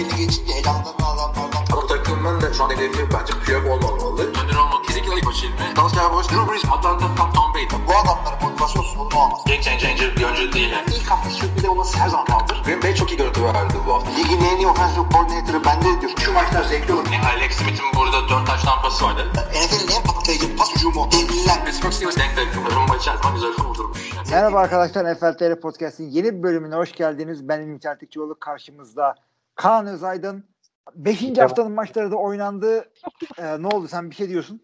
belli geçince elanlarını alanlardan. Ama takımın da şu an hedefi bence Piyok olmamalı. Önder olmak kesinlikle ilk başı ilmi. Dalsya Boş, Drew Brees, Atlanta, Tom, Tom Brady. Bu adamların motivasyon sorunu olmaz. Game changer bir oyuncu değil. Yani. İlk hafta sürpriz olması her zaman kaldır. Green Bay çok iyi görüntü verdi bu hafta. Ligin en iyi offensive coordinator'ı bende diyor. Şu maçlar zevkli olur. Yani Alex Smith'in burada 4 taş tampası vardı. NFL'in en patlayıcı pas hücumu. Devliler. Pittsburgh Steelers denk denk. Rumba içerisinde güzel kurdurmuş. Merhaba arkadaşlar NFL TR Podcast'in yeni bir bölümüne hoş geldiniz. Ben Ümit Ertikçioğlu karşımızda Kaan Özaydın. Beşinci haftanın maçları da oynandı. Ee, ne oldu sen bir şey diyorsun?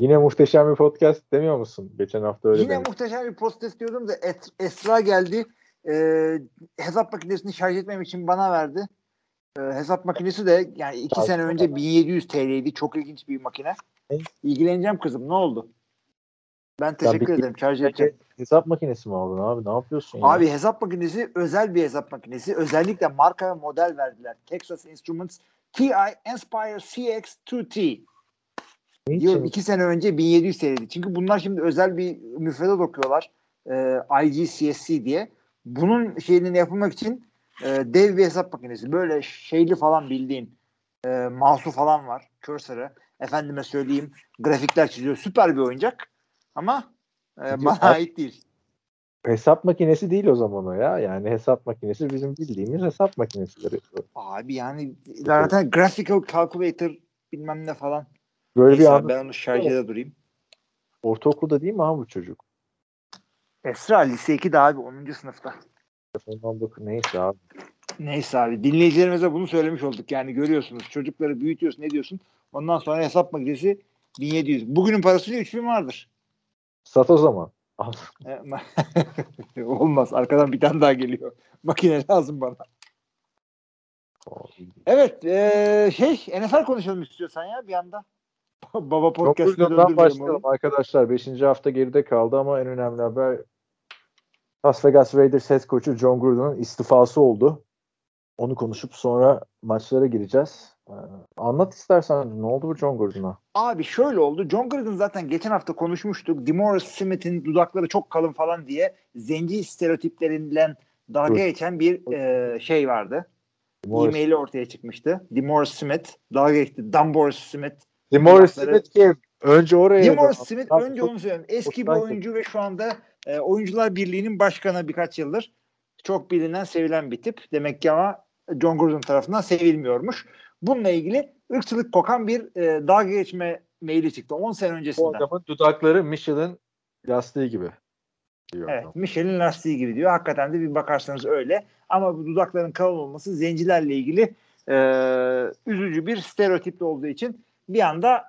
Yine muhteşem bir podcast demiyor musun? Geçen hafta öyle Yine demiş. muhteşem bir podcast diyordum da Es- Esra geldi. Ee, hesap makinesini şarj etmem için bana verdi. Ee, hesap makinesi de yani iki Şarj sene önce 1700 TL'ydi. Çok ilginç bir makine. Ne? İlgileneceğim kızım. Ne oldu? Ben teşekkür bir- ederim. Şarj edeceğim. Hesap makinesi mi aldın abi? Ne yapıyorsun ya? Abi hesap makinesi özel bir hesap makinesi. Özellikle marka ve model verdiler. Texas Instruments TI Inspire CX2T. Niçin? Diyorum iki sene önce 1700 TL'ydi. Çünkü bunlar şimdi özel bir müfredat okuyorlar. E, IGCSC diye. Bunun şeyini yapılmak için e, dev bir hesap makinesi. Böyle şeyli falan bildiğin e, mouse'u falan var. Cursor'ı. Efendime söyleyeyim grafikler çiziyor. Süper bir oyuncak. Ama e, bana ait değil. Hesap makinesi değil o zaman o ya. Yani hesap makinesi bizim bildiğimiz hesap makinesileri. Abi yani zaten graphical calculator bilmem ne falan. Böyle bir Neyse abi, anda ben onu şarjda durayım. ortaokulda değil mi abi bu çocuk? Esra lise 2'de abi 10. sınıfta. Telefondan bakın neyse abi. Neyse abi dinleyicilerimize bunu söylemiş olduk. Yani görüyorsunuz çocukları büyütüyorsun ne diyorsun. Ondan sonra hesap makinesi 1700. Bugünün parasıyla 3000 vardır. Sat o zaman. Al. E, ma- Olmaz. Arkadan bir tane daha geliyor. Makine lazım bana. Evet. eee, şey NFL konuşalım istiyorsan ya bir anda. Baba döndürmeyelim başlayalım arkadaşlar. Beşinci hafta geride kaldı ama en önemli haber Las Vegas Raiders head coach'u John Gruden'ın istifası oldu. Onu konuşup sonra maçlara gireceğiz. Ee, anlat istersen ne oldu bu John Gruden'a? Abi şöyle oldu. John Gruden zaten geçen hafta konuşmuştuk. DeMaurice Smith'in dudakları çok kalın falan diye zenci stereotiplerinden dalga Dur. geçen bir e, şey vardı. Morris, E-maili ortaya çıkmıştı. DeMaurice Smith dalga geçti. Dumboris Smith. Dudakları- Smith kim? Önce oraya DeMaurice yazın. Smith önce çok- onu söyleyeyim. Eski bir oyuncu ve şu anda e, Oyuncular Birliği'nin başkanı birkaç yıldır. Çok bilinen, sevilen bir tip. Demek ki ama John Gruden tarafından sevilmiyormuş. Bununla ilgili ırkçılık kokan bir e, dalga geçme maili çıktı. 10 sene öncesinden. adamın dudakları Michelin lastiği gibi. Diyor Evet. Michelin lastiği gibi diyor. Hakikaten de bir bakarsanız öyle. Ama bu dudakların kalın olması zencilerle ilgili e, üzücü bir stereotip olduğu için bir anda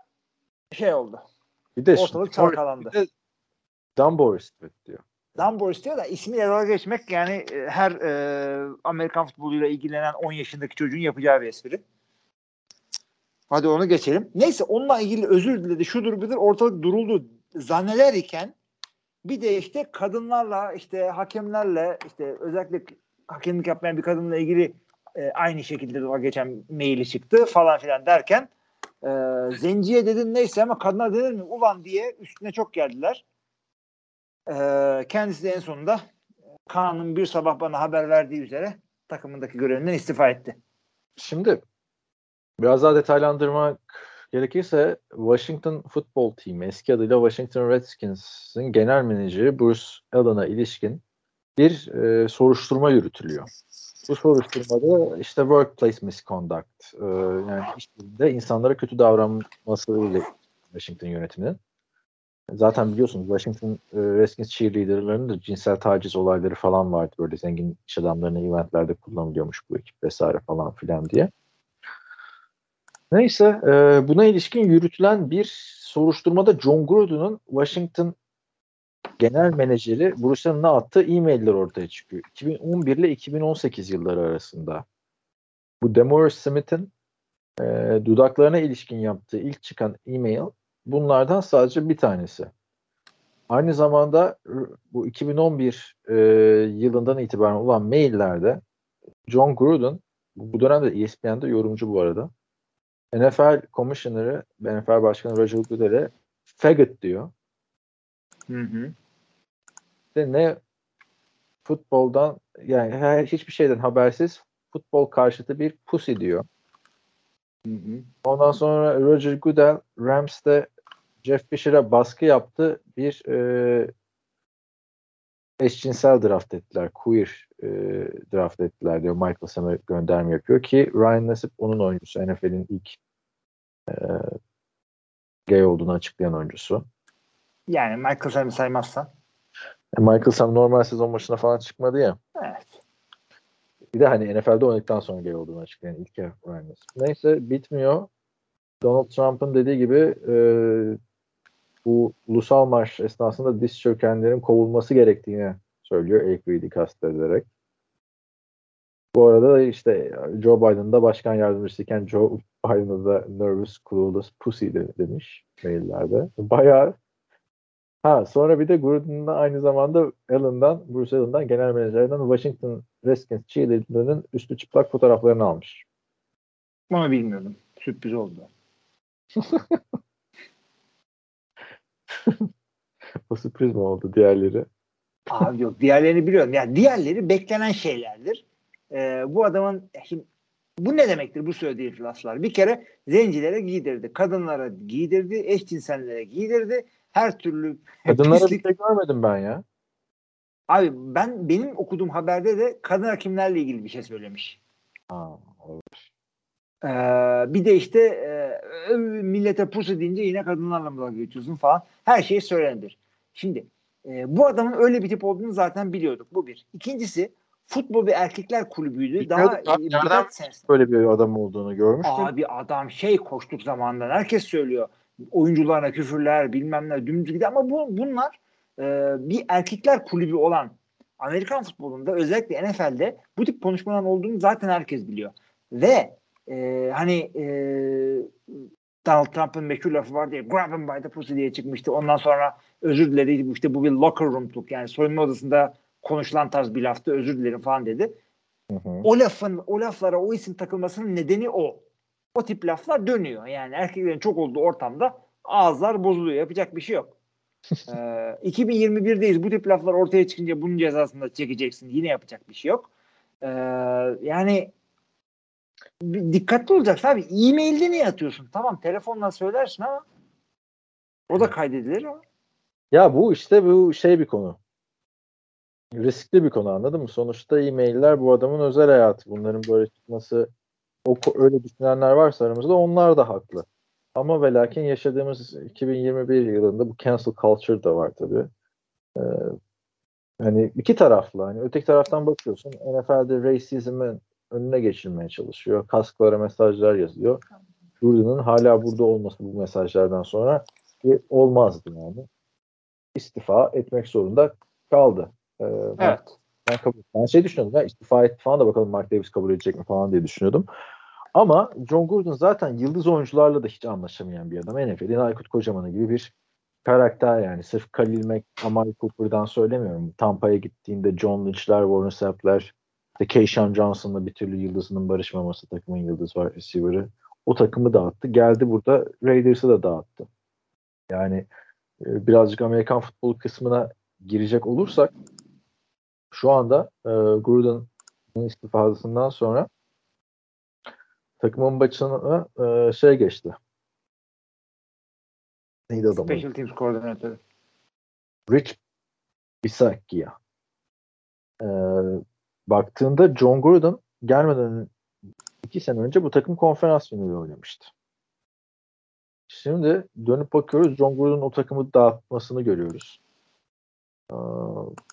şey oldu. Bir de Ortalık çalkalandı. Bir de Dumboris Smith diyor. Dumboris diyor da ismiyle dalga geçmek yani e, her e, Amerikan futboluyla ilgilenen 10 yaşındaki çocuğun yapacağı bir espri. Hadi onu geçelim. Neyse onunla ilgili özür diledi. Şudur budur ortalık duruldu zanneder iken bir de işte kadınlarla işte hakemlerle işte özellikle hakemlik yapmayan bir kadınla ilgili e, aynı şekilde geçen maili çıktı falan filan derken e, zenciye dedin neyse ama kadına denir mi ulan diye üstüne çok geldiler. E, kendisi de en sonunda Kaan'ın bir sabah bana haber verdiği üzere takımındaki görevinden istifa etti. Şimdi biraz daha detaylandırmak gerekirse Washington Football Team eski adıyla Washington Redskins'in genel menajeri Bruce Allen'a ilişkin bir e, soruşturma yürütülüyor. Bu soruşturmada işte workplace misconduct e, yani iş yerinde insanlara kötü davranması ile Washington yönetiminin. Zaten biliyorsunuz Washington e, Redskins cheerleaderlarının da cinsel taciz olayları falan vardı. Böyle zengin iş adamlarına eventlerde kullanılıyormuş bu ekip vesaire falan filan diye. Neyse e, buna ilişkin yürütülen bir soruşturmada John Gruden'ın Washington genel menajeri Bruce Allen'a attığı e-mailler ortaya çıkıyor. 2011 ile 2018 yılları arasında. Bu Demorris Smith'in e, dudaklarına ilişkin yaptığı ilk çıkan e-mail bunlardan sadece bir tanesi. Aynı zamanda bu 2011 e, yılından itibaren olan maillerde John Gruden bu dönemde ESPN'de yorumcu bu arada. NFL Commissioner'ı, NFL Başkanı Roger Goodell'e faggot diyor. Hı hı. de ne futboldan yani her, hiçbir şeyden habersiz futbol karşıtı bir pussy diyor. Ondan sonra Roger Goodell Rams'te Jeff Fisher'a baskı yaptı. Bir e, eşcinsel draft ettiler. Queer e, draft ettiler diyor. Michael Sam'e gönderme yapıyor ki Ryan Nassib onun oyuncusu. NFL'in ilk e, gay olduğunu açıklayan oyuncusu. Yani Michael Sam'i saymazsan. E, Michael Sam normal sezon başına falan çıkmadı ya. Evet. Bir de hani NFL'de oynadıktan sonra gay olduğunu açıklayan ilk Ryan Nassib. Neyse bitmiyor. Donald Trump'ın dediği gibi e, bu ulusal marş esnasında diz çökenlerin kovulması gerektiğini söylüyor Eric kastederek. Bu arada işte Joe Biden da başkan yardımcısıyken Joe Biden'a da nervous, clueless, pussy de, demiş maillerde. Bayağı Ha sonra bir de Gruden'ın aynı zamanda Allen'dan, Bruce Allen'dan genel menajerden Washington Redskins cheerleader'ının üstü çıplak fotoğraflarını almış. Bunu bilmiyordum. Sürpriz oldu. o sürpriz mi oldu diğerleri? Abi yok diğerlerini biliyorum. Yani diğerleri beklenen şeylerdir. Ee, bu adamın şimdi bu ne demektir bu söylediği laflar? Bir kere zencilere giydirdi, kadınlara giydirdi, eşcinsellere giydirdi. Her türlü Kadınlara pislik- bir şey görmedim ben ya. Abi ben benim okuduğum haberde de kadın hakimlerle ilgili bir şey söylemiş. Ha, Ee, bir de işte e, millete pusu deyince yine kadınlarla mı dalga geçiyorsun falan. Her şey söylenir. Şimdi e, bu adamın öyle bir tip olduğunu zaten biliyorduk. Bu bir. İkincisi futbol bir erkekler kulübüydü. Daha e, nereden birkaç sene. Böyle bir adam olduğunu görmüş müydün? Abi adam şey koştuk zamanından herkes söylüyor. Oyuncularına küfürler bilmem ne dümdüz gidiyor ama bu, bunlar e, bir erkekler kulübü olan Amerikan futbolunda özellikle NFL'de bu tip konuşmaların olduğunu zaten herkes biliyor. Ve e, hani e, Donald Trump'ın meşhur lafı var diye grab him by the pussy diye çıkmıştı. Ondan sonra özür diledi. İşte bu bir locker room'luk yani soyunma odasında konuşulan tarz bir laftı. Özür dilerim falan dedi. Hı hı. O lafın, o laflara o isim takılmasının nedeni o. O tip laflar dönüyor. Yani erkeklerin çok olduğu ortamda ağızlar bozuluyor. Yapacak bir şey yok. ee, 2021'deyiz. Bu tip laflar ortaya çıkınca bunun cezasını da çekeceksin. Yine yapacak bir şey yok. Ee, yani dikkatli olacaksın abi. E-mailde ne atıyorsun? Tamam telefonla söylersin ama o da kaydedilir ama. Ya bu işte bu şey bir konu. Riskli bir konu anladın mı? Sonuçta e-mailler bu adamın özel hayatı. Bunların böyle çıkması o öyle düşünenler varsa aramızda onlar da haklı. Ama ve lakin yaşadığımız 2021 yılında bu cancel culture da var tabii. Ee, hani iki taraflı. Hani öteki taraftan bakıyorsun NFL'de racism'in önüne geçilmeye çalışıyor. Kasklara mesajlar yazıyor. Gruden'ın hala burada olması bu mesajlardan sonra olmazdı yani. İstifa etmek zorunda kaldı. Ee, ben, Evet. ben, kabul, ben şey düşünüyordum ya istifa etti falan da bakalım Mark Davis kabul edecek mi falan diye düşünüyordum. Ama John Gordon zaten yıldız oyuncularla da hiç anlaşamayan bir adam. NFL'in Aykut Kocaman'ı gibi bir karakter yani. Sırf Khalil Mack, Amari Cooper'dan söylemiyorum. Tampa'ya gittiğinde John Lynch'ler, Warren Sapp'ler, işte Keyshawn Johnson'la bir türlü yıldızının barışmaması takımın yıldız var receiver'ı. O takımı dağıttı. Geldi burada Raiders'ı da dağıttı. Yani birazcık Amerikan futbolu kısmına girecek olursak şu anda e, Gruden'ın istifasından sonra takımın başına e, şey geçti. Neydi adamın? Special Teams koordinatörü. Rich Bisaccia. Ee, baktığında John Gordon gelmeden iki sene önce bu takım konferans finali oynamıştı. Şimdi dönüp bakıyoruz John Gordon'un o takımı dağıtmasını görüyoruz. Ee,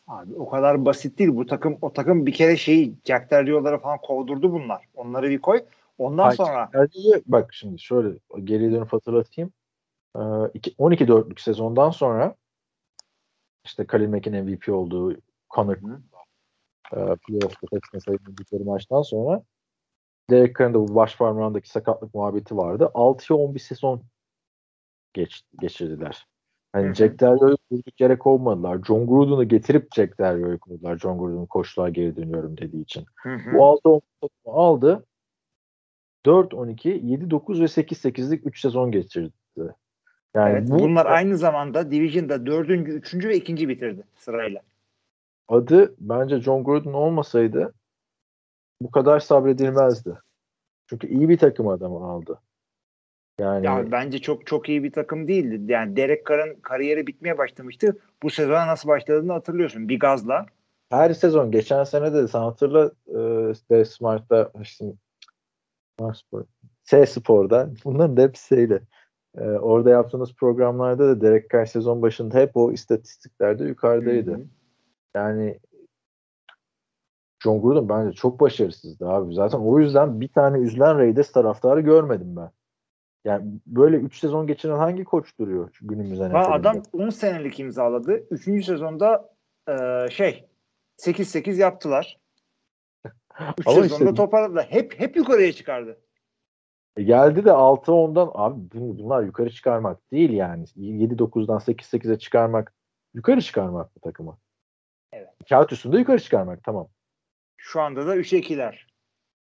Abi o kadar basit değil. Bu takım o takım bir kere şeyi Jack Derrio'lara falan kovdurdu bunlar. Onları bir koy. Ondan Hayır, sonra Derrick'i- bak şimdi şöyle geriye dönüp hatırlatayım. Ee, iki- 12-4'lük sezondan sonra işte Khalil Mack'in MVP olduğu Connor e, playoff'ta Texans'a sayıldıkları maçtan sonra Derek Carr'ın da bu baş parmağındaki sakatlık muhabbeti vardı. 6'ya 10 bir sezon geç, geçirdiler. Hani Hı hı. Jack Derrio'yu durduk yere kovmadılar. John Gruden'ı getirip Jack Derrio'yu kovdular. John Gruden'ın koçluğa geri dönüyorum dediği için. Hı hı. Bu 6 10 takımı aldı. 4 12 7 9 ve 8 8'lik 3 sezon geçirdi. Yani Evet, bu bunlar aynı zamanda Division'da dördüncü, üçüncü ve ikinci bitirdi sırayla. adı bence John Gruden olmasaydı bu kadar sabredilmezdi. Çünkü iyi bir takım adamı aldı. Yani Ya bence çok çok iyi bir takım değildi. Yani Derek Carr'ın kariyeri bitmeye başlamıştı. Bu sezona nasıl başladığını hatırlıyorsun. Bir gazla. her sezon geçen sene de sen hatırla e, işte Smart'ta Smart Sport, S Spor'da bunların da hepsiyle e, orada yaptığımız programlarda da Derek Carr sezon başında hep o istatistiklerde yukarıdaydı. Hı hı. Yani John Gruden bence çok başarısızdı abi. Zaten o yüzden bir tane üzülen Raiders taraftarı görmedim ben. Yani böyle 3 sezon geçiren hangi koç duruyor günümüz Ha, NFL'inde? adam 10 senelik imzaladı. 3. sezonda e, şey 8-8 yaptılar. 3 Ama sezonda işte- toparladılar. Hep hep yukarıya çıkardı. E geldi de 6-10'dan abi bu- bunlar yukarı çıkarmak değil yani. 7-9'dan 8-8'e çıkarmak yukarı çıkarmak bu takımı. Evet. Kağıt üstünde yukarı çıkarmak tamam. Şu anda da 3'e 2'ler.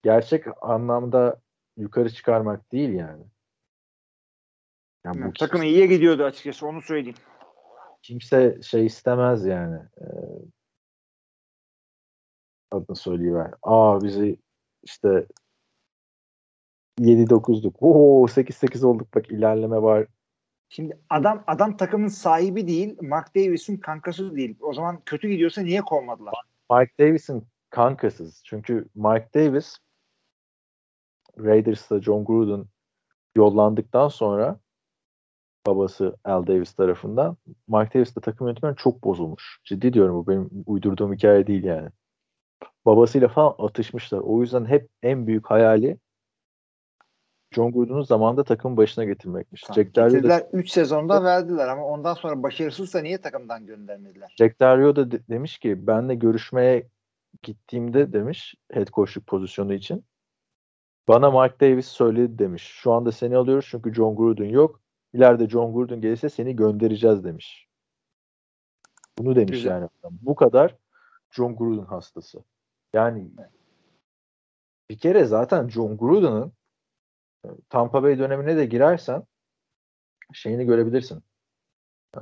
Gerçek anlamda yukarı çıkarmak değil yani. Yani bu Takım iyiye gidiyordu açıkçası onu söyleyeyim. kimse şey istemez yani. Ee, adını söyleyiver. Aa bizi işte 7-9'luk. Oo 8-8 olduk bak ilerleme var. Şimdi adam adam takımın sahibi değil, Mark Davis'in kankası değil. O zaman kötü gidiyorsa niye kovmadılar? Mike Davis'in kankasız. Çünkü Mike Davis Raiders'ta John Gruden yollandıktan sonra babası Al Davis tarafından Mike Davis'te takım yönetmeni çok bozulmuş. Ciddi diyorum bu benim uydurduğum hikaye değil yani. Babasıyla falan atışmışlar. O yüzden hep en büyük hayali John Gruden'u zamanında takım başına getirmekmiş. Jack Rio da Getirdiler 3 sezonda verdiler ama ondan sonra başarısızsa niye takımdan göndermediler? Jack Del Rio da de- demiş ki benle görüşmeye gittiğimde demiş head coachluk pozisyonu için bana Mike Davis söyledi demiş. Şu anda seni alıyoruz çünkü John Gruden yok. İleride John Gruden gelirse seni göndereceğiz demiş. Bunu demiş Güzel. yani. Bu kadar John Gruden hastası. Yani bir kere zaten John Gruden'ın e, Tampa Bay dönemine de girersen şeyini görebilirsin. Ee,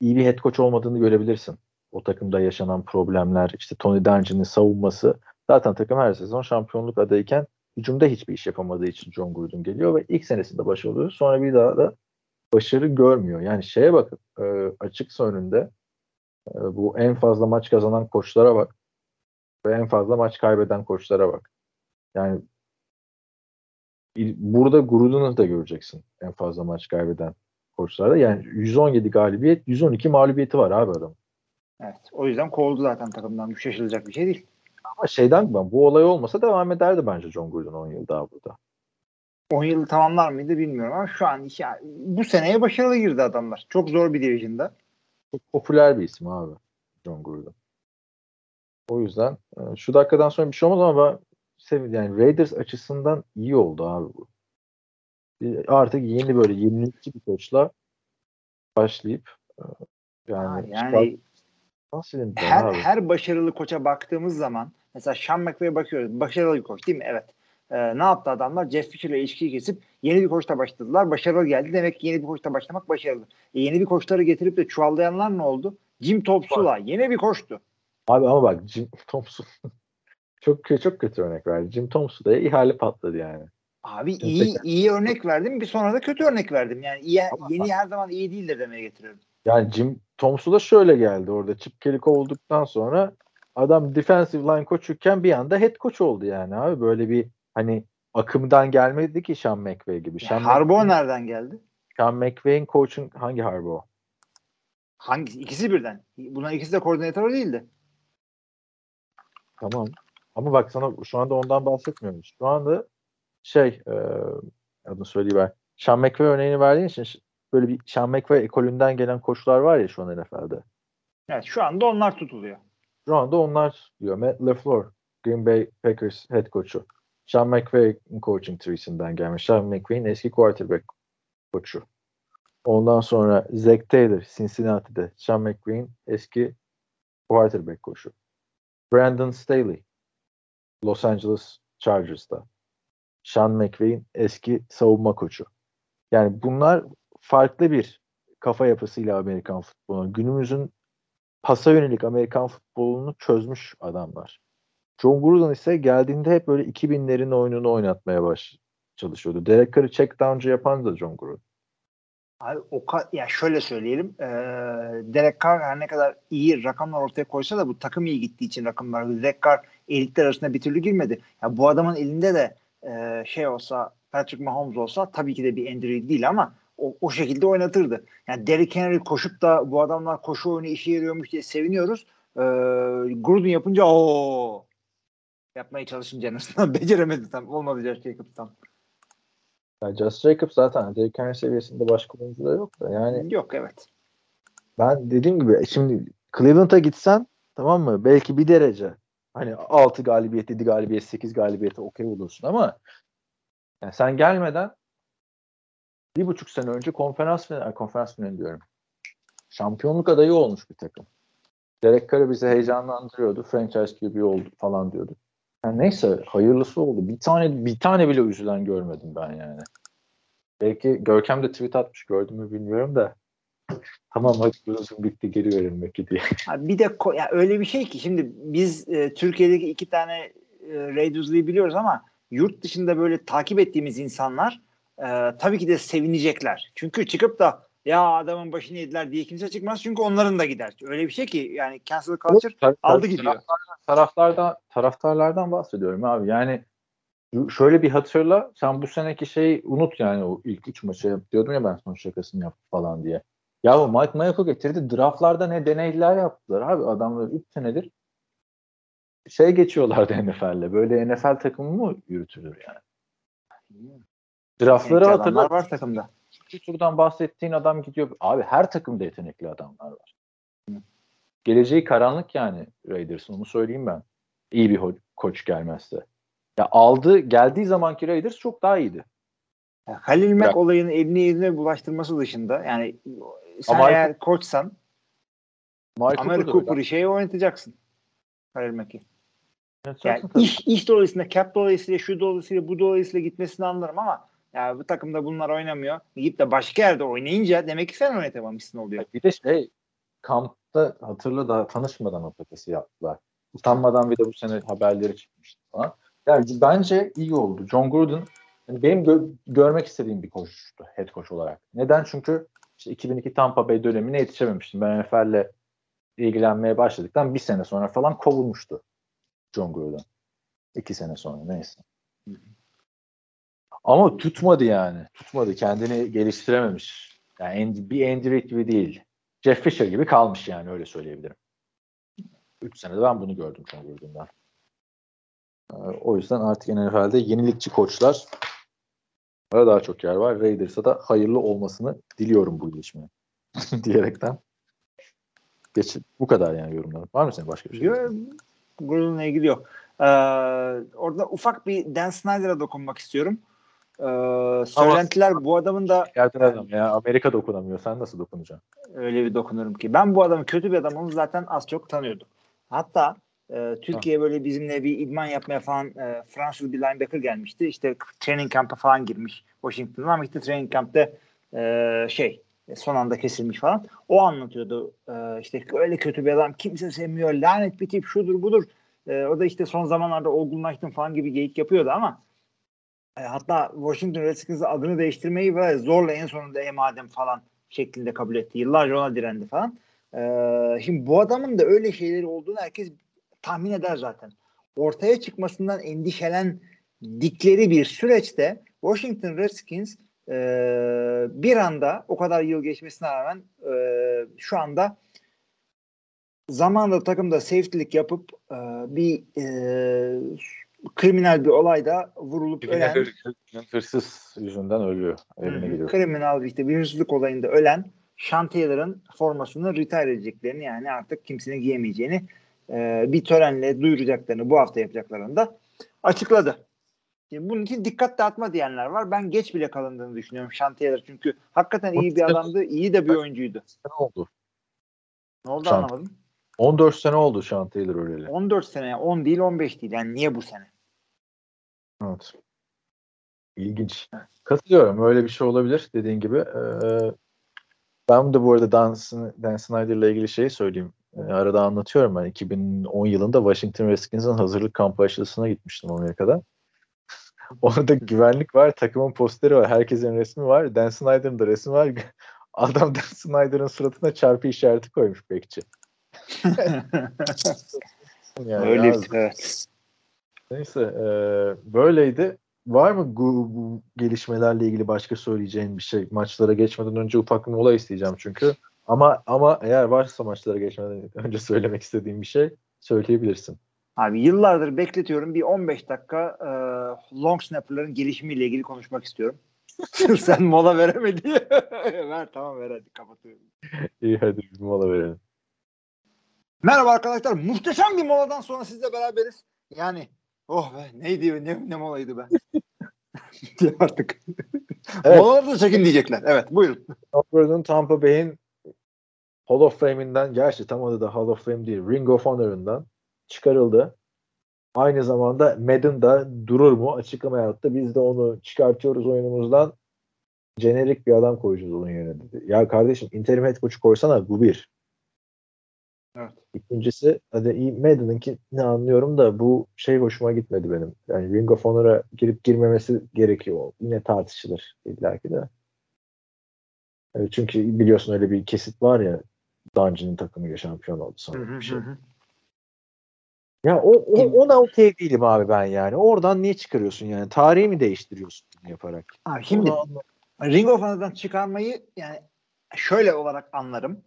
iyi bir head coach olmadığını görebilirsin. O takımda yaşanan problemler, işte Tony Dungy'nin savunması. Zaten takım her sezon şampiyonluk adayken hücumda hiçbir iş yapamadığı için John Gruden geliyor ve ilk senesinde başarılı oluyor. Sonra bir daha da başarı görmüyor. Yani şeye bakın e, açıksa önünde e, bu en fazla maç kazanan koçlara bak ve en fazla maç kaybeden koçlara bak. Yani bir- burada Gruden'ı da göreceksin en fazla maç kaybeden koçlarda. Yani 117 galibiyet, 112 mağlubiyeti var abi adam. Evet. O yüzden kovuldu zaten takımdan. Bu şaşılacak bir şey değil. Ama şeyden ben bu olay olmasa devam ederdi bence John Gruden 10 yıl daha burada. 10 yılı tamamlar mıydı bilmiyorum ama şu an ya, bu seneye başarılı girdi adamlar. Çok zor bir division'da. Çok popüler bir isim abi John Gruden. O yüzden e, şu dakikadan sonra bir şey olmaz ama ben sev yani Raiders açısından iyi oldu abi bu. Bir- Artık yeni böyle yenilikçi bir koçla başlayıp e, yani, Yani nasıl her abi? her başarılı koça baktığımız zaman mesela Sean McVay'e bakıyoruz. Başarılı bir koç değil mi? Evet. Ee, ne yaptı adamlar? Jeff Fisher'la ilişkiyi kesip yeni bir koçla başladılar. Başarılı geldi. Demek ki yeni bir koçla başlamak başarılı. E, yeni bir koçları getirip de çuvallayanlar ne oldu? Jim Topsula yeni bir koçtu. Abi ama bak Jim Thompson çok kötü, çok kötü örnek verdi. Jim Thompson'a ihale patladı yani. Abi Şimdi iyi tekrar- iyi örnek verdim. Bir sonra da kötü örnek verdim. Yani iyi, Ama- yeni her zaman iyi değildir demeye getiriyorum. Yani Jim Thompson da şöyle geldi orada. Chip Kelly olduktan sonra adam defensive line koçukken bir anda head coach oldu yani abi. Böyle bir hani akımdan gelmedi ki Sean McVay gibi. Sean, Harbaugh McVay- nereden geldi? Sean McVay'in coach'un hangi Harbaugh? Hangi ikisi birden? Bunlar ikisi de koordinatör değildi. Tamam. Ama bak sana şu anda ondan bahsetmiyoruz. Şu anda şey e, adını söyleyiver. Sean McVay örneğini verdiğin için böyle bir Sean McVay ekolünden gelen koçlar var ya şu an NFL'de. Evet şu anda onlar tutuluyor. Şu anda onlar diyor. Matt LaFleur, Green Bay Packers head coach'u. Sean McVay'in coaching tree'sinden gelmiş. Sean McVay'in eski quarterback koçu. Ondan sonra Zach Taylor Cincinnati'de. Sean McVay'in eski quarterback koçu. Brandon Staley Los Angeles Chargers'ta. Sean McVay'in eski savunma koçu. Yani bunlar farklı bir kafa yapısıyla Amerikan futbolu. Günümüzün pasa yönelik Amerikan futbolunu çözmüş adamlar. John Gruden ise geldiğinde hep böyle 2000'lerin oyununu oynatmaya baş çalışıyordu. Derek Carr'ı check down'cu yapan da John Gruden. Abi o ka- ya şöyle söyleyelim. E, Derek Carr her ne kadar iyi rakamlar ortaya koysa da bu takım iyi gittiği için rakamlar. Derek Carr elitler arasında bir türlü girmedi. Ya bu adamın elinde de e, şey olsa Patrick Mahomes olsa tabii ki de bir Andy Reid değil ama o, o şekilde oynatırdı. Yani Derrick Henry koşup da bu adamlar koşu oyunu işe yarıyormuş diye seviniyoruz. E, Gruden yapınca o yapmaya çalışınca en azından beceremedi tam. Olmadı Josh Jacobs'tan. Yani Just Jacobs zaten Derrick Henry seviyesinde başka oyuncu da yok da yani Yok evet. ben dediğim gibi şimdi Cleveland'a gitsen tamam mı belki bir derece hani 6 galibiyet 7 galibiyet 8 galibiyete okey olursun ama yani sen gelmeden bir buçuk sene önce konferans finali, konferans finali diyorum. Şampiyonluk adayı olmuş bir takım. Derek Carr bizi heyecanlandırıyordu. Franchise QB oldu falan diyordu. Yani neyse hayırlısı oldu. Bir tane bir tane bile üzülen görmedim ben yani. Belki Görkem de tweet atmış gördüm mü bilmiyorum da. tamam hadi uzun bitti geri verilmek diye. Abi bir de ya öyle bir şey ki şimdi biz e, Türkiye'deki iki tane e, Raiders'lıyı biliyoruz ama yurt dışında böyle takip ettiğimiz insanlar e, tabii ki de sevinecekler. Çünkü çıkıp da ya adamın başını yediler diye kimse çıkmaz çünkü onların da gider. Öyle bir şey ki yani cancel culture Tar- aldı gidiyor. Taraftardan, taraftarlardan bahsediyorum abi. Yani şöyle bir hatırla sen bu seneki şeyi unut yani o ilk üç maçı diyordum ya ben son şakasını yaptı falan diye. Ya Mike Michael getirdi draftlarda ne deneyler yaptılar abi adamlar 3 senedir şey geçiyorlardı NFL'le. Böyle NFL takımı mı yürütülür yani? Draftları Yetenekli adamlar hatırla. var takımda. İkinci turdan bahsettiğin adam gidiyor. Abi her takımda yetenekli adamlar var. Geleceği karanlık yani Raiders'ın onu söyleyeyim ben. İyi bir koç gelmezse. Ya aldı geldiği zamanki Raiders çok daha iyiydi. Ya Halil Mack Bırak. olayını eline bulaştırması dışında yani sen Ama- eğer koçsan Michael Amari. Cooper'ı şeye oynatacaksın. Halil Mack'i. Yani Yapacaksın tabii. iş, iş dolayısıyla, cap dolayısıyla, şu dolayısıyla, bu dolayısıyla gitmesini anlarım ama ya bu takımda bunlar oynamıyor. Gidip de başka yerde oynayınca demek ki sen oynatamamışsın oluyor. Bir de şey kampta hatırla daha tanışmadan o paketi yaptılar. Utanmadan bir de bu sene haberleri çıkmıştı falan. Yani bence iyi oldu. John Gruden yani benim gö- görmek istediğim bir koçtu head coach olarak. Neden? Çünkü işte 2002 Tampa Bay dönemine yetişememiştim. Ben NFL'le ilgilenmeye başladıktan bir sene sonra falan kovulmuştu John Gruden. İki sene sonra neyse. Ama tutmadı yani. Tutmadı. Kendini geliştirememiş. Yani bir Andy gibi değil. Jeff Fisher gibi kalmış yani öyle söyleyebilirim. 3 senede ben bunu gördüm John Gruden'dan. Ee, O yüzden artık NFL'de yenilikçi koçlar daha çok yer var. Raiders'a da hayırlı olmasını diliyorum bu gelişmeyi. diyerekten. Geç, bu kadar yani yorumlarım. Var mı senin başka bir şey? Yo, Gruden'la ilgili yok. Ee, orada ufak bir Dan Snyder'a dokunmak istiyorum. Ee, söylentiler bu adamın da Yerden adam ya. Amerika dokunamıyor. Sen nasıl dokunacaksın? öyle bir dokunurum ki. Ben bu adamın kötü bir adam olduğunu zaten az çok tanıyordum. Hatta e, Türkiye böyle bizimle bir idman yapmaya falan e, Fransız bir linebacker gelmişti. İşte training camp'a falan girmiş Washington'da ama işte training camp'te e, şey son anda kesilmiş falan. O anlatıyordu. E, işte öyle kötü bir adam kimse sevmiyor. Lanet bir tip şudur budur. E, o da işte son zamanlarda olgunlaştım falan gibi geyik yapıyordu ama e, hatta Washington Redskins'in adını değiştirmeyi ve zorla en sonunda e madem falan şeklinde kabul etti. Yıllarca ona direndi falan. Ee, şimdi bu adamın da öyle şeyleri olduğunu herkes tahmin eder zaten. Ortaya çıkmasından endişelen dikleri bir süreçte Washington Redskins e, bir anda o kadar yıl geçmesine rağmen e, şu anda zamanında takımda safety'lik yapıp e, bir e, kriminal bir olayda vurulup Birine ölen hır- hırsız yüzünden ölüyor. Evine gidiyor. kriminal işte bir hırsızlık olayında ölen Sean Taylor'ın formasını retire edeceklerini yani artık kimsenin giyemeyeceğini e, bir törenle duyuracaklarını bu hafta yapacaklarını da açıkladı. Şimdi bunun için dikkat dağıtma diyenler var. Ben geç bile kalındığını düşünüyorum Sean Taylor çünkü hakikaten iyi bir adamdı, iyi de bir oyuncuydu. sene oldu. Ne oldu Sean- anlamadım. 14 sene oldu Sean Taylor öleli. 14 sene, 10 değil 15 değil. Yani niye bu sene? Evet. İlginç. Katılıyorum. Öyle bir şey olabilir dediğin gibi. Ee, ben de bu arada Dan, Dan Snyder'la ilgili şeyi söyleyeyim. E, arada anlatıyorum ben. 2010 yılında Washington Redskins'in hazırlık kampı aşısına gitmiştim Amerika'da. Orada güvenlik var, takımın posteri var, herkesin resmi var. Dan Snyder'ın da resmi var. Adam Dan Snyder'ın suratına çarpı işareti koymuş bekçi. Yani Öyle evet. Neyse e, böyleydi. Var mı bu, bu gelişmelerle ilgili başka söyleyeceğin bir şey? Maçlara geçmeden önce ufak bir mola isteyeceğim çünkü. Ama ama eğer varsa maçlara geçmeden önce söylemek istediğim bir şey söyleyebilirsin. Abi yıllardır bekletiyorum. Bir 15 dakika e, long snapper'ların gelişimiyle ilgili konuşmak istiyorum. Sen mola veremedi. ver tamam ver hadi kapatıyorum. İyi hadi bir mola verelim. Merhaba arkadaşlar. Muhteşem bir moladan sonra sizle beraberiz. Yani oh be neydi ne, ne molaydı be. Artık. Evet. Molaları da çekin diyecekler. Evet buyurun. Tom Brady'nin Tampa Bay'in Hall of Fame'inden gerçi tam adı da Hall of Fame değil Ring of Honor'ından çıkarıldı. Aynı zamanda Madden'da durur mu açıklama yaptı. Biz de onu çıkartıyoruz oyunumuzdan. Jenerik bir adam koyacağız onun yerine dedi. Ya kardeşim interim head coach'u koysana bu bir. Evet. İkincisi hadi iyi Madden'ınki ne anlıyorum da bu şey hoşuma gitmedi benim. Yani Ring of Honor'a girip girmemesi gerekiyor. Yine tartışılır illaki de. Evet, çünkü biliyorsun öyle bir kesit var ya Dungeon'ın takımıyla şampiyon oldu sonra bir şey. Ya o, o ona okey değilim abi ben yani. Oradan niye çıkarıyorsun yani? Tarihi mi değiştiriyorsun bunu yaparak? Abi şimdi Onu Ring of Honor'dan çıkarmayı yani şöyle olarak anlarım.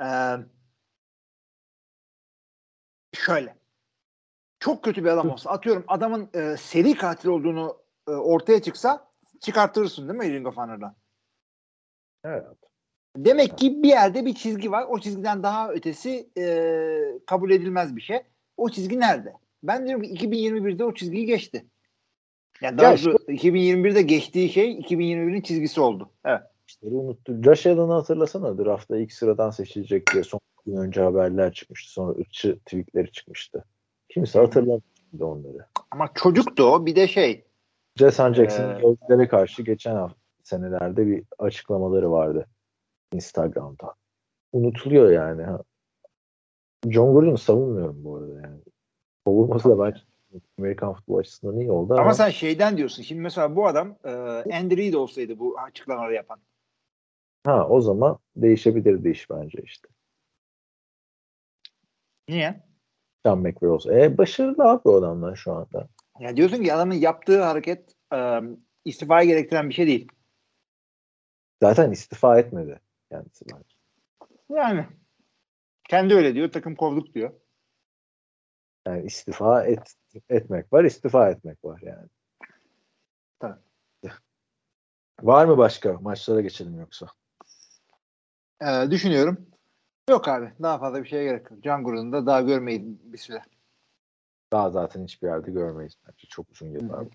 Ee, şöyle. Çok kötü bir adam olsa atıyorum adamın e, seri katil olduğunu e, ortaya çıksa çıkartırırsın değil mi Ring of Honor'dan? Evet. Demek ki bir yerde bir çizgi var. O çizgiden daha ötesi e, kabul edilmez bir şey. O çizgi nerede? Ben diyorum ki 2021'de o çizgiyi geçti. Yani daha Ya doğrusu 2021'de geçtiği şey 2021'in çizgisi oldu. Evet. İşleri unuttu. Josh Allen'ı hatırlasana draftta ilk sıradan seçilecek diye son gün önce haberler çıkmıştı. Sonra ırkçı tweetleri çıkmıştı. Kimse hatırlamıyor onları. Ama çocuktu o. Bir de şey Jason Jackson'ın Ee, Yahudilere karşı geçen hafta senelerde bir açıklamaları vardı Instagram'da. Unutuluyor yani. John Gordon'u savunmuyorum bu arada yani. Kovulması da bence Amerikan futbol açısından iyi oldu ama, ama sen şeyden diyorsun. Şimdi mesela bu adam e, Andy Reid olsaydı bu açıklamaları yapan. Ha o zaman değişebilirdi iş bence işte. Niye? Sean McVay olsa. E başarılı abi o adamlar şu anda. Ya diyorsun ki adamın yaptığı hareket e, istifaya gerektiren bir şey değil. Zaten istifa etmedi kendisi bence. Yani kendi öyle diyor. Takım kovduk diyor. Yani istifa et, etmek var, istifa etmek var yani. Tabii. Var mı başka? Maçlara geçelim yoksa. E, düşünüyorum. Yok abi. Daha fazla bir şeye gerek yok. Can Gruden'u da daha görmeyin bir süre. Daha zaten hiçbir yerde görmeyiz bence. Çok uzun yıllar.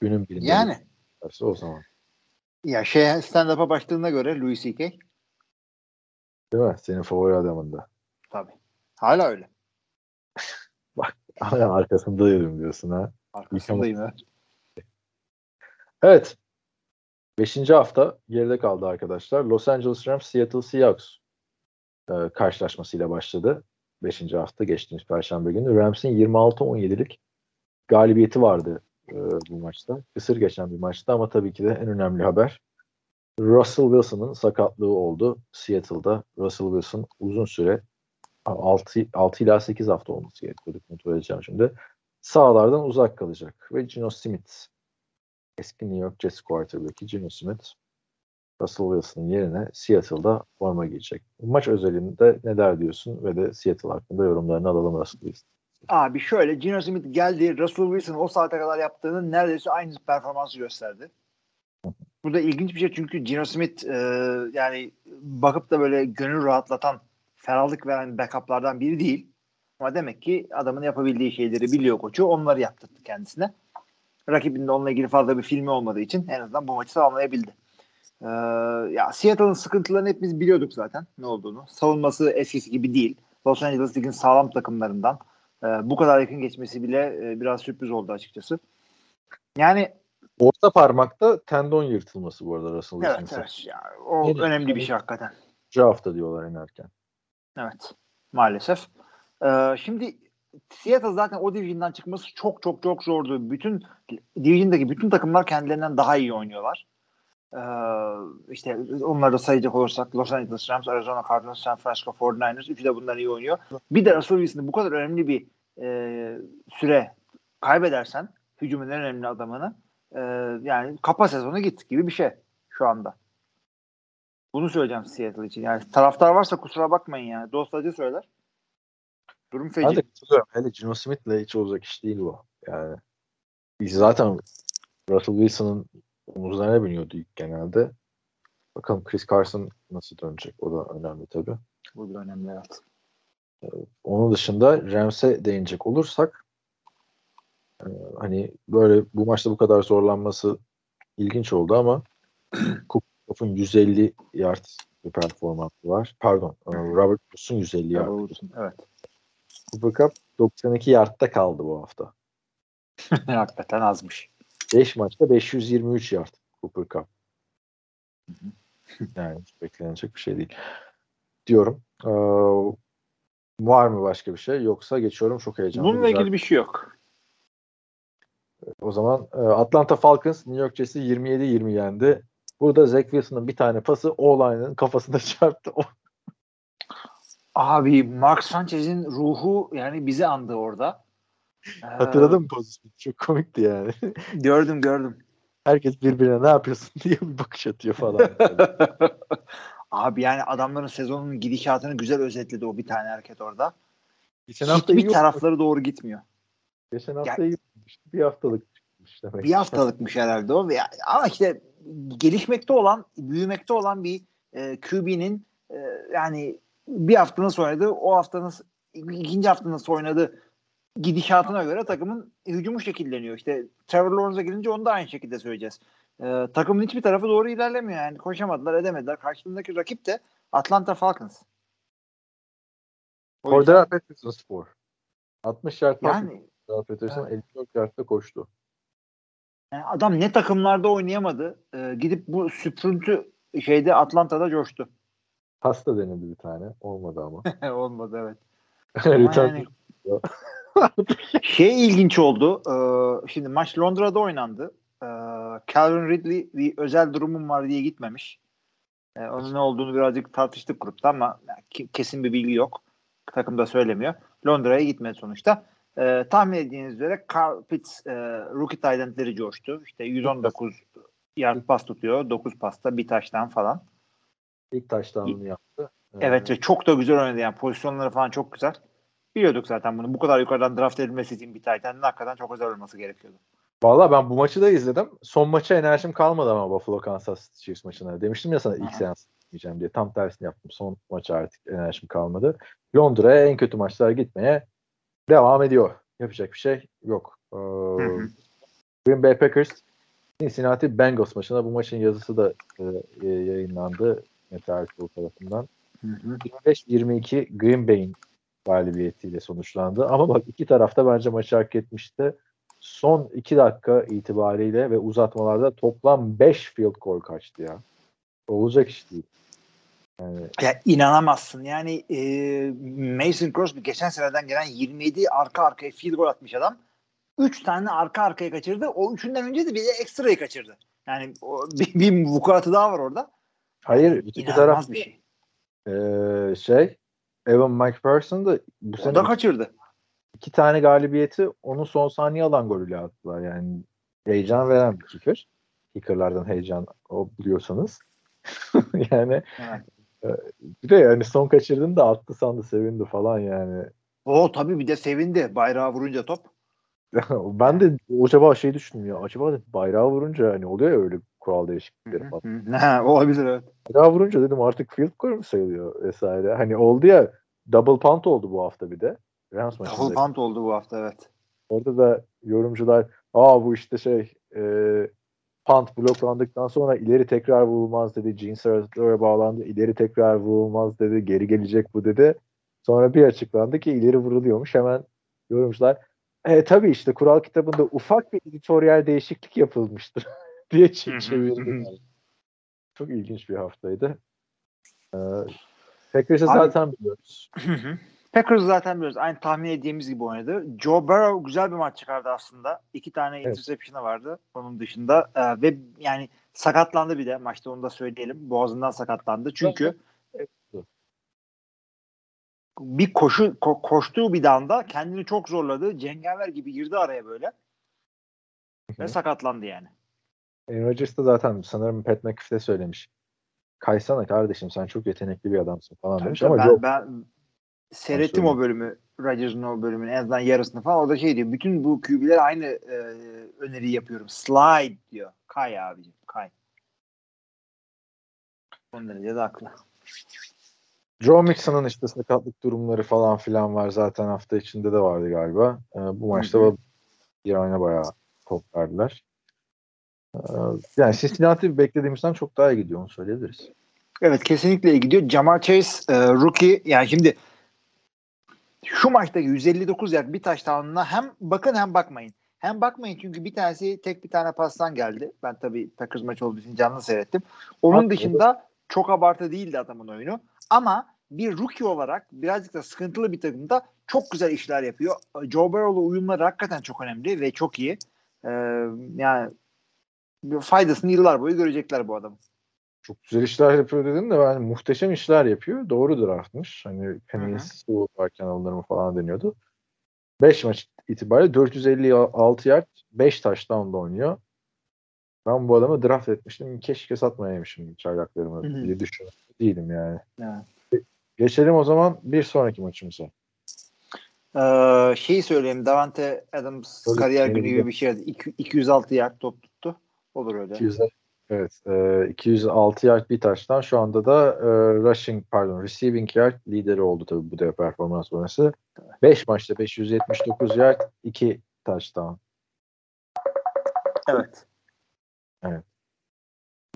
Günün birinde Yani biterse o zaman. ya şey stand-up'a başladığına göre Louis C.K. Değil mi? Senin favori adamın da. Tabii. Hala öyle. Hala arkasındayım diyorsun ha. Arkasındayım evet. Evet. Beşinci hafta geride kaldı arkadaşlar. Los Angeles Rams Seattle Seahawks e, karşılaşmasıyla başladı. Beşinci hafta geçtiğimiz Perşembe günü. Rams'in 26-17'lik galibiyeti vardı e, bu maçta. Kısır geçen bir maçtı ama tabii ki de en önemli haber Russell Wilson'ın sakatlığı oldu. Seattle'da Russell Wilson uzun süre 6, 6 ila 8 hafta olması gerekiyordu. Kontrol edeceğim şimdi. Sahalardan uzak kalacak. Ve Gino Smith eski New York Jets quarterback'i Gino Smith Russell Wilson'ın yerine Seattle'da forma giyecek. Maç özelinde ne der diyorsun ve de Seattle hakkında yorumlarını alalım Russell Wilson. Abi şöyle Gino Smith geldi. Russell Wilson o saate kadar yaptığının neredeyse aynı performansı gösterdi. Bu da ilginç bir şey çünkü Gino Smith e, yani bakıp da böyle gönül rahatlatan, ferahlık veren backuplardan biri değil. Ama demek ki adamın yapabildiği şeyleri biliyor koçu. Onları yaptırdı kendisine. Rakibinin de onunla ilgili fazla bir filmi olmadığı için en azından bu maçı tamamlayabildi. Ee, ya Seattle'ın sıkıntılarını hepimiz biliyorduk zaten ne olduğunu. Savunması eskisi gibi değil. Los Angeles Lig'in sağlam takımlarından. Ee, bu kadar yakın geçmesi bile e, biraz sürpriz oldu açıkçası. Yani Orta parmakta tendon yırtılması bu arada Russell evet, Wilson'ın. evet ya, o Ne önemli bir şey hakikaten. Üçüncü hafta diyorlar inerken. Evet. Maalesef. Ee, şimdi Seattle zaten o division'dan çıkması çok çok çok zordu. Bütün division'daki bütün takımlar kendilerinden daha iyi oynuyorlar. Ee, işte onları da sayacak olursak Los Angeles Rams, Arizona Cardinals, San Francisco 49ers üçü de bundan iyi oynuyor. Bir de Russell Wilson'ı bu kadar önemli bir e, süre kaybedersen hücumun en önemli adamını e, yani kapa sezonu git gibi bir şey şu anda. Bunu söyleyeceğim Seattle için. Yani taraftar varsa kusura bakmayın yani. Dostacı söyler. Durum feci. Ben de katılıyorum. Hele Gino Smith'le hiç olacak iş değil bu. Yani biz zaten Russell Wilson'ın omuzlarına biniyordu ilk genelde. Bakalım Chris Carson nasıl dönecek? O da önemli tabii. Bu da önemli evet. Onun dışında Rams'e değinecek olursak e, hani böyle bu maçta bu kadar zorlanması ilginç oldu ama Cooper'ın 150 yard bir performansı var. Pardon. e, Robert Woods'un 150 yard. Olsun. Evet. Cooper Cup 92 yardta kaldı bu hafta. Hakikaten azmış. 5 maçta 523 yard Cooper Cup. yani hiç beklenecek bir şey değil. Diyorum. Ee, var mı başka bir şey? Yoksa geçiyorum çok heyecanlı. Bununla güzel. ilgili bir şey yok. O zaman e, Atlanta Falcons New York Jets'i 27-20 yendi. Burada Zach Wilson'ın bir tane pası O-line'ın kafasına çarptı. Abi Mark Sanchez'in ruhu yani bizi andı orada. Ee, Hatırladın mı pozisyonu? Çok komikti yani. Gördüm gördüm. Herkes birbirine ne yapıyorsun diye bir bakış atıyor falan. Abi yani adamların sezonun gidişatını güzel özetledi o bir tane hareket orada. Geçen hafta Hiçbir iyi tarafları doğru gitmiyor. Geçen hafta iyi olmuştu. Bir haftalık çıkmış demek. Bir haftalıkmış herhalde o. Ama işte gelişmekte olan, büyümekte olan bir e, QB'nin e, yani bir hafta nasıl oynadı, o hafta nasıl, ikinci hafta nasıl oynadı gidişatına göre takımın hücumu şekilleniyor. İşte Trevor Lawrence'a gelince onu da aynı şekilde söyleyeceğiz. E, takımın hiçbir tarafı doğru ilerlemiyor yani. Koşamadılar, edemediler. Karşılığındaki rakip de Atlanta Falcons. O yüzden Cordero Patterson spor. 60 yard yani Patterson Evet. 54 yardta koştu. Yani adam ne takımlarda oynayamadı. Ee, gidip bu sprint'ü şeyde Atlanta'da coştu. Pasta denedi bir tane. Olmadı ama. Olmadı evet. Return yani- Şey ilginç oldu. Ee, şimdi maç Londra'da oynandı. Ee, Calvin Ridley bir özel durumum var diye gitmemiş. Ee, onun ne olduğunu birazcık tartıştık grupta ama kesin bir bilgi yok. Takım da söylemiyor. Londra'ya gitmedi sonuçta. Ee, tahmin ettiğiniz üzere Carl Pitts e, rookie tight coştu. İşte 119 yard pas tutuyor. 9 pasta bir taştan falan. İlk touchdown'unu yaptı. Ee, Evet ve çok da güzel oynadı yani pozisyonları falan çok güzel. Biliyorduk zaten bunu. Bu kadar yukarıdan draft edilmesi için bir tight end'in hakikaten çok özel olması gerekiyordu. Valla ben bu maçı da izledim. Son maça enerjim kalmadı ama Buffalo Kansas Chiefs maçına. Demiştim ya sana ilk Aha. seans gitmeyeceğim diye. Tam tersini yaptım. Son maça artık enerjim kalmadı. Londra'ya en kötü maçlar gitmeye devam ediyor. Yapacak bir şey yok. Ee. Green Bay Packers Cincinnati Bengals maçına bu maçın yazısı da e, e, yayınlandı Meteor tarafından. 25-22 Green Bay'in galibiyetiyle sonuçlandı. Ama bak iki tarafta bence maçı hak etmişti. Son iki dakika itibariyle ve uzatmalarda toplam 5 field goal kaçtı ya. Olacak iş değil. Yani Ya inanamazsın. Yani e, Mason Crosby geçen seneden gelen 27 arka arkaya field goal atmış adam. 3 tane arka arkaya kaçırdı. O üçünden önce de bir de ekstrayı kaçırdı. Yani o, bir, bir vukuatı daha var orada. Hayır öteki İnanılmaz taraf bir şey. eee, şey Evan McPherson da bu O sene da kaçırdı. iki tane galibiyeti onun son saniye alan golüyle attılar. Yani heyecan veren bir kicker. Kickerlardan heyecan o biliyorsanız. yani Evet. bir de yani son kaçırdın da attı sandı sevindi falan yani. O tabii bir de sevindi bayrağı vurunca top. ben de acaba şey düşündüm ya acaba bayrağı vurunca hani oluyor ya öyle kural değişiklikleri falan. Ha, olabilir evet. Bayrağı vurunca dedim artık field goal mu sayılıyor vesaire. Hani oldu ya double punt oldu bu hafta bir de. Rams maçında. Double punt oldu bu hafta evet. Orada da yorumcular aa bu işte şey e, punt bloklandıktan sonra ileri tekrar vurulmaz dedi. Gene Sarator'a bağlandı. İleri tekrar vurulmaz dedi. Geri gelecek bu dedi. Sonra bir açıklandı ki ileri vuruluyormuş. Hemen yorumcular e, tabii işte kural kitabında ufak bir editoryal değişiklik yapılmıştır diye ç- çevirdiler. Çok ilginç bir haftaydı. Ee, Packers'ı zaten biliyoruz. Hı hı. Packers zaten biliyoruz. Aynı tahmin ettiğimiz gibi oynadı. Joe Burrow güzel bir maç çıkardı aslında. İki tane Evet. interception'ı vardı onun dışında. Ee, ve yani sakatlandı bir de maçta onu da söyleyelim. Boğazından sakatlandı. Çünkü Evet. bir koşu ko- koştuğu bir anda kendini çok zorladı. Cengaver gibi girdi araya böyle. Ve sakatlandı yani. Aaron Rodgers da zaten sanırım Pat McAfee söylemiş. Kaysana kardeşim sen çok yetenekli bir adamsın falan Tabii demiş ama ben, yok. ben seyrettim o bölümü. Rodgers'ın o bölümünü en azından yarısını falan. Orada şey diyor. Bütün bu QB'lere aynı e, öneriyi yapıyorum. Slide diyor. Kay abicim. Kay. Son derece de haklı. Joe Mixon'ın işte sakatlık durumları falan filan var. Zaten hafta içinde de vardı galiba. Ee, bu maçta hı. İran'a bayağı top verdiler. Ee, yani Cincinnati beklediğimizden çok daha iyi gidiyor onu söyleyebiliriz. Evet kesinlikle iyi gidiyor. Jamar Chase e, rookie yani şimdi şu maçtaki 159 yard bir touchdown'ına hem bakın hem bakmayın. Hem bakmayın çünkü bir tanesi tek bir tane pastan geldi. Ben tabii Packers maçı olduğu için canlı seyrettim. Onun Bak, dışında çok abartı değildi adamın oyunu. Ama bir rookie olarak birazcık da sıkıntılı bir takımda çok güzel işler yapıyor. Joe Burrow'la uyumları hakikaten çok önemli ve çok iyi. Ee, yani faydasını yıllar boyu görecekler bu adamın. Çok güzel işler yapıyor dedin de ben muhteşem işler yapıyor. Doğru draftmış. Hani Sewell varken alınır mı falan deniyordu. 5 maç itibariyle 456 yard 5 touchdown'da oynuyor. Ben bu adamı draft etmiştim. Keşke satmayaymışım çaylaklarımı diye düşünüyorum. Değilim yani. Evet. Geçelim o zaman bir sonraki maçımıza. Ee, şeyi söyleyeyim. Davante Adams Tabii, kariyer günü gibi bir şeydi. İki- 206 yard top. Olur öyle. 200 evet, e, 206 yard bir taştan şu anda da e, rushing pardon receiving yard lideri oldu tabii bu da performans sonrası. 5 maçta 579 yard 2 touchdown. Evet. Evet.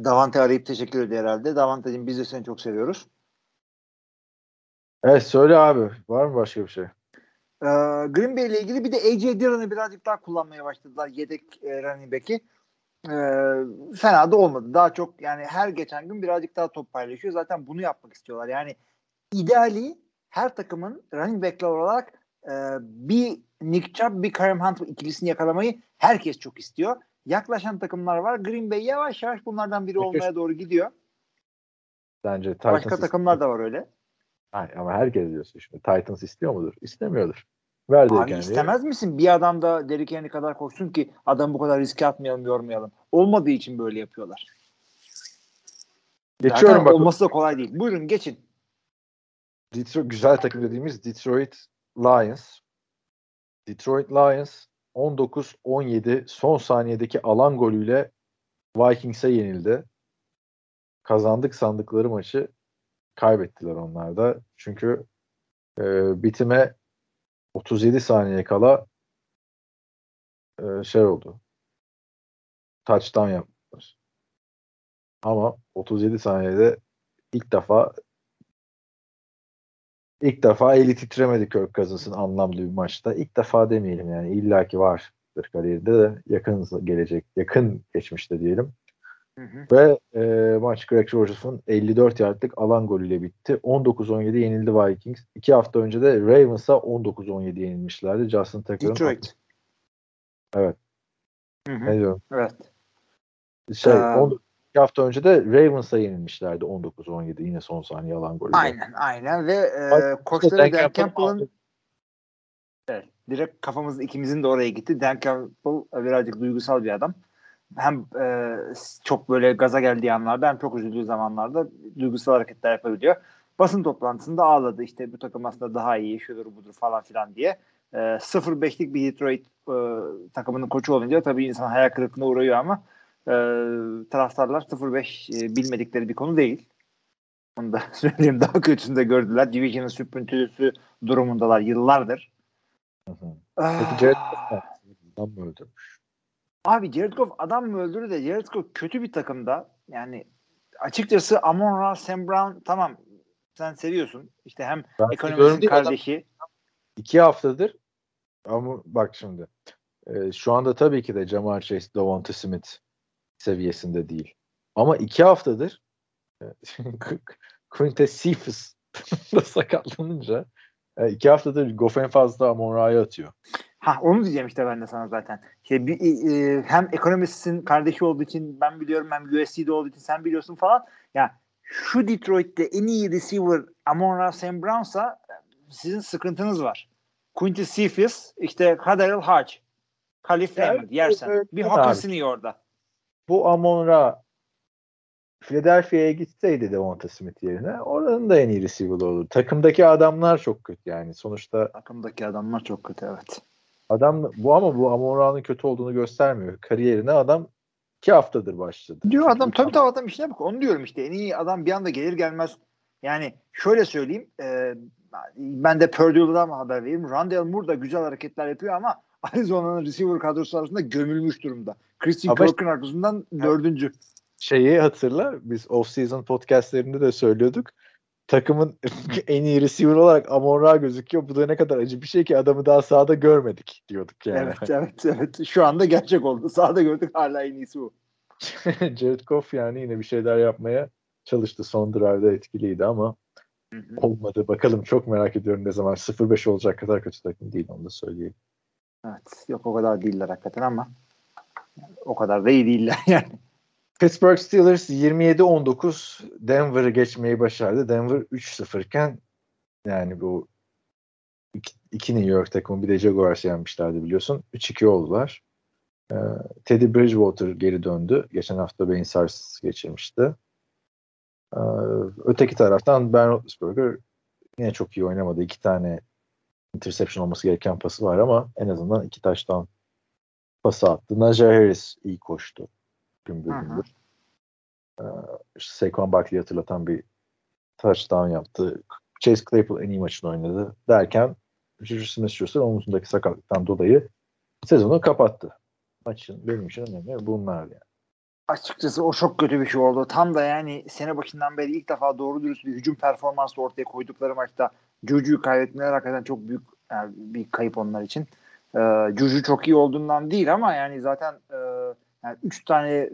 Davante arayıp teşekkür ediyor herhalde. Davante'cim biz de seni çok seviyoruz. Evet söyle abi. Var mı başka bir şey? Ee, Green Bay ile ilgili bir de AJ Dillon'ı birazcık daha kullanmaya başladılar. Yedek e, running back'i. Ee, fena da olmadı. Daha çok yani her geçen gün birazcık daha top paylaşıyor. Zaten bunu yapmak istiyorlar. Yani ideali her takımın running back'ler olarak e, bir Nick Chubb bir Kareem Hunt ikilisini yakalamayı herkes çok istiyor. Yaklaşan takımlar var. Green Bay yavaş yavaş bunlardan biri olmaya doğru gidiyor. Bence Titans Başka takımlar da var öyle. Hayır, ama herkes diyorsun şimdi. Titans istiyor mudur? İstemiyordur. Ver Abi Henry'e. istemez misin bir adam da Derrick Henry kadar koşsun ki adam bu kadar riske atmayalım yormayalım. Olmadığı için böyle yapıyorlar. Geçiyorum Zaten bak. olması da kolay değil. Buyurun geçin. Detroit, güzel takım dediğimiz Detroit Lions. Detroit Lions 19-17 son saniyedeki alan golüyle Vikings'e yenildi. Kazandık sandıkları maçı kaybettiler onlar da. Çünkü e, bitime 37 saniye kala e, şey oldu. Touchdown yaptılar. Ama 37 saniyede ilk defa ilk defa eli titremedi Kirk Cousins'ın anlamlı bir maçta. İlk defa demeyelim yani illaki vardır kariyerinde de yakın gelecek, yakın geçmişte diyelim. Hı hı. Ve e, maç Greg Rogers'ın 54 yardlık alan golüyle bitti. 19-17 yenildi Vikings. İki hafta önce de Ravens'a 19-17 yenilmişlerdi. Justin Tucker'ın Detroit. Evet. Hı hı. ne diyorum? Evet. Şey, Ee, 19 iki hafta önce de Ravens'a yenilmişlerdi 19-17 yine son saniye alan golüyle. Aynen aynen ve e, koçları Dan Dan Campbell Campbell'ın evet, direkt kafamız ikimizin de oraya gitti. Dan Campbell birazcık duygusal bir adam. Hem e, çok böyle gaza geldiği anlarda hem çok üzüldüğü zamanlarda duygusal hareketler yapabiliyor. Basın toplantısında ağladı işte bu takım aslında daha iyi şudur budur falan filan diye. E, 0-5'lik bir Detroit e, takımının koçu olunca tabii insan hayal kırıklığına uğruyor ama e, taraftarlar 0-5 e, bilmedikleri bir konu değil. Onu da söyleyeyim daha kötüsünü de gördüler. Division'ın süprüntüsü durumundalar yıllardır. Hı hı. Ah, Peki Jared adam mı öldürmüş? Abi Jared Goff adam mı öldürdü de Jared Goff kötü bir takımda. Yani açıkçası Amon Ra, Sam Brown tamam sen seviyorsun. İşte hem Ben ekonomisinin değil, adam kardeşi. iki haftadır ama bak şimdi e, şu anda tabii ki de Jamar Chase, Devonta Smith seviyesinde değil. Ama iki haftadır e, Quintez Cephas da sakatlanınca e, iki haftadır Goffin fazla Amon atıyor. Ha onu diyeceğim işte ben de sana zaten. İşte bir, e, hem ekonomistin kardeşi olduğu için ben biliyorum hem USC'de olduğu için sen biliyorsun falan. Ya şu Detroit'te en iyi receiver Amon Ra Sam Brown'sa sizin sıkıntınız var. Quincy Cephas, işte Kaderil Khalif Ya, Raymond yersen. evet, bir abi. iyi orada. Bu Amon Ra Philadelphia'ya gitseydi Devonta Smith yerine oranın da en iyi receiver olur. Takımdaki adamlar çok kötü yani. Sonuçta Takımdaki adamlar çok kötü evet. adam bu ama bu Amon Ra'nın kötü olduğunu göstermiyor. Kariyerine adam iki haftadır başladı. Diyor adam tabii tabii adam işine bak. Onu diyorum işte. En iyi adam bir anda gelir gelmez. Yani şöyle söyleyeyim. E, ben de Purdue'dan haber vereyim. Rondale Moore da güzel hareketler yapıyor ama Arizona'nın receiver kadrosu arasında gömülmüş durumda. Christian Kirk'ün arkasından dördüncü. Şeyi hatırla biz off-season podcastlerinde de söylüyorduk. Takımın en iyi receiver olarak Amon gözüküyor. Bu da ne kadar acı bir şey ki adamı daha sahada görmedik diyorduk yani. Evet evet evet. Şu anda gerçek oldu. Sağda gördük hala en iyisi bu. Jared Goff yani yine bir şeyler yapmaya çalıştı. Son drive'da etkiliydi ama Hı hı. olmadı. Bakalım çok merak ediyorum ne zaman 0-5 olacak kadar kötü takım değil onu da söyleyeyim. Evet. Yok o kadar değiller hakikaten ama o kadar da iyi değiller yani. Pittsburgh Steelers 27-19 Denver'ı geçmeyi başardı. Denver 3-0 iken yani bu iki, iki New York takımı bir de Jaguars yenmişlerdi biliyorsun. 3-2 oldular. Ee, Teddy Bridgewater geri döndü. Geçen hafta beyin sarsıntısı geçirmişti. Ee, öteki taraftan Ben Roethlisberger yine çok iyi oynamadı. İki tane interception olması gereken pası var ama en azından iki taştan pası attı. Najee Harris iyi koştu. Gümbür Hı hı. gümbür. Ee, işte Saquon Barkley'i hatırlatan bir touchdown yaptı. Chase Claypool en iyi maçını oynadı derken Juju Smith-Schuster omuzundaki sakatlıktan dolayı sezonu kapattı. Maçın benim için önemli bunlar yani. Açıkçası o çok kötü bir şey oldu. Tam da yani sene başından beri ilk defa doğru dürüst bir hücum performansı ortaya koydukları maçta Juju'yu kaybetmeleri hakikaten çok büyük yani bir kayıp onlar için. Ee, Juju çok iyi olduğundan değil ama yani zaten e, yani üç tane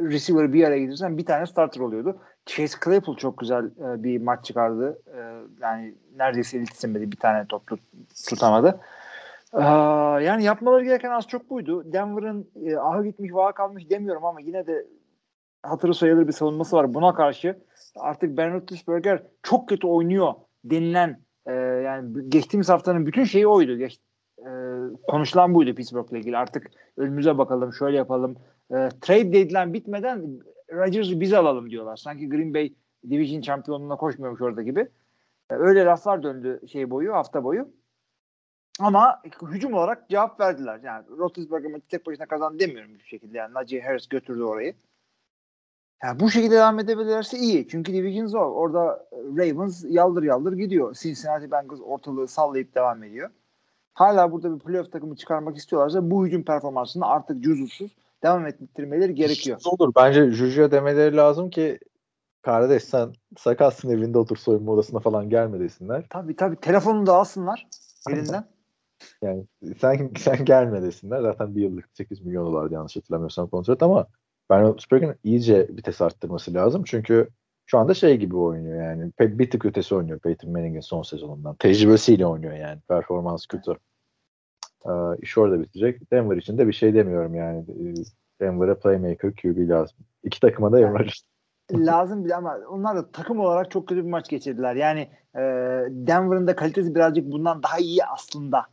receiver bir araya getirsen bir tane starter oluyordu. Chase Claypool çok güzel e, bir maç çıkardı. E, yani neredeyse istemedi bir tane top tut, tutamadı. Ee, yani yapmaları gereken az çok buydu. Denver'ın e, aha gitmiş vaha kalmış demiyorum ama yine de hatırı sayılır bir savunması var. Buna karşı artık Ben Roethlisberger çok kötü oynuyor denilen e, yani geçtiğimiz haftanın bütün şeyi oydu. Geç, e, konuşulan buydu Pittsburgh'la ilgili. Artık önümüze bakalım, şöyle yapalım. E, trade deadline bitmeden Rodgers'ı biz alalım diyorlar. Sanki Green Bay Division şampiyonluğuna koşmuyormuş orada gibi. E, öyle laflar döndü şey boyu, hafta boyu. Ama hücum olarak cevap verdiler. Yani Roethlisberger maçı tek başına kazandı demiyorum bir şekilde. Yani Najee Harris götürdü orayı. Yani bu şekilde devam edebilirlerse iyi. Çünkü division zor. Orada Ravens yaldır yaldır gidiyor. Cincinnati Bengals ortalığı sallayıp devam ediyor. Hala burada bir playoff takımı çıkarmak istiyorlarsa bu hücum performansını artık cüzusuz devam ettirmeleri gerekiyor. Olur. Bence Juju'ya demeleri lazım ki kardeş sen sakatsın evinde otur soyunma odasına falan gelme desinler. Tabii tabii. Telefonunu da alsınlar elinden. Yani sen sen gelme desinler. Zaten bir yıllık 8 milyon dolardı yanlış hatırlamıyorsam kontrat ama Ben Roethlisberger'in iyice vites arttırması lazım. Çünkü şu anda şey gibi oynuyor yani. Pe- Bir tık ötesi oynuyor Peyton Manning'in son sezonundan. Tecrübesiyle oynuyor yani. Performans kötü. Ee, iş orada bitecek. Denver için de bir şey demiyorum yani. Ee, Denver'a playmaker QB lazım. İki takıma da Rodgers. lazım bile ama onlar da takım olarak çok kötü bir maç geçirdiler. Yani e, Denver'ın da kalitesi birazcık bundan daha iyi aslında.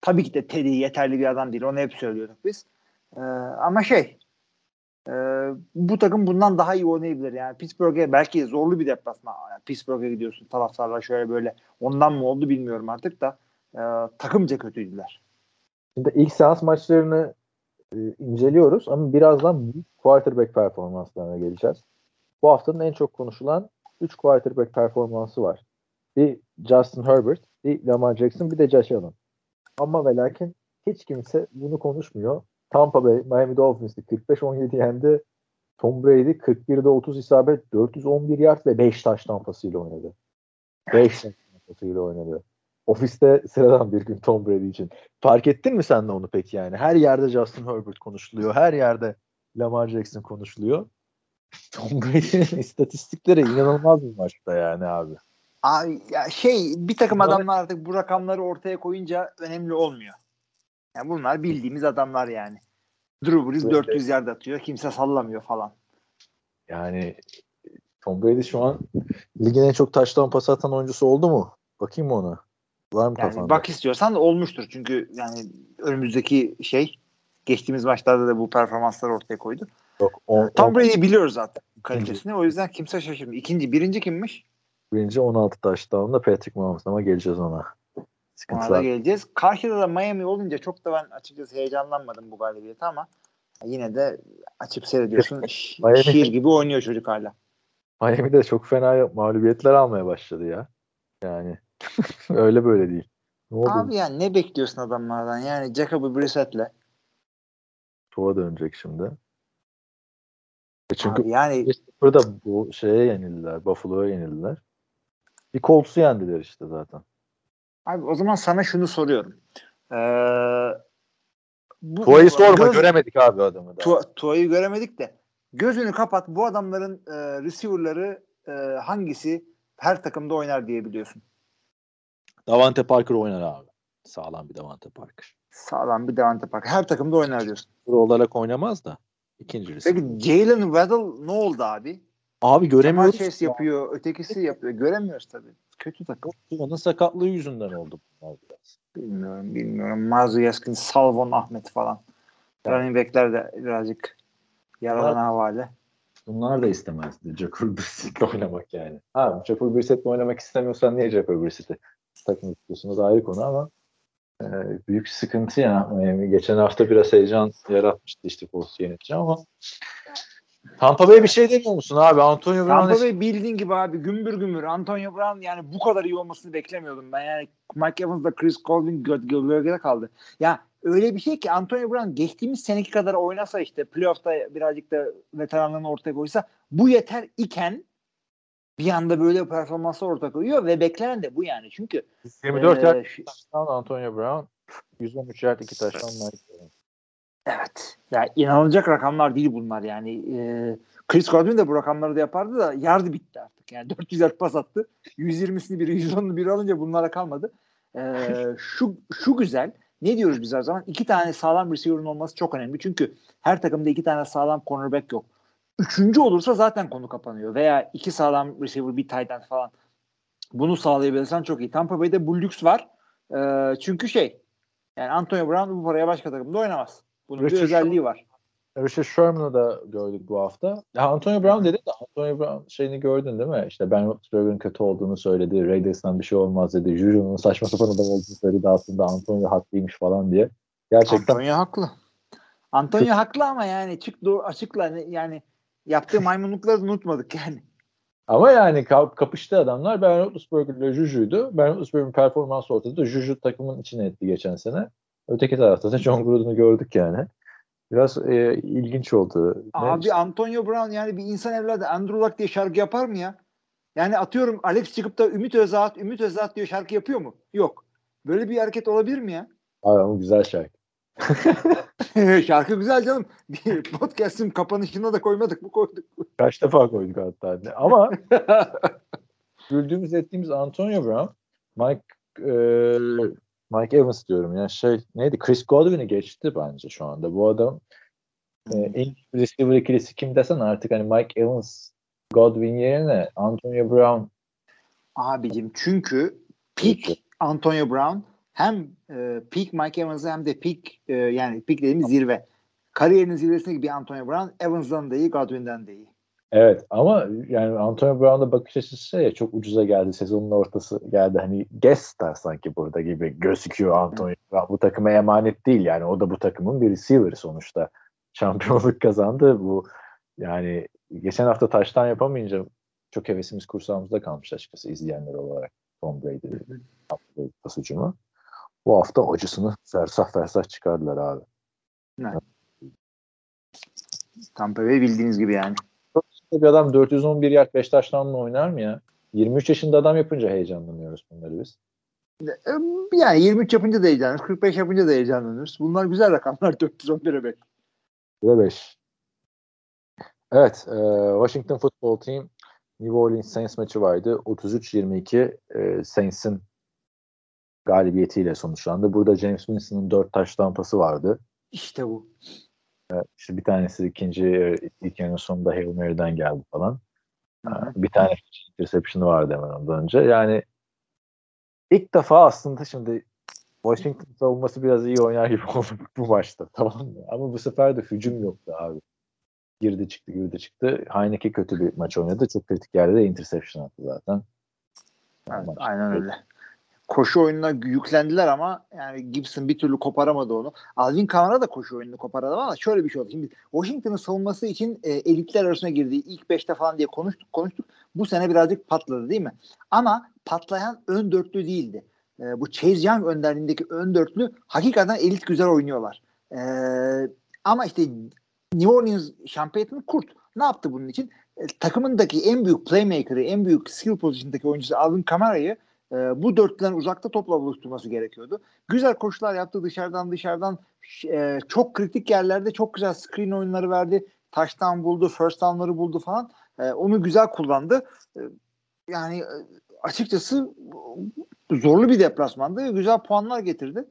Tabii ki de Teddy yeterli bir adam değil. Onu hep söylüyorduk biz. E, ama şey e, bu takım bundan daha iyi oynayabilir. Yani Pittsburgh'e belki zorlu bir deplasman. Yani Pittsburgh'e gidiyorsun taraftarlar şöyle böyle. Ondan mı oldu bilmiyorum artık da e, takımca kötüydüler. Şimdi ilk seans maçlarını e, inceliyoruz ama birazdan quarterback performanslarına geleceğiz. Bu haftanın en çok konuşulan 3 quarterback performansı var. Bir Justin Herbert, bir Lamar Jackson, bir de Josh Allen. Ama ve lakin hiç kimse bunu konuşmuyor. Tampa Bay, Miami Dolphins'i 45-17 yendi. Tom Brady 41'de 30 isabet, 411 yard ve 5 taş tampasıyla oynadı. 5 taş tampasıyla oynadı. Ofiste sıradan bir gün Tom Brady için. Fark ettin mi sen de onu peki yani? Her yerde Justin Herbert konuşuluyor. Her yerde Lamar Jackson konuşuluyor. Tom Brady'nin istatistikleri inanılmaz bir maçta yani abi. Abi ya şey bir takım adamlar artık bu rakamları ortaya koyunca önemli olmuyor. Yani bunlar bildiğimiz adamlar yani. Drew Brees Evet. 400 yard atıyor. Kimse sallamıyor falan. Yani Tom Brady şu an ligin en çok taştan pas atan oyuncusu oldu mu? Bakayım ona? Var mı Yani kafanda? bak istiyorsan olmuştur. Çünkü yani önümüzdeki şey geçtiğimiz maçlarda da bu performansları ortaya koydu. Yok, on, Tom Brady'yi biliyoruz zaten kalitesini. O yüzden kimse şaşırmıyor. İkinci, birinci kimmiş? birinci 16 taştanla Patrick Mahomes ama geleceğiz ona. Sıkıntılar. geleceğiz. Karşıda da Miami olunca çok da ben açıkçası heyecanlanmadım bu galibiyete ama yine de açıp seyrediyorsun. Miami- Şiir gibi oynuyor çocuk hala. Miami'de çok fena mağlubiyetler almaya başladı ya. Yani öyle böyle değil. Ne oldu? Abi yani ne bekliyorsun adamlardan? Yani Jacoby Brissett'le. Tova dönecek şimdi. E çünkü Abi yani burada bu şeye yenildiler. Buffalo'ya yenildiler. Bir Colts'u yendiler işte zaten. Abi o zaman sana şunu soruyorum. Ee, bu, Tua'yı sorma göz- göremedik abi adamı da. Tua- Tua'yı göremedik de gözünü kapat bu adamların e, receiver'ları e, hangisi her takımda oynar diye biliyorsun. Davante Parker oynar abi. Sağlam bir Davante Parker. Sağlam bir Devante Parker. Her takımda oynar diyorsun. Pro olarak oynamaz da. İkinci receiver. Peki Jalen Waddle ne oldu abi? Abi göremiyoruz. Chase yapıyor, ötekisi yapıyor. Göremiyoruz tabii. Kötü takım. Onun sakatlığı yüzünden oldu bunlar biraz. Bilmiyorum, bilmiyorum. Mazu Yaskin, Salvon Ahmet falan. Running back'ler de birazcık yaralana havale. Bunlar da istemezdi Jacob Brissett'le oynamak yani. Ha Jacob Brissett'le oynamak istemiyorsan niye Jacob Brissett'i takım tutuyorsunuz ayrı konu ama e, büyük sıkıntı ya. Miami geçen hafta biraz heyecan yaratmıştı işte Colts'u yenince ama Tampa Bay bir şey demiyor musun abi? Antonio Brown Tampa Bay bildiğin gibi abi gümbür gümbür. Antonio Brown yani bu kadar iyi olmasını beklemiyordum ben. Yani Mike Evans'la Chris Colvin gö- gö- gölgede kaldı. Ya öyle bir şey ki Antonio Brown geçtiğimiz seneki kadar oynasa işte playoff'ta birazcık da veteranlığını ortaya koysa bu yeter iken bir anda böyle performanslar ortaya koyuyor ve beklenen de bu yani. Çünkü 24 e, yard Antonio Brown 113 yard 2 taştan. Evet. Ya inanılacak rakamlar değil bunlar yani. E, Chris Godwin de bu rakamları da yapardı da yardı bitti artık. Yani 400 yard pas attı. 120'sini biri 110'unu biri alınca bunlara kalmadı. E, şu şu güzel. Ne diyoruz biz her zaman? İki tane sağlam receiver'ın olması çok önemli. Çünkü her takımda iki tane sağlam cornerback yok. Üçüncü olursa zaten konu kapanıyor. Veya iki sağlam receiver bir tight end falan. Bunu sağlayabilirsen çok iyi. Tampa Bay'de bu lüks var. E, çünkü şey yani Antonio Brown bu paraya başka takımda oynamaz. Bunun bir Richard özelliği var. Richard Sherman'ı da gördük bu hafta. Ya Antonio Brown dedi de Antonio Brown şeyini gördün değil mi? İşte Ben Roethlisberger'ın kötü olduğunu söyledi. Raiders'tan bir şey olmaz dedi. Juju'nun saçma sapan adam olduğunu söyledi. Aslında Antonio haklıymış falan diye. Gerçekten Antonio haklı. Antonio haklı ama yani çık doğru açıkla yani yaptığı maymunlukları unutmadık yani. ama yani kap- kapıştı adamlar. Ben Roethlisberger ile Juju'ydu. Ben Roethlisberger'in performansı ortada. Juju takımın içine etti geçen sene. Öteki tarafta da John Gruden'ı gördük yani. Biraz e, ilginç oldu. Ne- Abi Antonio Brown yani bir insan evladı Andrew Luck diye şarkı yapar mı ya? Yani atıyorum Alex çıkıp da Ümit Özaat, Ümit Özaat diyor şarkı yapıyor mu? Yok. Böyle bir hareket olabilir mi ya? Abi ama güzel şarkı. şarkı güzel canım. Bir podcast'ın kapanışına da koymadık mı koyduk. Kaç defa koyduk hatta. Ama güldüğümüz ettiğimiz Antonio Brown, Mike e, Mike Evans diyorum ya şey neydi? Chris Godwin'i geçti bence şu anda. Bu adam e, en iyi receiver ikilisi kim desen artık hani Mike Evans Godwin yerine Antonio Brown Abicim çünkü peak Antonio Brown hem e, peak Mike Evans'ı hem de peak e, yani peak dediğimiz zirve. Kariyerinin zirvesindeki bir Antonio Brown Evans'dan da iyi, Godwin'den de iyi. Evet ama yani Antonio Brown'da bakış açısı ya, çok ucuza geldi. Sezonun ortası geldi. Hani guest star sanki burada gibi gözüküyor Antonio Brown. Bu takıma emanet değil yani. O da bu takımın bir receiver sonuçta. Şampiyonluk kazandı. Bu yani geçen hafta taştan yapamayınca çok hevesimiz kursağımızda kalmış açıkçası izleyenler olarak Tom Brady yaptığı pas ucumu. Bu hafta acısını fersah fersah çıkardılar abi. Tampa Bay bildiğiniz gibi yani. Bir adam 411 yard 5 taştanla oynar mı ya? 23 yaşında adam yapınca heyecanlanıyoruz bunları biz. E, Yani 23 yapınca da heyecanlanırız, 45 yapınca da heyecanlanırız. Bunlar güzel rakamlar 411'e bek. Ve 5. Evet. e, Washington Football Team New Orleans Saints maçı vardı. 33-22 e, Saints'in galibiyetiyle sonuçlandı. Burada James Winston'ın 4 taş tampası vardı. İşte bu. İşte bir tanesi ikinci ilk yarının sonunda Hail Mary'den geldi falan. Hı hı. Bir tane interception'ı vardı hemen ondan önce. Yani ilk defa aslında şimdi Washington savunması biraz iyi oynar gibi oldu bu maçta. Tamam mı? Ama bu sefer de hücum yoktu abi. Girdi çıktı girdi çıktı. Heineke kötü bir maç oynadı. Çok kritik yerde de interception attı zaten. Evet, aynen öyle. Koşu oyununa yüklendiler ama yani Gibson bir türlü koparamadı onu. Alvin Kamara da koşu oyununu koparamadı ama şöyle bir şey oldu. Şimdi Washington'ın savunması için e, elitler arasına girdiği ilk beşte falan diye konuştuk konuştuk. Bu sene birazcık patladı değil mi? Ama patlayan ön dörtlü değildi. E, bu Chase Young önderliğindeki ön dörtlü hakikaten elit güzel oynuyorlar. E, ama işte New Orleans şampiyonu kurt. Ne yaptı bunun için? E, takımındaki en büyük playmaker'ı, en büyük skill pozisyondaki oyuncusu Alvin Kamara'yı e, bu dörtlüden uzakta topla buluşturması gerekiyordu. Güzel koşular yaptı dışarıdan dışarıdan. E, çok kritik yerlerde çok güzel screen oyunları verdi. Taştan buldu, first down'ları buldu falan. E, onu güzel kullandı. E, yani açıkçası zorlu bir deplasmandı. Güzel puanlar getirdi.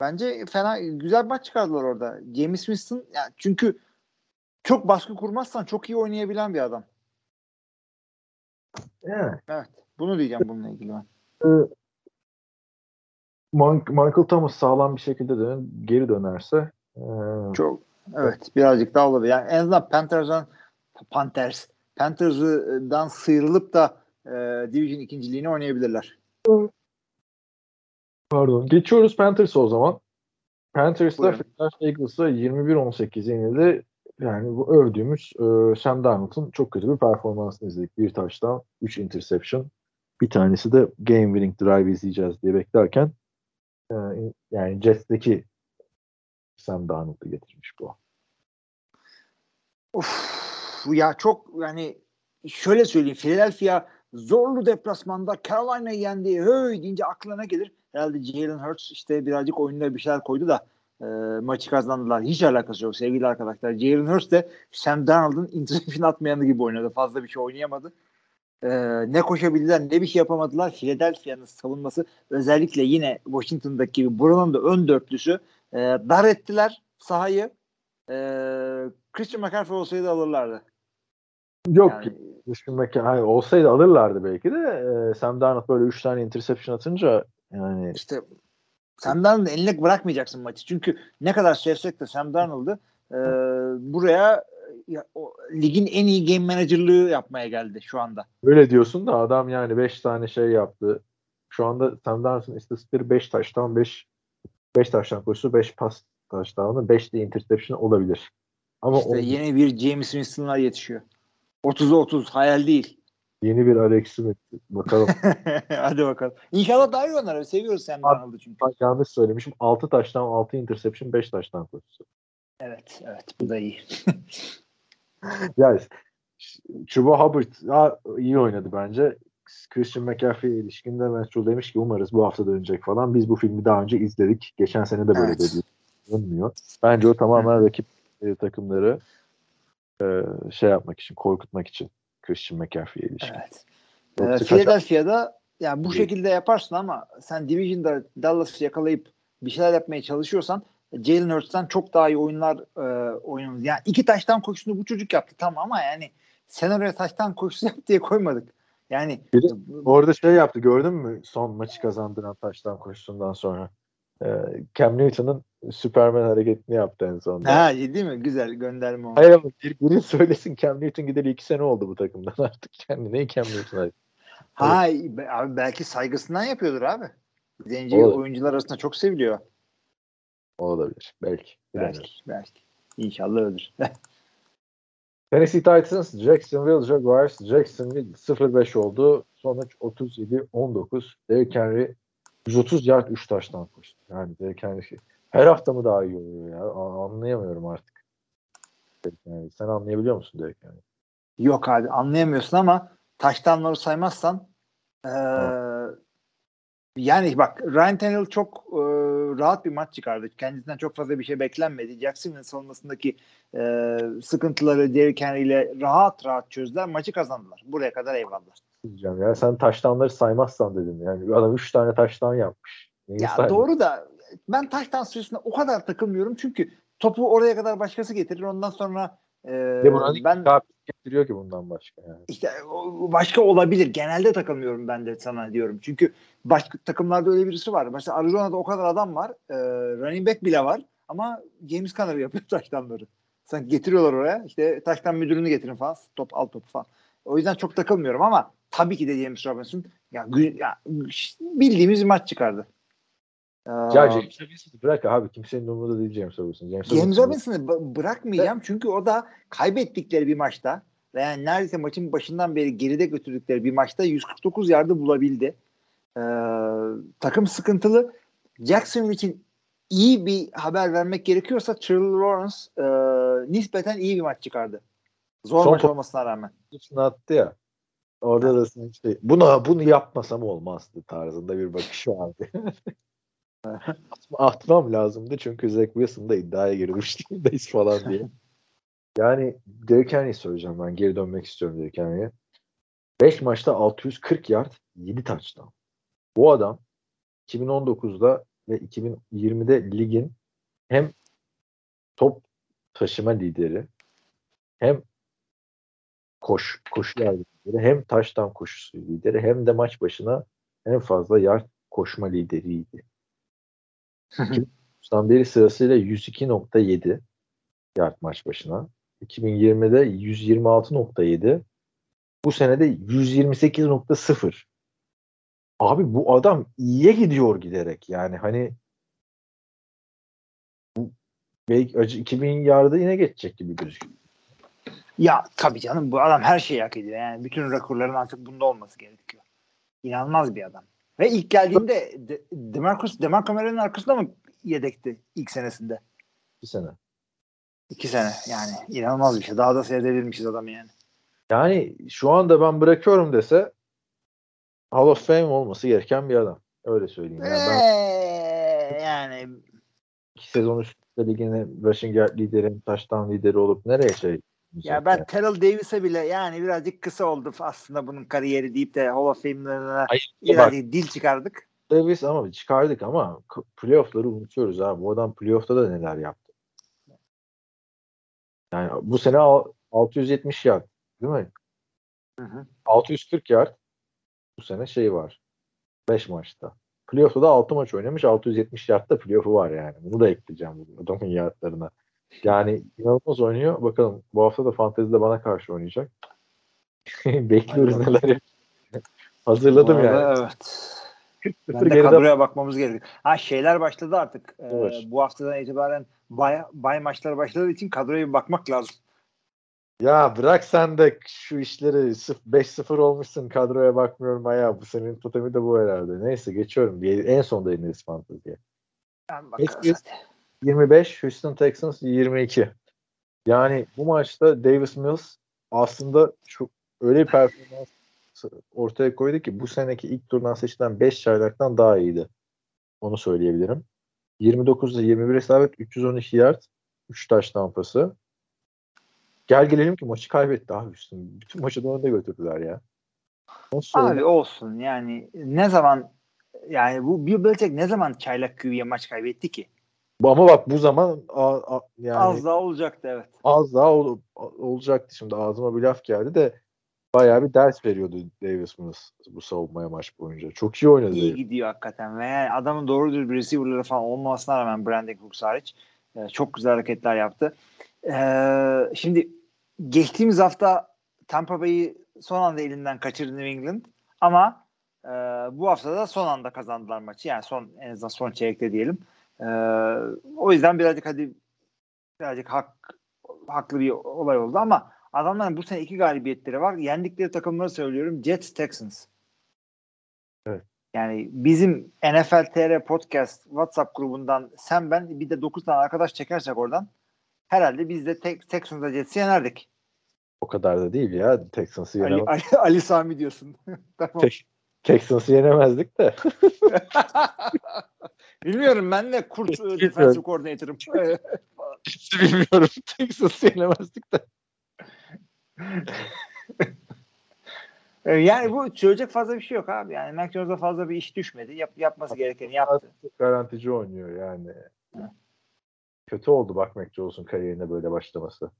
Bence fena güzel bir maç çıkardılar orada. James Winston yani çünkü çok baskı kurmazsan çok iyi oynayabilen bir adam. Yani. Evet. Bunu diyeceğim bununla ilgili ben. Ee, Michael Thomas sağlam bir şekilde dön, geri dönerse e, Çok evet birazcık daha olabilir. Yani en azından Panthers'dan Panthers Panthers'dan sıyrılıp da e, Division ikinciliğini oynayabilirler. pardon. Geçiyoruz Panthers'a o zaman. Panthers'da Buyurun. Philadelphia Eagles'a 21-18 yenildi. Yani bu övdüğümüz e, Sam Darnold'un çok kötü bir performansını izledik. Bir taştan, 3 interception. Bir tanesi de game winning drive izleyeceğiz diye beklerken e, yani Jets'teki Sam Darnold'u getirmiş bu. Of, ya çok yani şöyle söyleyeyim Philadelphia zorlu deplasmanda Carolina'yı yendi. Höy deyince aklına gelir. Herhalde Jalen Hurts işte birazcık oyununa bir şeyler koydu da e, maçı kazandılar. Hiç alakası yok sevgili arkadaşlar. Jalen Hurts de Sam Darnold'un interception atmayanı gibi oynadı. Fazla bir şey oynayamadı. E, ne koşabildiler ne bir şey yapamadılar. Philadelphia'nın savunması özellikle yine Washington'daki gibi buranın da ön dörtlüsü e, dar ettiler sahayı. E, Christian McCaffrey olsaydı alırlardı. Yok Yani, düşünmek hayır, olsaydı alırlardı belki de e, Sam Darnold böyle 3 tane interception atınca yani işte Sam Darnold'un eline bırakmayacaksın maçı. Çünkü ne kadar sevsek de Sam Darnold'u e, buraya ya, o, ligin en iyi game managerlığı yapmaya geldi şu anda. öyle diyorsun da adam yani 5 tane şey yaptı. Şu anda Sam Darnold'un istatistikleri 5 taştan 5 5 taştan koşusu 5 pas taştanı 5 de interception olabilir. Ama İşte o yeni bir James Winston'lar yetişiyor. 30'a 30 hayal değil. yeni bir Alex Smith. Bakalım. Hadi bakalım. İnşallah daha iyi oynar. Seviyoruz Sam Darnold'u çünkü. Yanlış söylemişim. 6 taştan 6 interception 5 taştan koşusu. Evet, evet. Bu da iyi. Yani Chuba Hubbard daha iyi oynadı bence. Christian McCaffrey'e ilişkinde Metro demiş ki umarız bu hafta dönecek falan. Biz bu filmi daha önce izledik. Geçen sene de böyle Evet. dedi. Dönmüyor. Bence o tamamen rakip e, takımları e, şey yapmak için, korkutmak için Christian McCaffrey'e ilişkin. Evet. Yoksa kaç- Philadelphia'da yani bu şekilde yaparsın ama sen Division'da Dallas'ı yakalayıp bir şeyler yapmaya çalışıyorsan Jalen Hurts'tan çok daha iyi oyunlar e, oynuyoruz. Yani iki taştan koşusunu bu çocuk yaptı tamam ama yani sen oraya taştan koşusu yap diye koymadık. Yani Bir de Orada şey yaptı gördün mü son maçı kazandıran taştan koşusundan sonra. E, Cam Newton'ın Superman hareketini yaptı en sonunda. ha değil mi? Güzel gönderme oldu. Hayır ama bir, biri söylesin Cam Newton gideli iki sene oldu bu takımdan artık. Yani ne Cam Newton? Ha be- abi belki saygısından yapıyordur abi. Zenci oyuncular arasında çok seviliyor. Olabilir. Belki. Bilemiyorum. Belki. Belki. İnşallah öldür. Tennessee Titans, Jacksonville Jaguars, Jacksonville 0-5 oldu. Sonuç 37-19. Derrick Henry 130 yard 3 taştan koştu. Yani Derrick Henry şey- her hafta mı daha iyi oluyor ya? Anlayamıyorum artık. Derrick Henry. Sen anlayabiliyor musun Derrick Henry? Yok abi anlayamıyorsun ama taştanları saymazsan eee, yani bak Ryan Tannehill çok eee, rahat bir maç çıkardı. Kendisinden çok fazla bir şey beklenmedi. Jacksonville savunmasındaki e, sıkıntıları Derrick Henry ile rahat rahat çözdüler. Maçı kazandılar. Buraya kadar eyvallah. Diyeceğim ya sen taştanları saymazsan dedim. Yani adam 3 tane taştan yapmış. Neyi Ya saymıyor? doğru da ben taştan süresinde o kadar takılmıyorum. Çünkü topu oraya kadar başkası getirir. Ondan sonra e, ben getiriyor ki bundan başka yani. İşte başka olabilir. Genelde takılmıyorum ben de sana diyorum. Çünkü başka takımlarda öyle birisi var. Mesela Arizona'da o kadar adam var. E, running back bile var. Ama James Conner yapıyor taştanları. Sen getiriyorlar oraya. İşte taştan müdürünü getirin falan. Top al topu falan. O yüzden çok takılmıyorum ama tabii ki de James Robinson ya, ya bildiğimiz maç çıkardı. Ya James Robinson'ı bırak abi. Kimsenin umurunda değil James Robinson. James, James Robinson- Robinson'ı b- bırakmayacağım çünkü o da kaybettikleri bir maçta ve yani neredeyse maçın başından beri geride götürdükleri bir maçta 149 yardı bulabildi. Ee, takım sıkıntılı. Jacksonville için iyi bir haber vermek gerekiyorsa Trevor Lawrence e, nispeten iyi bir maç çıkardı. Zor Son maç olmasına rağmen. Attı ya. Orada da işte bunu bunu yapmasam olmazdı tarzında bir bakış vardı. Atma- Atmam lazımdı çünkü Zach Wilson da iddiaya girmiş değildeyiz falan diye. Yani Derrick Henry'i söyleyeceğim ben. Geri dönmek istiyorum Derrick Henry'e. 5 maçta 640 yard 7 touchdown. Bu adam 2019'da ve 2020'de ligin hem top taşıma lideri hem koş koşu lideri hem taştan koşusu lideri hem de maç başına en fazla yard koşma lideriydi. 2019'dan beri sırasıyla 102.7 yard maç başına. 2020'de 126.7 bu senede 128.0 Abi bu adam iyiye gidiyor giderek. Yani hani bu belki acı 2000 yarda yine geçecek gibi gözüküyor. Ya tabii canım bu adam her şeyi hak ediyor. Yani bütün rekorların artık bunda olması gerekiyor. İnanılmaz bir adam. Ve ilk geldiğinde De- Demarcus Demarco Murray'nin arkasında mı yedekti ilk senesinde? Bir sene. İki sene yani inanılmaz bir şey. Daha da seyredebilmişiz adamı yani. Yani şu anda ben bırakıyorum dese Hall of Fame olması gereken bir adam. Öyle söyleyeyim. Yani ben Ee, yani iki sezon üstte ligin rushing yard lideri, touchdown lideri olup nereye şey ya ben Terrell Davis'e bile yani birazcık kısa oldu aslında bunun kariyeri deyip de Hall of Fame'lerine bak, birazcık dil çıkardık. Davis ama çıkardık ama playoff'ları unutuyoruz abi. Bu adam playoff'ta da neler yaptı. Yani bu sene al- 670 yard değil mi? Hı hı. 640 yard bu sene şey var. 5 maçta. Playoff'ta da 6 maç oynamış. 670 yardta playoff'u var yani. Bunu da ekleyeceğim bu adamın yardlarına. Yani inanılmaz oynuyor. Bakalım bu hafta da fantezide bana karşı oynayacak. Bekliyoruz Hadi neler. Hazırladım Bu yani. arada Evet. 40 Ben de kadroya bakmamız gerekiyor. Ha şeyler başladı artık. Ee, Evet. bu haftadan itibaren bay, bay maçlar başladığı için kadroya bir bakmak lazım. Ya bırak sen de şu işleri sıf- 5-0 olmuşsun kadroya bakmıyorum ayağa. Bu senin totemi de bu herhalde. Neyse geçiyorum. En sonda ineriz fanteziye. Ben bakarız Peki. hadi. 25 Houston Texans 22. Yani bu maçta Davis Mills aslında çok öyle bir performans ortaya koydu ki bu seneki ilk turdan seçilen 5 çaylaktan daha iyiydi. Onu söyleyebilirim. 29'da 21 isabet, 312 yard, 3 taş tampası. Gel gelelim ki maçı kaybetti abi Houston. Bütün maçı da önde götürdüler ya. Nasıl Abi olsun yani ne zaman yani bu Bill Belichick ne zaman çaylak QB'ye maç kaybetti ki? Ama bak bu zaman a- a- yani Az daha olacaktı evet. az daha ol- olacaktı şimdi ağzıma bir laf geldi de bayağı bir ders veriyordu Davis Mills bu savunmaya maç boyunca. Çok iyi oynadı. İyi gidiyor hakikaten ve yani adamın doğru düz bir receiver'ları falan olmamasına rağmen Brandon Cooks hariç e, çok güzel hareketler yaptı. E, şimdi geçtiğimiz hafta Tampa Bay'i son anda elinden kaçırdı New England ama e, bu hafta da son anda kazandılar maçı. Yani son en azından son çeyrekte diyelim. E, o yüzden birazcık hadi birazcık hak, haklı bir olay oldu ama adamların bu sene iki galibiyetleri var. Yendikleri takımları söylüyorum. Jets, Texans. Yani bizim NFL TR Podcast WhatsApp grubundan sen ben bir de 9 tane arkadaş çekersek oradan herhalde biz de tek Texans'da Jets'i yenerdik. O kadar da değil ya. Texans'ı Ali, yenemez. Ali, Ali Sami diyorsun. tamam. Tek- Texans'ı yenemezdik de. Bilmiyorum ben de kurt e, defensive coordinator'ım. Hiç bilmiyorum. Texas yenemezdik de. Yani bu söyleyecek fazla bir şey yok abi. Yani Mac Jones'a fazla bir iş düşmedi. Yap, yapması gerekeni yaptı. Garantici oynuyor yani. Kötü oldu bak Mac Jones'un kariyerine böyle başlaması.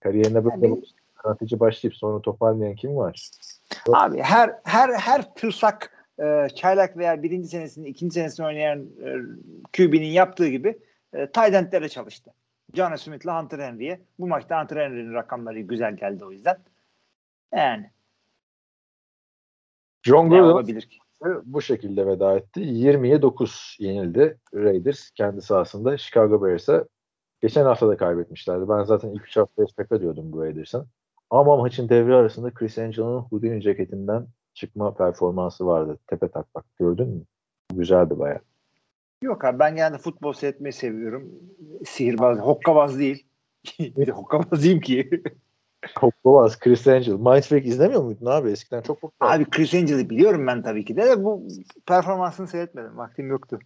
Kariyerine böyle Yani- garantici başlayıp sonra toparlayan kim var? Abi her her her tırsak e, çaylak veya birinci senesini ikinci senesini oynayan e, QB'nin yaptığı gibi e, tight end'lere çalıştı. John Smith'le Hunter Henry'e. Bu maçta Hunter Henry'nin rakamları güzel geldi o yüzden. Yani John Gruden olabilir ki? bu şekilde veda etti. 20'ye 9 yenildi Raiders kendi sahasında. Chicago Bears'e geçen hafta da kaybetmişlerdi. Ben zaten ilk 3 hafta respekt ediyordum bu Raiders'ın. Ama maçın devre arasında Chris Angel'ın Houdini ceketinden çıkma performansı vardı. Tepe tak bak gördün mü? Güzeldi bayağı. Yok abi ben genelde futbol seyretmeyi seviyorum. Sihirbaz, hokkabaz değil. bir de hokkabaz diyeyim ki. Hoppolaz, Chris Angel. Mindfreak izlemiyor muydun abi? Eskiden çok popüler. abi Chris Angel'ı biliyorum ben tabii ki de, de bu performansını seyretmedim. Vaktim yoktu.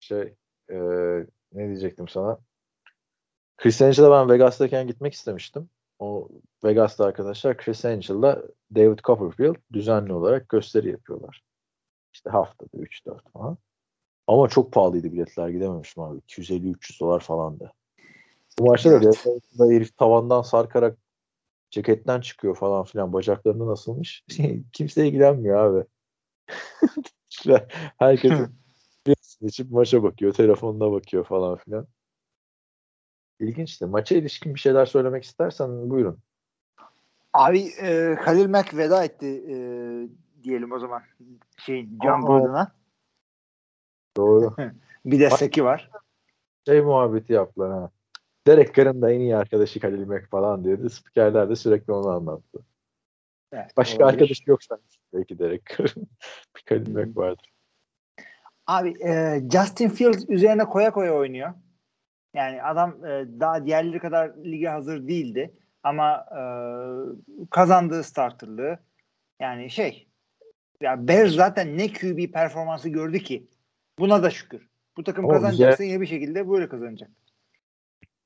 Şey, e, ne diyecektim sana? Chris Angel'a ben Vegas'tayken gitmek istemiştim. O Vegas'ta arkadaşlar Chris Angel'la David Copperfield düzenli olarak gösteri yapıyorlar. İşte haftada 3-4 falan. Ama çok pahalıydı biletler gidememiştim abi. 250-300 dolar falandı. Bu maçta da Evet. Herif tavandan sarkarak ceketten çıkıyor falan filan. Bacaklarından asılmış. Kimse ilgilenmiyor abi. Herkes birisini içip maça bakıyor. Telefonuna bakıyor falan filan. İlginçti. Maça ilişkin bir şeyler söylemek istersen buyurun. Abi e, Halil Mack veda etti e, diyelim o zaman. Şey, John. Gruden'a. Doğru. Bir de Seki var. Şey muhabbeti yaptılar ha. Derek Carr'ın da en iyi arkadaşı Khalil Mack falan diyordu. Spikerler de sürekli onu anlattı. Evet, Başka olabilir. arkadaşı yok sanki. Belki Derek Carr'ın. bir Khalil Mack vardır. Abi e, Justin Fields üzerine koya koya oynuyor. Yani adam e, daha diğerleri kadar lige hazır değildi. Ama e, kazandığı starterlığı yani şey ya Bears zaten ne QB performansı gördü ki buna da şükür. Bu takım kazanacaksa yine bir şekilde böyle kazanacak.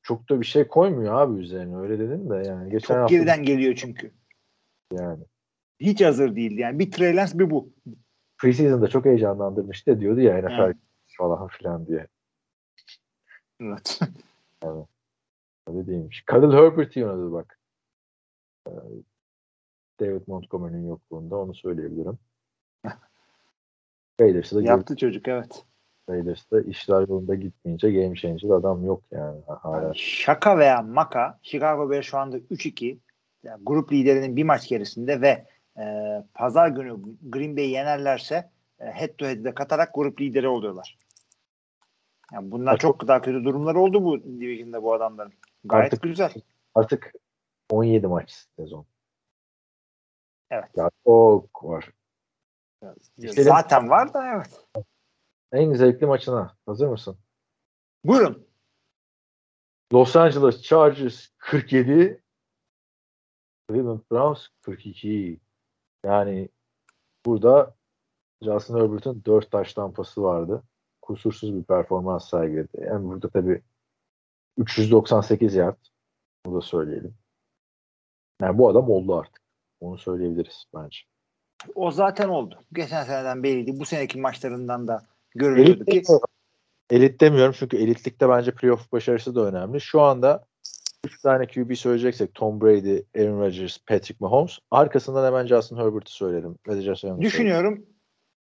Çok da bir şey koymuyor abi üzerine. Öyle dedin de yani. Geçen Çok hafta geriden geliyor çünkü. yani. Hiç hazır değildi yani. Bir Trey Lance bir bu. Preseason'da çok heyecanlandırmıştı diyordu ya NFL Evet. falan filan diye. Evet. Öyle değilmiş. Khalil Herbert iyi oynadı bak. Ee, David Montgomery'nin yokluğunda onu söyleyebilirim. Raiders'ı da Yaptı çocuk evet. Raiders'ta işler yolunda gitmeyince game changer adam yok yani hala. Şaka veya maka Chicago Bears şu anda 3-2 yani grup liderinin bir maç gerisinde ve e, pazar günü Green Bay'i yenerlerse e, head to head'de katarak grup lideri oluyorlar. Yani bunlar Ha, çok daha kötü durumlar oldu bu division'da bu adamların. Gayet Artık- güzel. Artık 17 maç sezon. Evet. Ya çok var. İşte- Zaten var da evet. En zevkli maçına. Hazır mısın? Buyurun. Los Angeles Chargers 47 Cleveland Browns 42. Yani burada Justin Herbert'ın 4 taş tampası vardı. Kusursuz bir performans sergiledi. Yani burada tabii 398 yard. Bunu da söyleyelim. Yani bu adam oldu artık. Onu söyleyebiliriz bence. O zaten oldu. Geçen seneden belliydi. Bu seneki maçlarından da görülüyordu Elit ki demiyorum. Elit demiyorum çünkü elitlikte bence playoff başarısı da önemli. Şu anda 3 tane QB söyleyeceksek Tom Brady, Aaron Rodgers, Patrick Mahomes. Arkasından hemen Justin Herbert'ı söyledim. Justin Herbert'ı düşünüyorum.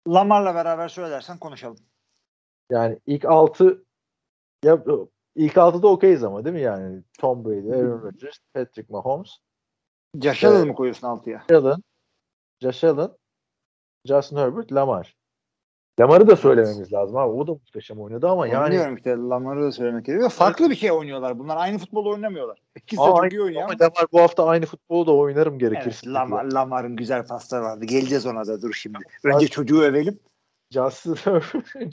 Lamar'la beraber söylersen konuşalım. Yani ilk 6 ya ilk 6'da okeyiz ama değil mi yani? Tom Brady, Aaron Rodgers, Patrick Mahomes, Josh Allen Evet. mı koyuyorsun altıya? Allen, Josh Allen, Justin Herbert, Lamar. Lamar'ı da söylememiz lazım abi. O da muhteşem oynadı ama yani Bilmiyorum işte Lamar'ı da söylemek gerekiyor. Farklı bir şey oynuyorlar. Bunlar aynı futbol oynamıyorlar. İkisi de çok aynı- iyi oynuyor. ama ama- Lamar bu hafta aynı futbolu da oynarım Evet, gerekirse. Lamar, Lamar'ın güzel pasları vardı. Geleceğiz ona da dur şimdi. Önce çocuğu övelim. Justin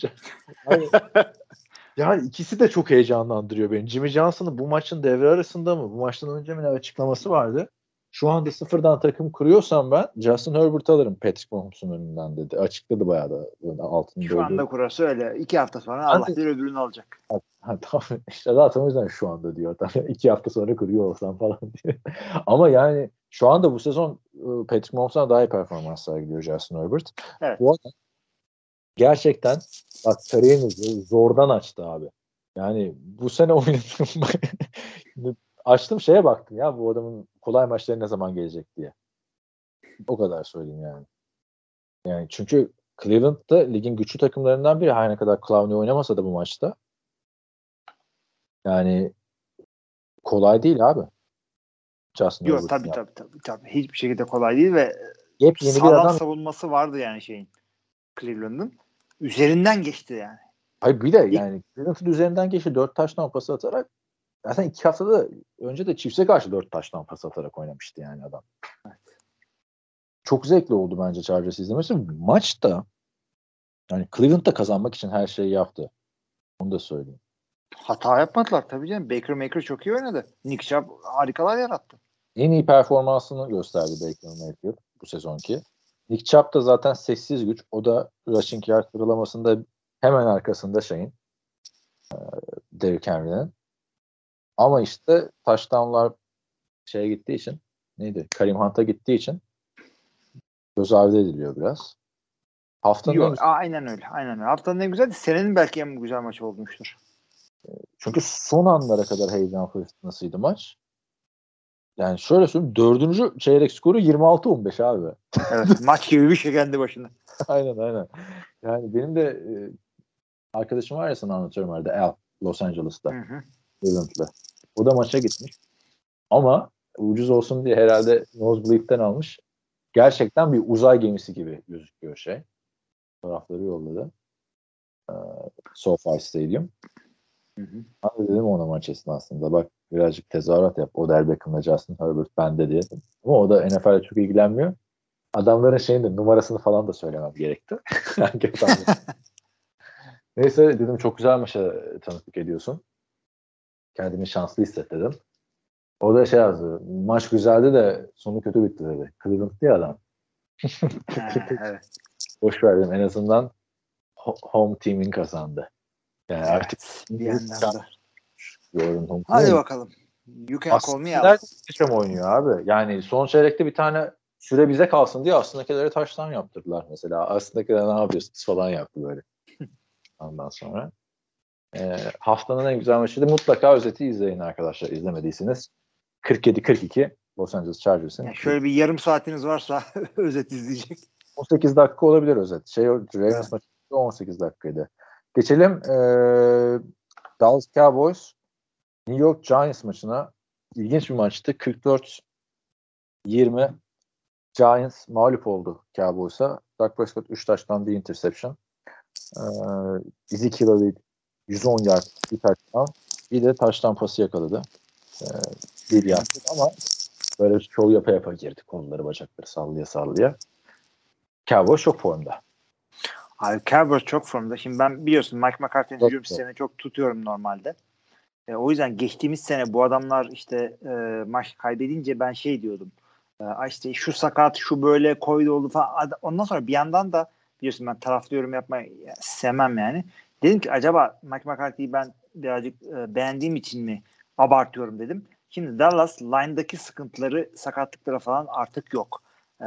yani ikisi de çok heyecanlandırıyor beni. Jimmy Johnson'ın bu maçın devre arasında mı? Bu maçtan önce mi açıklaması vardı? şu anda sıfırdan takım kuruyorsam ben Justin Herbert alırım Patrick Mahomes'un önünden dedi. Açıkladı bayağı da altını Şu anda kurası öyle. İki hafta sonra Allah de- bir öbürünü alacak. Ha, tamam işte zaten o yüzden şu anda diyor. Tamam, iki hafta sonra kuruyor olsam falan diyor. Ama yani şu anda bu sezon e, Patrick Mahomes'dan daha iyi performans sergiliyor Justin Herbert. Evet. Bu adam gerçekten bak kariyerinizi zordan açtı abi. Yani bu sene oynadım. Açtım şeye baktım ya bu adamın kolay maçları ne zaman gelecek diye. O kadar söyleyeyim yani. Yani çünkü Cleveland da ligin güçlü takımlarından biri. Her ne kadar Clowney oynamasa da bu maçta. Yani kolay değil abi. Justin Yok tabii yani. tabii tabii tabii. Hiçbir şekilde kolay değil ve Yepyeni bir sağlam adam. savunması vardı yani şeyin. Cleveland'ın. Üzerinden geçti yani. Hayır bir de yani Cleveland'ın üzerinden geçti. Dört taştan pas atarak zaten iki haftada önce de Chiefs'e karşı dört taştan pas atarak oynamıştı yani adam. Çok zevkli oldu bence Chargers izlemesi. Maçta yani Cleveland'da kazanmak için her şeyi yaptı. Onu da söyleyeyim. Hata yapmadılar tabii canım. Baker Maker çok iyi oynadı. Nick Chubb harikalar yarattı. En iyi performansını gösterdi Baker Mayfield bu sezonki. Nick Chubb da zaten sessiz güç. O da rushing yard sıralamasında hemen arkasında şeyin e, Derrick Henry'nin. Ama işte touchdownlar şeye gittiği için neydi? Karim Hunt'a gittiği için göz ardı ediliyor biraz. Haftanın en Yok, aynen öyle. Aynen öyle. Haftanın en güzel, senenin belki en güzel maçı olmuştur. Çünkü son anlara kadar heyecan fırtınasıydı maç. Yani şöyle söyleyeyim. Dördüncü çeyrek skoru 26-15 abi. Evet, maç gibi bir şey kendi başına. aynen aynen. Yani benim de e, arkadaşım var ya sana anlatıyorum arada Al Los Angeles'ta. Hı hı. Cleveland'la. O da maça gitmiş. Ama ucuz olsun diye herhalde Nosebleed'den almış. Gerçekten bir uzay gemisi gibi gözüküyor şey. Tarafları yolladı. Ee, SoFi Stadium. Hı hı. Ben de dedim ona maç esnasında bak birazcık tezahürat yap. Odell Beckham'la Justin Herbert bende diye. Ama o da NFL'e çok ilgilenmiyor. Adamların şeyin de numarasını falan da söylemem gerekti. Neyse dedim çok güzel maça tanıklık ediyorsun. Kendimi şanslı hisset dedim. O da şey yazdı. Maç güzeldi de sonu kötü bitti dedi. Cleveland diye adam. Ha, evet. Boş ver dedim. En azından ho- home team'in kazandı. Yani artık bir yandan da. Jordan home Hadi bakalım. You can call me Aslında out. oynuyor abi. Yani son çeyrekte bir tane süre bize kalsın diye aslındakileri taştan yaptırdılar mesela. Aslındakiler ne yapıyorsunuz falan yaptı böyle. Ondan sonra. Ee, haftanın en güzel maçıydı. Mutlaka özeti izleyin arkadaşlar izlemediyseniz. 47-42 Los Angeles Chargers'ın. Yani şöyle bir yarım saatiniz varsa özet izleyecek. 18 dakika olabilir özet. Şey, Ravens Evet. maçı 18 dakikaydı. Geçelim ee, Dallas Cowboys New York Giants maçına. İlginç bir maçtı. 44-20 Giants mağlup oldu Cowboys'a. Dak Prescott 3 taştan bir interception. Ee, Ezekiel Elliott 110 yard bir taştan. Bir de taştan pası yakaladı. Ee, bir yaptı ama böyle şov yapa yapa girdi. Kolları bacakları sallaya sallaya. Cowboys çok formda. Abi Cowboys çok formda. Şimdi ben biliyorsun Mike McCarthy'nin hücum sistemini çok tutuyorum normalde. E, o yüzden geçtiğimiz sene bu adamlar işte e, maç kaybedince ben şey diyordum. E, "Ay işte şu sakat, şu böyle koydu oldu falan. Ondan sonra bir yandan da biliyorsun ben taraflı yorum yapmayı ya, sevmem yani. Dedim ki acaba Mike McCarthy'yi ben birazcık e, beğendiğim için mi abartıyorum dedim. Şimdi Dallas line'daki sıkıntıları, sakatlıkları falan artık yok. E,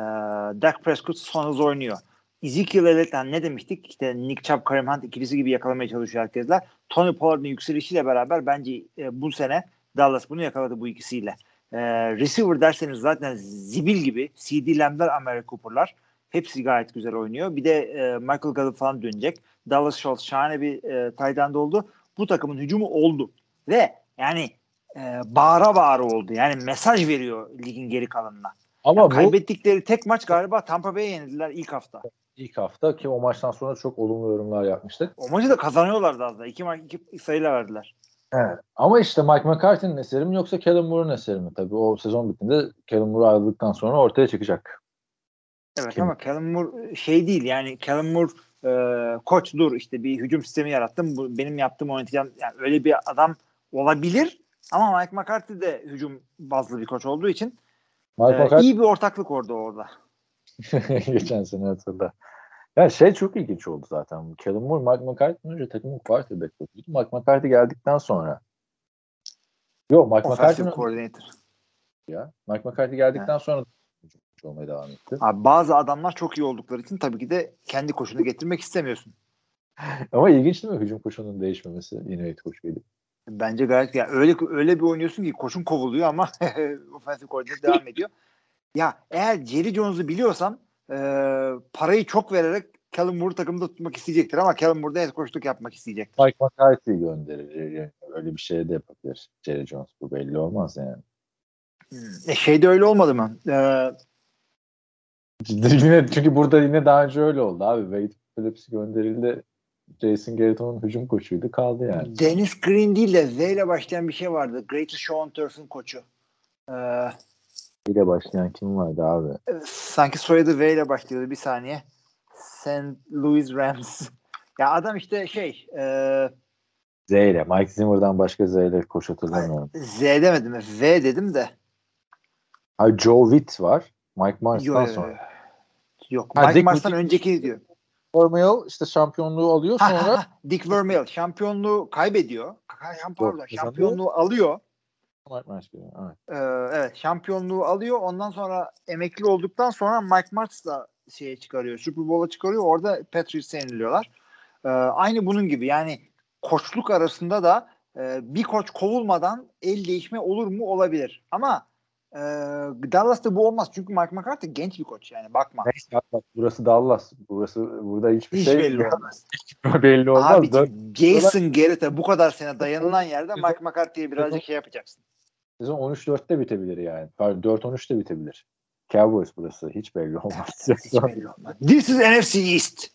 Dak Prescott son hız oynuyor. Ezekiel Elliott'tan ne demiştik? İşte Nick Chubb, Kareem Hunt ikilisi gibi yakalamaya çalışıyor herkesler. Tony Pollard'ın yükselişiyle beraber bence e, bu sene Dallas bunu yakaladı bu ikisiyle. E, receiver derseniz zaten zibil gibi CD Lamb'ler, Amari Cooper'lar hepsi gayet güzel oynuyor. Bir de e, Michael Gallup falan dönecek. Dallas Schultz şahane bir e, tight end oldu. Bu takımın hücumu oldu. Ve yani e, bağıra bağıra oldu. Yani mesaj veriyor ligin geri kalanına. Ama bu Kaybettikleri tek maç galiba Tampa Bay'e yenildiler ilk hafta. İlk hafta ki o maçtan sonra çok olumlu yorumlar yapmıştık. O maçı da kazanıyorlardı az da. İki, maç, iki sayıyla verdiler. Evet. Ama işte Mike McCarthy'nin eseri mi yoksa Kellen Moore'un eseri mi? Tabii o sezon bittiğinde Kellen Moore ayrıldıktan sonra ortaya çıkacak. Evet Kim? ama Kellen Moore şey değil yani Kellen Moore e, koç dur işte bir hücum sistemi yarattım. Bu, benim yaptığım oynatacağım. Yani öyle bir adam olabilir ama Mike McCarthy de hücum bazlı bir koç olduğu için Mike Ee, McCarthy iyi bir ortaklık orada orada. geçen sene hatırla. Ya şey çok ilginç oldu zaten. Kellen Moore, Mike McCarthy'den önce takımın quarterback coach'uydu. Mike McCarthy geldikten sonra Yok Mike McCarthy'nin coordinator. ya. Mike McCarthy geldikten sonra coach olmaya devam etti. Abi bazı adamlar çok iyi oldukları için tabii ki de kendi koşunu getirmek istemiyorsun. Ama ilginç değil mi hücum koşunun değişmemesi head coach gelip. Bence gayet ya öyle öyle bir oynuyorsun ki koşun kovuluyor ama offensive coordinator devam ediyor. Ya eğer Jerry Jones'u biliyorsam e, parayı çok vererek Callum Moore'u takımda tutmak isteyecektir ama Callum Moore'da head coachluk yapmak isteyecektir. Mike McCarthy gönderir. Öyle bir şey de yapabilir. Jerry Jones bu belli olmaz yani. E şeyde öyle olmadı mı? Ee, yine çünkü burada yine daha önce öyle oldu abi. Wade Phillips gönderildi. Jason Garrett'ın hücum koçuydu. Kaldı yani. Dennis Green değil de Z ile başlayan bir şey vardı. Greatest Show on Turf'ın koçu. Ee, ile başlayan kim vardı abi? sanki soyadı V ile başlıyordu bir saniye. St. Louis Rams. ya adam işte şey e, Z ile. Mike Zimmer'dan başka Z ile koç hatırlamıyorum. Z demedim. V dedim de. Hayır Joe Witt var. Mike Mars'tan sonra. yok. Ha, Mike Dick Mars'tan önceki diyor. Formel işte şampiyonluğu alıyor Ha, ha, sonra ha. Dick Vermeil şampiyonluğu kaybediyor. Ha, Pardon, şampiyonluğu alıyor. Mike Mars geliyor. Evet. Ee, evet şampiyonluğu alıyor. Ondan sonra emekli olduktan sonra Mike Martz da şeye çıkarıyor. Super Bowl'a çıkarıyor. Orada Patriots'e yeniliyorlar. Ee, aynı bunun gibi yani koçluk arasında da e, bir koç kovulmadan el değişme olur mu? Olabilir. Ama e, Dallas'ta bu olmaz. Çünkü Mike McCarthy genç bir koç yani bakma. Neyse abi bak burası Dallas. Burası burada hiçbir Hiç şey belli olmaz. belli olmaz. Abi Dört- Jason Garrett'e bu kadar sene dayanılan yerde Mike McCarthy'ye birazcık şey yapacaksın. Sezon 13-4'te bitebilir yani. Pardon 4-13'te bitebilir. Cowboys burası. Hiç belli olmaz. Hiç belli olmaz. This is NFC East.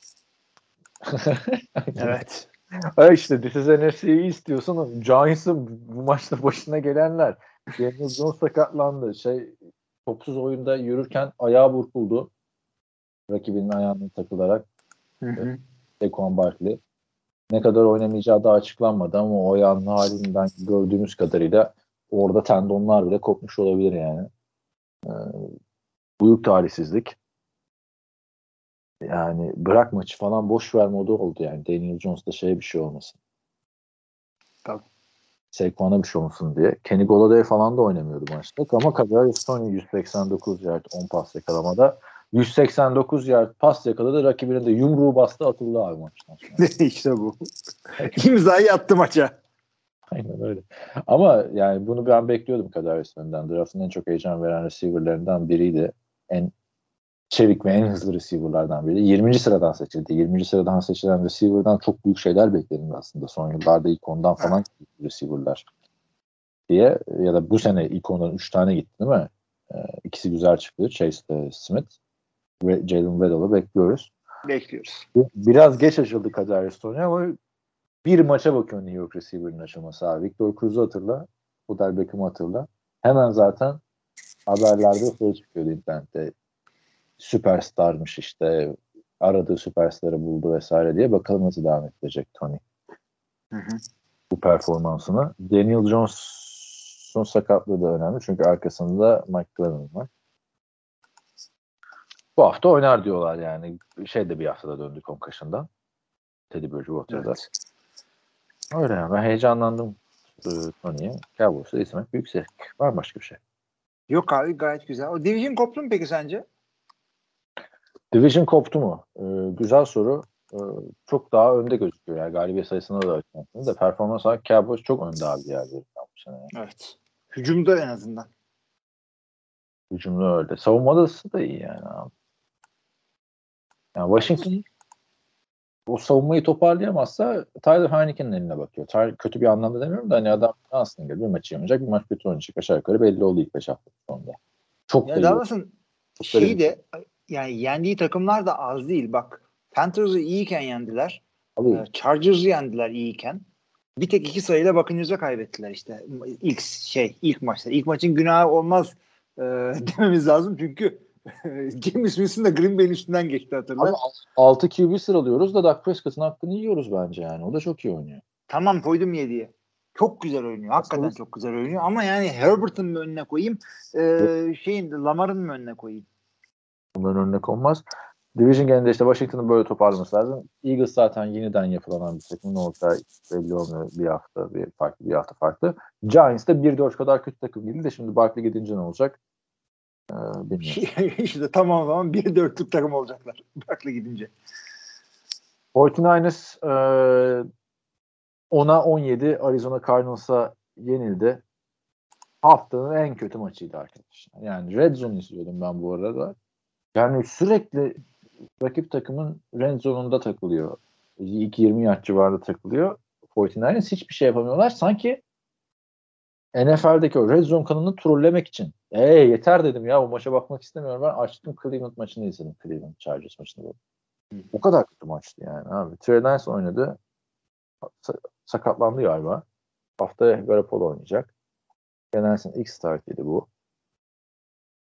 evet. Ha işte This is NFC'yi istiyorsun. Giants'ın bu maçta başına gelenler. Daniel Jones sakatlandı. Şey topsuz oyunda yürürken ayağı burkuldu. Rakibinin ayağına takılarak. Hı hı. Saquon Barkley. Ne kadar oynamayacağı da açıklanmadı ama o ayağının halinden gördüğümüz kadarıyla orada tendonlar bile kopmuş olabilir yani. Ee, büyük talihsizlik. Yani bırak maçı falan boş ver modu oldu yani. Daniel Jones'da şey bir şey olmasın. Tabii. Saquon'a bir şey olmasın diye. Kenny Golladay falan da oynamıyordu maçta. Ama Kadarius Tony 189 yard 10 pas yakalamada. 189 yard pas yakaladı. Rakibine de yumruğu bastı atıldı abi maçtan işte bu. İmzayı attı maça. Aynen öyle. Ama yani bunu ben bekliyordum Kadarius Tony'den. Draft'ın en çok heyecan veren receiver'larından biriydi. En çevik ve en hızlı receiver'lardan biri. 20. sıradan seçildi. 20. sıradan seçilen receiver'dan çok büyük şeyler bekledim aslında. Son yıllarda ilk ondan falan receiver'lar diye ya da bu sene ilk ondan 3 tane gitti değil mi? Ee, ikisi güzel çıktı. Chase de Smith ve Jalen Waddell'ı bekliyoruz. Bekliyoruz. Biraz geç açıldı Kadarius Tony ama bir maça bakıyor New York receiver'ın açılması abi. Victor Cruz'u hatırla. Odell Beckham'ı hatırla. Hemen zaten haberlerde şey çıkıyordu internette. Süperstarmış işte. Aradığı süperstarı buldu vesaire diye. Bakalım nasıl devam edecek Tony Hı hı. bu performansını. Daniel Jones'un sakatlığı da önemli. Çünkü arkasında Mike Glennon var. Bu hafta oynar diyorlar yani. Şey de bir haftada döndü concussion'dan. Teddy Bridgewater'da. Evet. Öyle yani. Ben heyecanlandım Tony'ye. Cowboys'u izlemek büyük zevk. Var mı başka bir şey? Yok abi gayet güzel. O division koptu mu peki sence? Division koptu mu? Ee, güzel soru. Ee, çok daha önde gözüküyor. Yani galibiyet sayısında da açıklamasında da performans olarak Cowboys çok önde abi diğerlerinden bu sene. Yani. Evet. Hücumda en azından. Hücumda öyle. Savunmada da iyi yani abi. Yani Washington o savunmayı toparlayamazsa Tyler Heineken'in eline bakıyor. Tyler, kötü bir anlamda demiyorum da hani adam aslında bir maçı oynayacak, bir maç kötü oynayacak. Aşağı yukarı belli oldu ilk 5 hafta sonunda. Çok Ya. Dallas'ın şeyi de yani yendiği takımlar da az değil. Bak Panthers'ı iyiyken yendiler. Abi, Ee, Chargers'ı yendiler iyiyken. Bir tek iki sayıyla Buccaneers'a kaybettiler işte. ilk şey ilk maçta. İlk maçın günahı olmaz e, dememiz lazım çünkü James Winston da Green Bay'in üstünden geçti hatırla. Abi 6 QB sıralıyoruz da Dak Prescott'ın hakkını yiyoruz bence yani. O da çok iyi oynuyor. Tamam koydum 7'ye. Çok güzel oynuyor. Hakikaten çok güzel oynuyor. Ama yani Herbert'ın mı önüne koyayım? E, şeyin Lamar'ın mı önüne koyayım? Bunların önüne konmaz. Division genelinde işte Washington'ın böyle toparlaması lazım. Eagles zaten yeniden yapılanan bir takım. Ne olacağı belli olmuyor. Bir hafta bir farklı, bir hafta farklı. Giants de 1-4 kadar kötü takım değildi de şimdi Barkley gidince ne olacak? Ee, bilmiyorum. işte tamam zaman bir dörtlük takım olacaklar. Bakla gidince. 49ers e, 10'a 17 Arizona Cardinals'a yenildi. Haftanın en kötü maçıydı arkadaşlar. Yani Red Zone izliyordum ben bu arada. Yani sürekli rakip takımın red zone'unda takılıyor. 2-20 yard civarında takılıyor. 49ers hiçbir şey yapamıyorlar. Sanki NFL'deki o red zone kanalını trollemek için. Ee yeter dedim ya o maça bakmak istemiyorum. Ben açtım Cleveland maçını izledim. Cleveland Chargers maçını. O kadar kötü maçtı yani abi. Trey Lance oynadı. Sa- sakatlandı galiba. Haftaya Garoppolo oynayacak. Trey Lance'in ilk startıydı bu.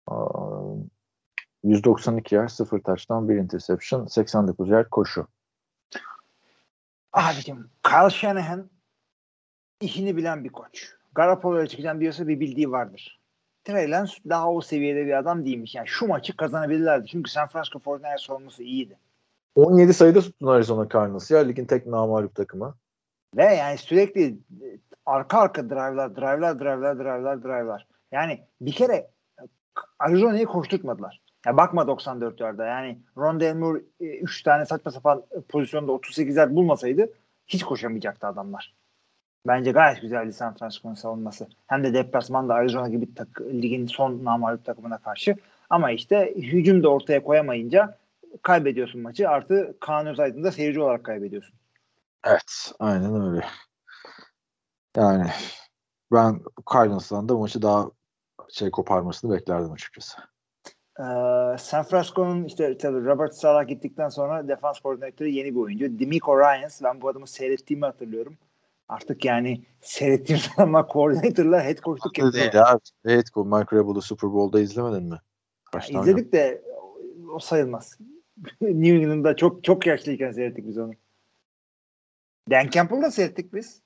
Aa, 192 yer, 0 taştan 1 interception, 89 yer koşu. Abicim Kyle Shanahan işini bilen bir koç. Garoppolo'ya çıkacağım diyorsa bir bildiği vardır. Trey Lance daha o seviyede bir adam değilmiş. Yani şu maçı kazanabilirlerdi. Çünkü San Francisco 49ers savunması iyiydi. 17 sayıda tuttun Arizona Cardinals ya. Ligin tek namağlup takımı. Ve yani sürekli e, arka arka drive'lar, drive'lar, drive'lar, drive'lar, drive'lar. Yani bir kere Arizona'yı koşturtmadılar. Ya bakma 94 yarda. Yani Rondale Moore 3 tane saçma sapan pozisyonda 38 yard bulmasaydı hiç koşamayacaktı adamlar. Bence gayet güzeldi San Francisco'nun savunması. Hem de deplasmanda Arizona gibi tak, ligin son namağlup takımına karşı. Ama işte hücum da ortaya koyamayınca kaybediyorsun maçı. Artı Kaan Özaydın da seyirci olarak kaybediyorsun. Evet, aynen öyle. Yani ben Cardinals'tan da maçı daha şey koparmasını beklerdim açıkçası. Ee, San Francisco'nun işte tabii Robert Sala gittikten sonra defans koordinatörü yeni bir oyuncu. Demico Ryans. Ben bu adamı seyrettiğimi hatırlıyorum. Artık yani seyrettiğim zaman koordinatörler head coachluk Değil yapıyor. abi. Evet, bu Mike Rebel'ı Super Bowl'da izlemedin mi? Kaç tane İzledik de o sayılmaz. New England'da çok çok yaşlıyken seyrettik biz onu. Dan Campbell'da seyrettik biz.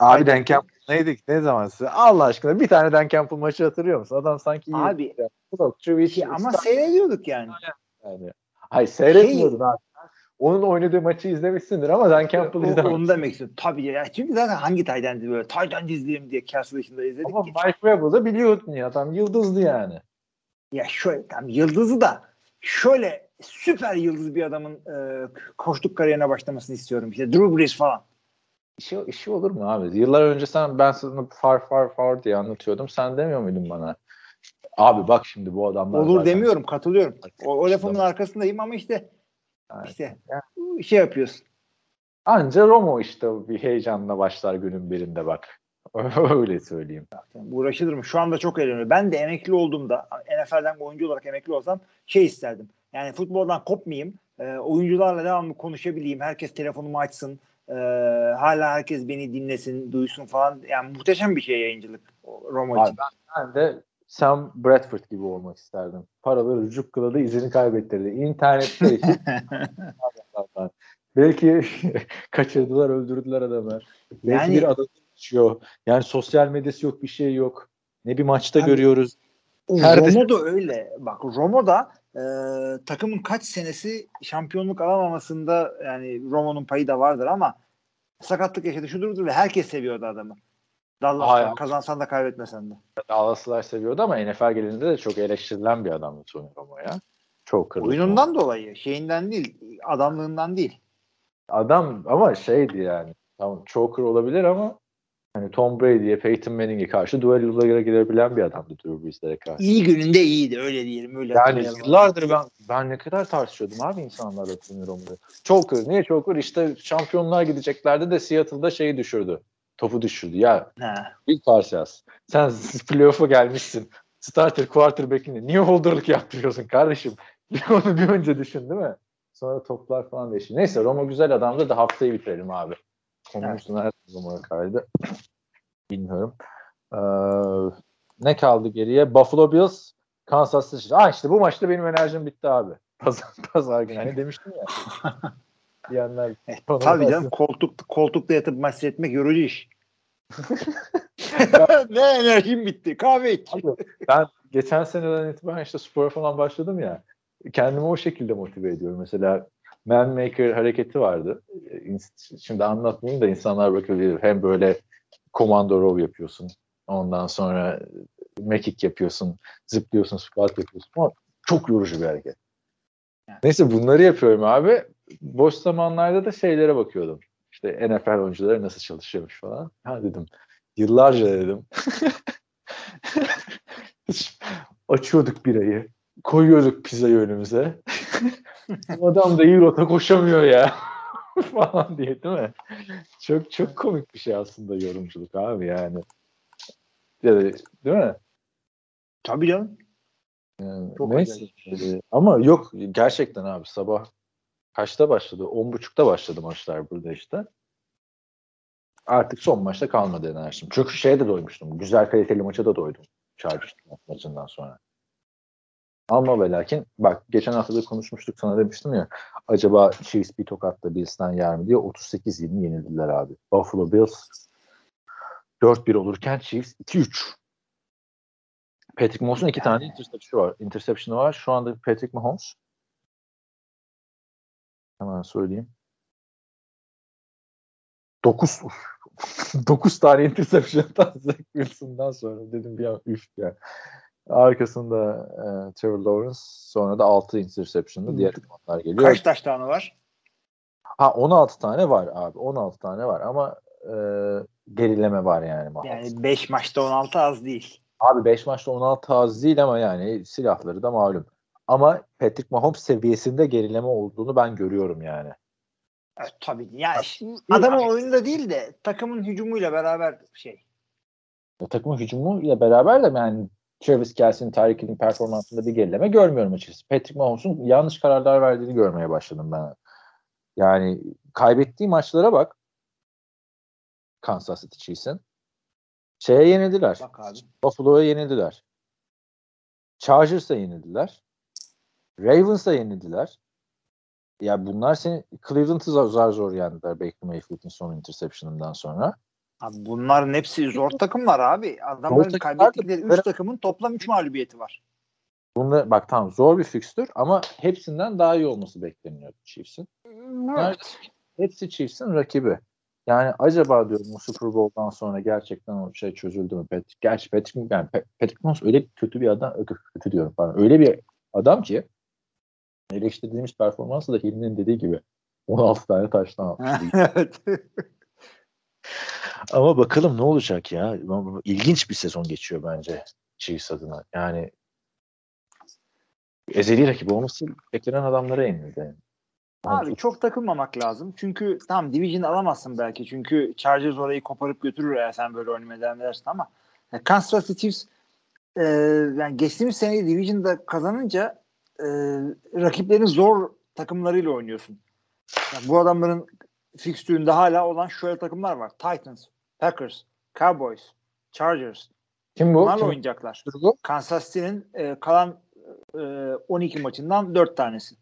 Abi Aynen. Dan Campbell neydi? Ne zaman size? Allah aşkına bir tane Dan Campbell maçı hatırlıyor musun? Adam sanki iyi. Abi Yok, ama seyrediyorduk yani. yani. Hayır seyretmiyordun abi. Onun oynadığı maçı izlemişsindir ama Dan Campbell O, izlemedim. onu demek istiyorum. Tabii ya. Çünkü zaten hangi Tayden'di böyle? Tayden izleyeyim diye Castle dışında izledik. Ama ki. Mike Rebel'ı biliyordun ya. Adam yıldızdı yani. Ya şöyle tam yıldızı da şöyle süper yıldız bir adamın e, koştuk kariyerine başlamasını istiyorum. İşte Drew Brees falan. İşi, işi olur mu abi? Yıllar önce sen ben sana far far far diye anlatıyordum. Sen demiyor muydun bana? Abi bak şimdi bu adamlar Olur zaten- demiyorum, katılıyorum. O, o lafımın arkasındayım ama işte Yani işte şey yapıyorsun. Anca Romo işte bir heyecanla başlar günün birinde bak. Öyle söyleyeyim. Yani uğraşılır mı? Şu anda çok eğleniyor. Ben de emekli olduğumda NFL'den oyuncu olarak emekli olsam şey isterdim. Yani futboldan kopmayayım. E, oyuncularla devamlı konuşabileyim. Herkes telefonumu açsın. E, hala herkes beni dinlesin, duysun falan. Yani muhteşem bir şey yayıncılık Roma Abi için. Ben de Sam Bradford gibi olmak isterdim. Paraları cukkladı, izini kaybettirdi. İnternette. Belki kaçırdılar, öldürdüler adamı. Belki Yani- bir adam geçiyor. Yani sosyal medyası yok, bir şey yok. Ne bir maçta Abi- görüyoruz. Her Romo da öyle. Bak Romo da e, takımın kaç senesi şampiyonluk alamamasında yani Romo'nun payı da vardır ama sakatlık yaşadı şudur ve herkes seviyordu adamı. Dallas'ta Hayır. kazansan da kaybetmesen de. Dallas'lar seviyordu ama NFL gelinde de çok eleştirilen bir adamdı Tony Romo ya. Çok kırıldı. Oyunundan dolayı, şeyinden değil, adamlığından değil. Adam ama şeydi yani. Tamam choker olabilir ama hani Tom Brady'ye, Peyton Manning'e karşı duellolara girebilen bir adamdı Drew Brees'lere karşı. İyi gününde iyiydi öyle diyelim. Öyle Yani yıllardır ben ben ne kadar tartışıyordum abi insanlarla Tony Romo'yu. Choker. Niye choker? İşte şampiyonlar gideceklerdi de Seattle'da şeyi düşürdü. Topu düşürdü. Ya bir parçası. Sen playoff'a gelmişsin. Starter quarterback'ini niye holderlık yaptırıyorsun kardeşim? Onu bir önce düşün değil mi? Sonra toplar falan değişiyor. Neyse Roma güzel adamdı da haftayı bitirelim abi. Konumuzun her Roma'ya kaydı. Bilmiyorum. Ee, ne kaldı geriye? Buffalo Bills, Kansas City. Ah işte bu maçta benim enerjim bitti abi. Pazar, pazar günü. Hani demiştim ya. Diyenler. Tabii canım koltuk, koltukta yatıp maç seyretmek yorucu iş. ne enerjim bitti. Kahve iç. ben geçen seneden itibaren işte spora falan başladım ya. Kendimi o şekilde motive ediyorum. Mesela Man Maker hareketi vardı. Şimdi anlatmayayım da insanlar bakabilir. Hem böyle komando row yapıyorsun. Ondan sonra mekik yapıyorsun. Zıplıyorsun, squat yapıyorsun. Ama çok yorucu bir hareket. Neyse bunları yapıyorum abi. Boş zamanlarda da şeylere bakıyordum. İşte NFL oyuncuları nasıl çalışıyormuş falan. Ha dedim. Yıllarca dedim. Açıyorduk birayı. Koyuyorduk pizzayı önümüze. Adam da iyi rota koşamıyor ya. falan diye değil mi? Çok çok komik bir şey aslında yorumculuk abi yani. Ya da, değil mi? Tabii canım. Yani, Çok neyse. Ama yok gerçekten abi sabah kaçta başladı? On buçukta başladı maçlar burada işte. Artık son maçta kalmadı enerjim. Çünkü şeye de doymuştum. Güzel kaliteli maça da doydum. Chargers maçından sonra. Ama ve lakin bak geçen hafta da konuşmuştuk sana demiştim ya acaba Chiefs bir tokatla Bills'ten yer mi diye 38-20 yenildiler abi. Buffalo Bills 4-1 olurken Chiefs 2-3. Patrick Mahomes'un iki tane interception'ı var. Interception'ı var. Şu anda Patrick Mahomes hemen söyleyeyim. 9 9 tane interception'dan Zach Wilson'dan sonra dedim bir an üf ya. Arkasında e, Trevor Lawrence sonra da 6 interception'da diğer onlar geliyor. Kaç taş tane var? Ha 16 tane var abi. 16 tane var ama e, gerileme var yani. Yani 5 maçta 16 az değil. Abi 5 maçta 16 az değil ama yani silahları da malum. Ama Patrick Mahomes seviyesinde gerileme olduğunu ben görüyorum yani. Evet, tabii. Ya şimdi adamın oyunda değil de takımın hücumuyla beraber şey. Ya, takımın hücumuyla beraber de yani Travis Kelsey'nin, Tyreek Hill'in performansında bir gerileme görmüyorum açıkçası. Patrick Mahomes'un yanlış kararlar verdiğini görmeye başladım ben. Yani kaybettiği maçlara bak. Kansas City Chiefs'in. Şeye yenildiler. Buffalo'ya yenildiler. Chargers'a yenildiler. Ravens'a yenildiler. Ya bunlar seni Cleveland'ı zor zor yendiler Baker Mayfield'in son interception'ından sonra. Abi bunların hepsi zor takımlar abi. Adamların kaybettikleri 3 takımın toplam 3 mağlubiyeti var. Bunda bak tamam zor bir fikstür ama hepsinden daha iyi olması bekleniyor Chiefs'in. Evet. Hepsi Chiefs'in rakibi. Yani acaba diyorum bu Super Bowl'dan sonra gerçekten o şey çözüldü mü? Pat, gerçi Patrick, yani Patrick Mahomes öyle kötü bir adam, kötü diyorum pardon. Öyle bir adam ki eleştirdiğimiz performansı da Hilmi'nin dediği gibi 16 tane taştan atmış. Ama bakalım ne olacak ya. İlginç bir sezon geçiyor bence Chiefs adına. Yani ezeli rakip olması beklenen adamlara yenildi. Abi çok takılmamak lazım. Çünkü tam division alamazsın belki. Çünkü Chargers orayı koparıp götürür eğer sen böyle oynamaya devam edersin ama yani Kansas City Chiefs e, yani geçtiğimiz seneyi division'da kazanınca e, rakiplerin zor takımlarıyla oynuyorsun. Yani bu adamların fikstüründe hala olan şöyle takımlar var. Titans, Packers, Cowboys, Chargers. Kim bu? Bunlarla Kim? oynayacaklar. Bu? Kansas City'nin e, kalan e, 12 maçından 4 tanesi.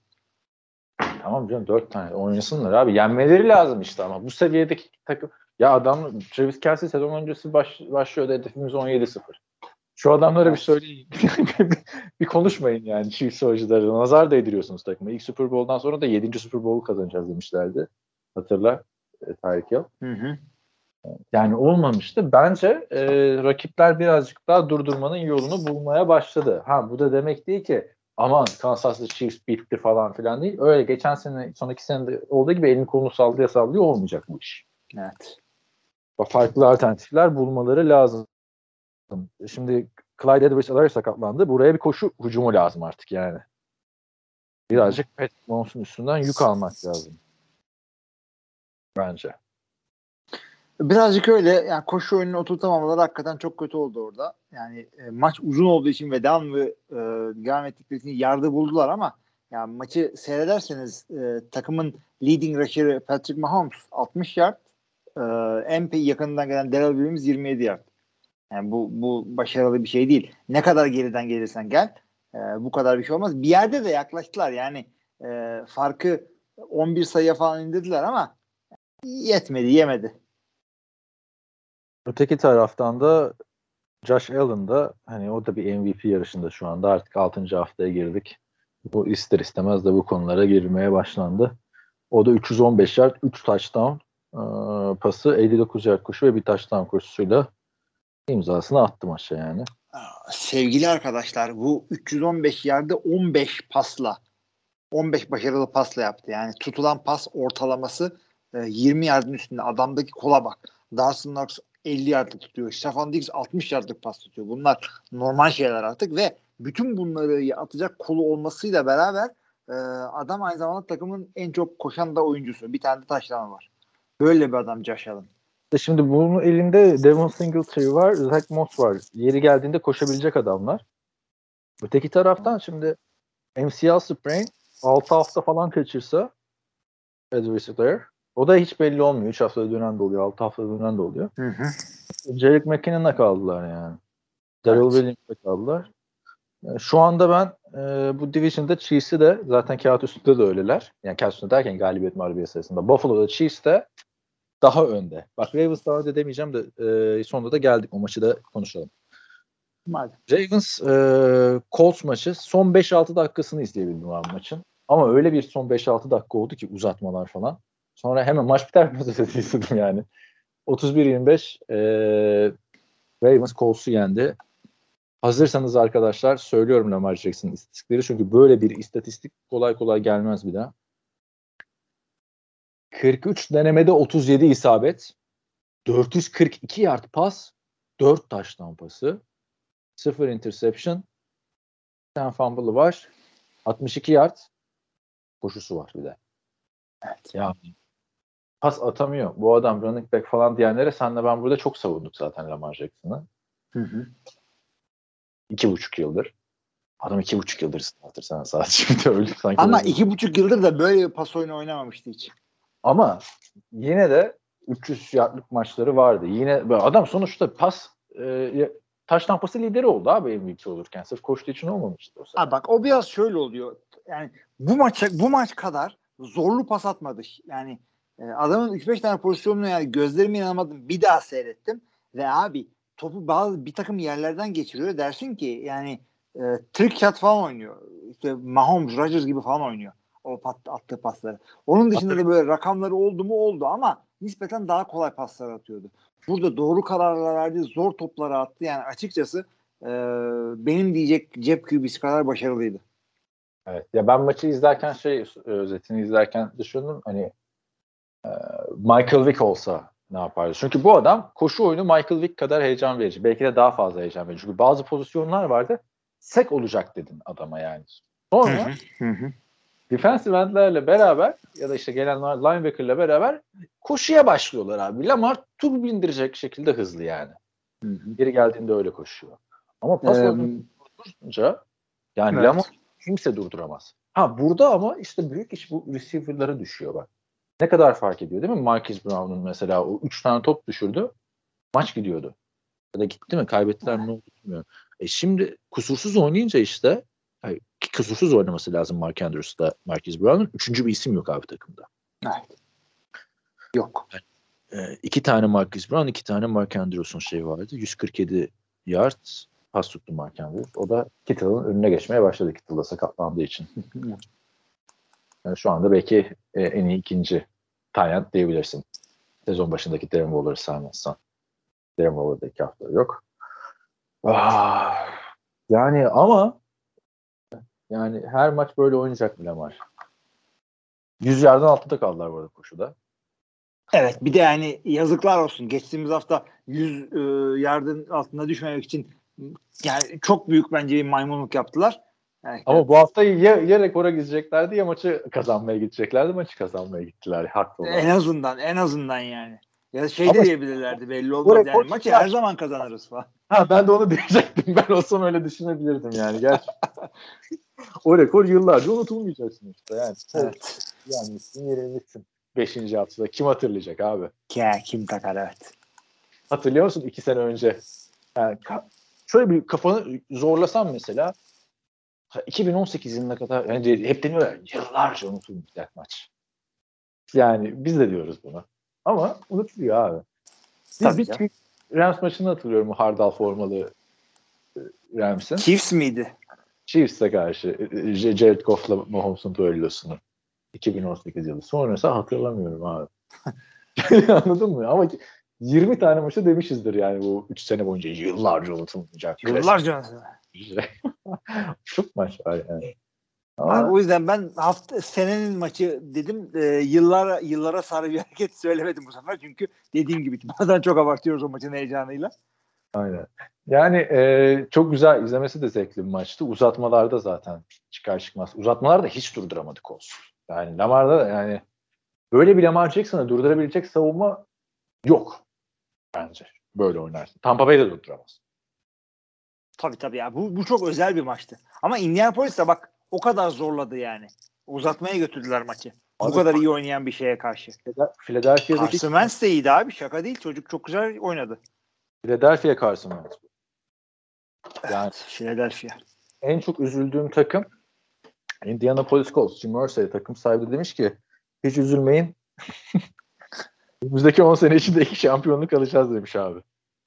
Tamam canım 4 tane oynasınlar abi. Yenmeleri lazım işte ama bu seviyedeki takım ya adam Travis Kelsey sezon öncesi baş, başlıyordu hedefimiz 17-0. Şu adamlara bir söyleyin. bir konuşmayın yani Chiefs oyuncuları. Nazar değdiriyorsunuz takıma. İlk Super Bowl'dan sonra da 7. Super Bowl kazanacağız demişlerdi. Hatırla e, Tarık Yıl. Hı hı. Yani olmamıştı. Bence e, rakipler birazcık daha durdurmanın yolunu bulmaya başladı. Ha bu da demek değil ki aman Kansas City Chiefs bitti falan filan değil. Öyle geçen sene son iki senede olduğu gibi elini kolunu sallaya sallıyor olmayacak bu iş. Evet. Farklı alternatifler bulmaları lazım. Şimdi Clyde Edwards-Helaire sakatlandı. Buraya bir koşu hücumu lazım artık yani. Birazcık Pat Mahomes'un üstünden yük almak lazım. Bence. Birazcık öyle yani koşu oyununu oturtamamaları hakikaten çok kötü oldu orada. Yani e, maç uzun olduğu için ve devamlı e, devam ettikleri için yardı buldular ama yani maçı seyrederseniz e, takımın leading rusher'ı Patrick Mahomes 60 yard e, en yakından gelen Darrell Williams 27 yard. Yani bu, bu başarılı bir şey değil. Ne kadar geriden gelirsen gel e, bu kadar bir şey olmaz. Bir yerde de yaklaştılar yani e, farkı 11 sayıya falan indirdiler ama yetmedi yemedi. Öteki taraftan da Josh Allen da hani o da bir MVP yarışında şu anda artık 6. haftaya girdik. Bu ister istemez de bu konulara girmeye başlandı. O da 315 yard, 3 touchdown e, pası, 59 yard koşu ve bir touchdown koşusuyla imzasını attı maça yani. Sevgili arkadaşlar bu 315 yerde 15 pasla 15 başarılı pasla yaptı. Yani tutulan pas ortalaması e, 20 yardın üstünde. Adamdaki kola bak. Dawson Knox 50 yardlık tutuyor. Stefan Diggs 60 yardlık pas tutuyor. Bunlar normal şeyler artık ve bütün bunları atacak kolu olmasıyla beraber e, adam aynı zamanda takımın en çok koşan da oyuncusu. Bir tane de taşlama var. Böyle bir adam Josh Allen. Şimdi bunun elinde Devon Singletary var, Zach Moss var. Yeri geldiğinde koşabilecek adamlar. Öteki taraftan şimdi MCL sprain 6 hafta falan kaçırsa Edwards Player. O da hiç belli olmuyor. 3 haftada dönen de oluyor, 6 haftada dönen de oluyor. Hı hı. Jerick McKinnon'a kaldılar yani. Daryl Evet. Williams'a kaldılar. Yani şu anda ben e, bu division'da Chiefs'i de zaten kağıt üstünde de öyleler. Yani kağıt üstünde derken galibiyet mağlubiyet sayısında. Buffalo'da Chiefs de daha önde. Bak Ravens daha önde demeyeceğim de e, sonunda da geldik. O maçı da konuşalım. Madem. Ravens e, Colts maçı son 5-6 dakikasını izleyebildim abi maçın. Ama öyle bir son 5-6 dakika oldu ki uzatmalar falan. Sonra hemen maç biter ötesi izledim yani. 31-25 e, Ravens Colts'u yendi. Hazırsanız arkadaşlar söylüyorum Lamar Jackson'ın istatistikleri çünkü böyle bir istatistik kolay kolay gelmez bir daha. 43 denemede 37 isabet, 442 yard pas, 4 taş tampası, 0 interception, 10 fumble'ı var, 62 yard koşusu var bir de. Evet. Yani pas atamıyor. Bu adam running back falan diyenlere senle ben burada çok savunduk zaten Lamar Jackson'ı. Hı hı. İki buçuk yıldır. Adam iki buçuk yıldır starter sana sadece şimdi öyle sanki. Ama iki buçuk yıldır da böyle bir pas oyunu oynamamıştı hiç. Ama yine de 300 yardlık maçları vardı. Yine adam sonuçta pas e, taş tampası lideri oldu abi MVP olurken. Sırf koştuğu için olmamıştı o sene. Ha bak o biraz şöyle oluyor. Yani bu maça bu maç kadar zorlu pas atmadı. Yani e, adamın 3-5 tane pozisyonunu yani gözlerime inanamadım. Bir daha seyrettim ve abi topu bazı bir takım yerlerden geçiriyor. Dersin ki yani e, trick shot falan oynuyor. İşte Mahomes, Rodgers gibi falan oynuyor. O pat, attığı pasları. Onun dışında da böyle rakamları oldu mu oldu ama nispeten daha kolay paslar atıyordu. Burada doğru kararlar verdi, zor topları attı. Yani açıkçası e, benim diyecek cep QB'si kadar başarılıydı. Evet. Ya ben maçı izlerken şey özetini izlerken düşündüm hani e, Michael Vick olsa ne yapardı? Çünkü bu adam koşu oyunu Michael Vick kadar heyecan verici. Belki de daha fazla heyecan verici. Çünkü bazı pozisyonlar vardı. Sek olacak dedin adama yani. Sonra Hı hı. Defensive endlerle beraber ya da işte gelen linebacker'la beraber koşuya başlıyorlar abi. Lamar tur bindirecek şekilde hızlı yani. Hı hı. Geri geldiğinde öyle koşuyor. Ama pas Ee, durdurunca yani evet. Lamar kimse durduramaz. Ha burada ama işte büyük iş bu receiver'lara düşüyor bak. Ne kadar fark ediyor değil mi? Marquise Brown'un mesela o 3 tane top düşürdü. Maç gidiyordu. Ya da gitti mi? Kaybettiler mi? Bilmiyorum. E şimdi kusursuz oynayınca işte hayır, kusursuz oynaması lazım Mark Andrews'da Marquise Brown'un. Üçüncü bir isim yok abi takımda. Evet. Yok. E, iki tane Marquise Brown, iki tane Mark Andrews'un şeyi vardı. 147 yard pas tuttu Mark Andrews. O da Kittle'ın önüne geçmeye başladı Kittle'da sakatlandığı için. Yani şu anda belki e, en iyi ikinci Tayland diyebilirsin. Sezon başındaki Darren Waller'ı saymazsan. Darren Waller'da iki hafta yok. Ah, yani ama yani her maç böyle oynayacak mı Lamar? 100 yardan altında kaldılar bu arada koşuda. Evet bir de yani yazıklar olsun. Geçtiğimiz hafta 100 e, yardın altına düşmemek için yani çok büyük bence bir maymunluk yaptılar. Yani, Ama bu hafta ya, ya rekora gideceklerdi ya maçı kazanmaya gideceklerdi. Maçı kazanmaya gittiler. Haklı olarak. en azından en azından yani. Ya şey de Ama- diyebilirlerdi belli olmaz. Yani maçı her zaman kazanırız falan. Ha ben de onu diyecektim. Ben olsam öyle düşünebilirdim yani. Gerçekten. o rekor yıllarca unutulmayacak sonuçta yani. Evet. Yenmişsin, yenilmişsin. Beşinci haftada. Kim hatırlayacak abi? Ya kim takar evet. Hatırlıyor musun iki sene önce? Yani şöyle bir kafanı zorlasam mesela 2018 yılına kadar yani hep deniyor ya yıllarca unutulmayacak maç. Yani biz de diyoruz bunu. Ama unutuluyor abi. Biz Tabii bir Rams maçını hatırlıyorum hardal formalı e, Rams'in. Chiefs miydi? Chiefs'e karşı e, J- Jared Goff'la Mahomes'un düellosunu. 2018 yılı. Sonrası hatırlamıyorum abi. Anladın mı? Ama 20 tane maçı demişizdir yani bu 3 sene boyunca yıllarca unutulmayacak. Yıllarca. Çok maç var yani. Ama Abi, o yüzden ben hafta senenin maçı dedim. E, yıllara yıllara sarı bir hareket söylemedim bu sefer. Çünkü dediğim gibi bazen çok abartıyoruz o maçın heyecanıyla. Aynen. Yani e, çok güzel izlemesi de zevkli bir maçtı. Uzatmalarda zaten çıkar çıkmaz. Uzatmalarda hiç durduramadık olsun. Yani Lamar'da da yani böyle bir Lamar Jackson'ı durdurabilecek savunma yok bence. Böyle oynarsın. Tampa Bay de durduramaz. Tabii tabii ya. Bu, bu çok özel bir maçtı. Ama Indianapolis de bak o kadar zorladı yani. Uzatmaya götürdüler maçı. Bu Abi- kadar iyi oynayan bir şeye karşı. Philadelphia'daki Carson Wentz de iyiydi abi. Şaka değil. Çocuk çok güzel oynadı. Philadelphia Carson Wentz. Yani Evet, Philadelphia. en çok üzüldüğüm takım Indianapolis Colts. Jim Irsay takım sahibi de demiş ki hiç üzülmeyin. Önümüzdeki 10 sene içinde iki şampiyonluk alacağız demiş abi.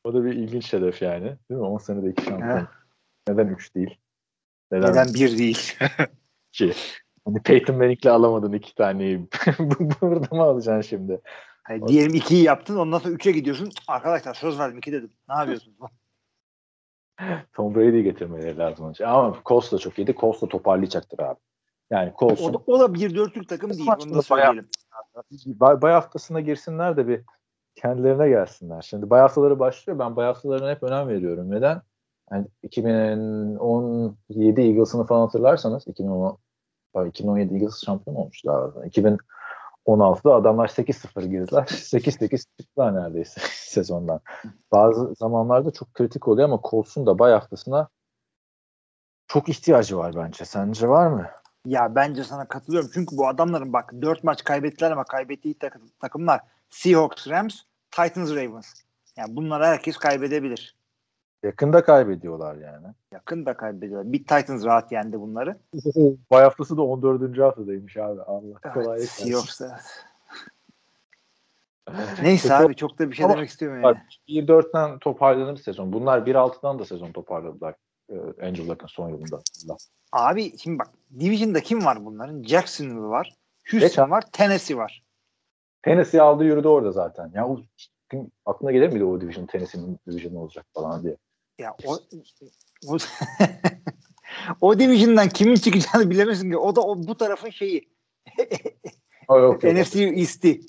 O da bir ilginç hedef yani. Değil mi? 10 senede iki şampiyon. Neden 3 değil? Neden, Neden bir değil? 2? Hani Peyton Manning'le alamadın iki taneyi. Bu- Burada mı alacaksın şimdi? Hani diyelim 2'yi yaptın ondan sonra 3'e gidiyorsun. Arkadaşlar söz verdim 2 dedim. Ne yapıyorsunuz? Tom Brady'yi getirmeleri lazım. Ama Colts da çok iyiydi. Colts da toparlayacaktır abi. Yani Colts'un... O da, o da 1-4'lük takım değil. Onu da söyleyelim. Bay, bay haftasına girsinler de bir kendilerine gelsinler. Şimdi bay haftaları başlıyor. Ben bay haftalarına hep önem veriyorum. Neden? Yani 2017 Eagles'ını falan hatırlarsanız 2010, 2017 Eagles şampiyon olmuştu 2000 16'da adamlar 8-0 girdiler. 8-8 çıktılar neredeyse sezondan. Bazı zamanlarda çok kritik oluyor ama Colts'un da bay haftasına çok ihtiyacı var bence. Sence var mı? Ya bence sana katılıyorum. Çünkü bu adamların bak 4 maç kaybettiler ama kaybettiği takımlar Seahawks, Rams, Titans, Ravens. Yani bunları herkes kaybedebilir. Yakında kaybediyorlar yani. Yakın da kaybediyorlar. Bir Titans rahat yendi bunları. Bay haftası da 14. haftadaymış abi. Allah kolaylık Evet, versin. Seahawks evet. Neyse abi çok da bir şey Ama demek istemiyorum yani. 1-4'ten toparladı sezon. Bunlar 1-6'dan da sezon toparladılar. Ee, Andrew Luck'ın son yılında. Abi şimdi bak Division'da kim var bunların? Jacksonville var. Houston abi. var. Tennessee var. Tennessee aldı yürüdü orada zaten. Ya o, aklına gelir miydi o division Tennessee'nin division olacak falan diye. Ya o o, o division'dan kimin çıkacağını bilemezsin ki. O da o, bu tarafın şeyi. O, yok, yok. NFC East'i.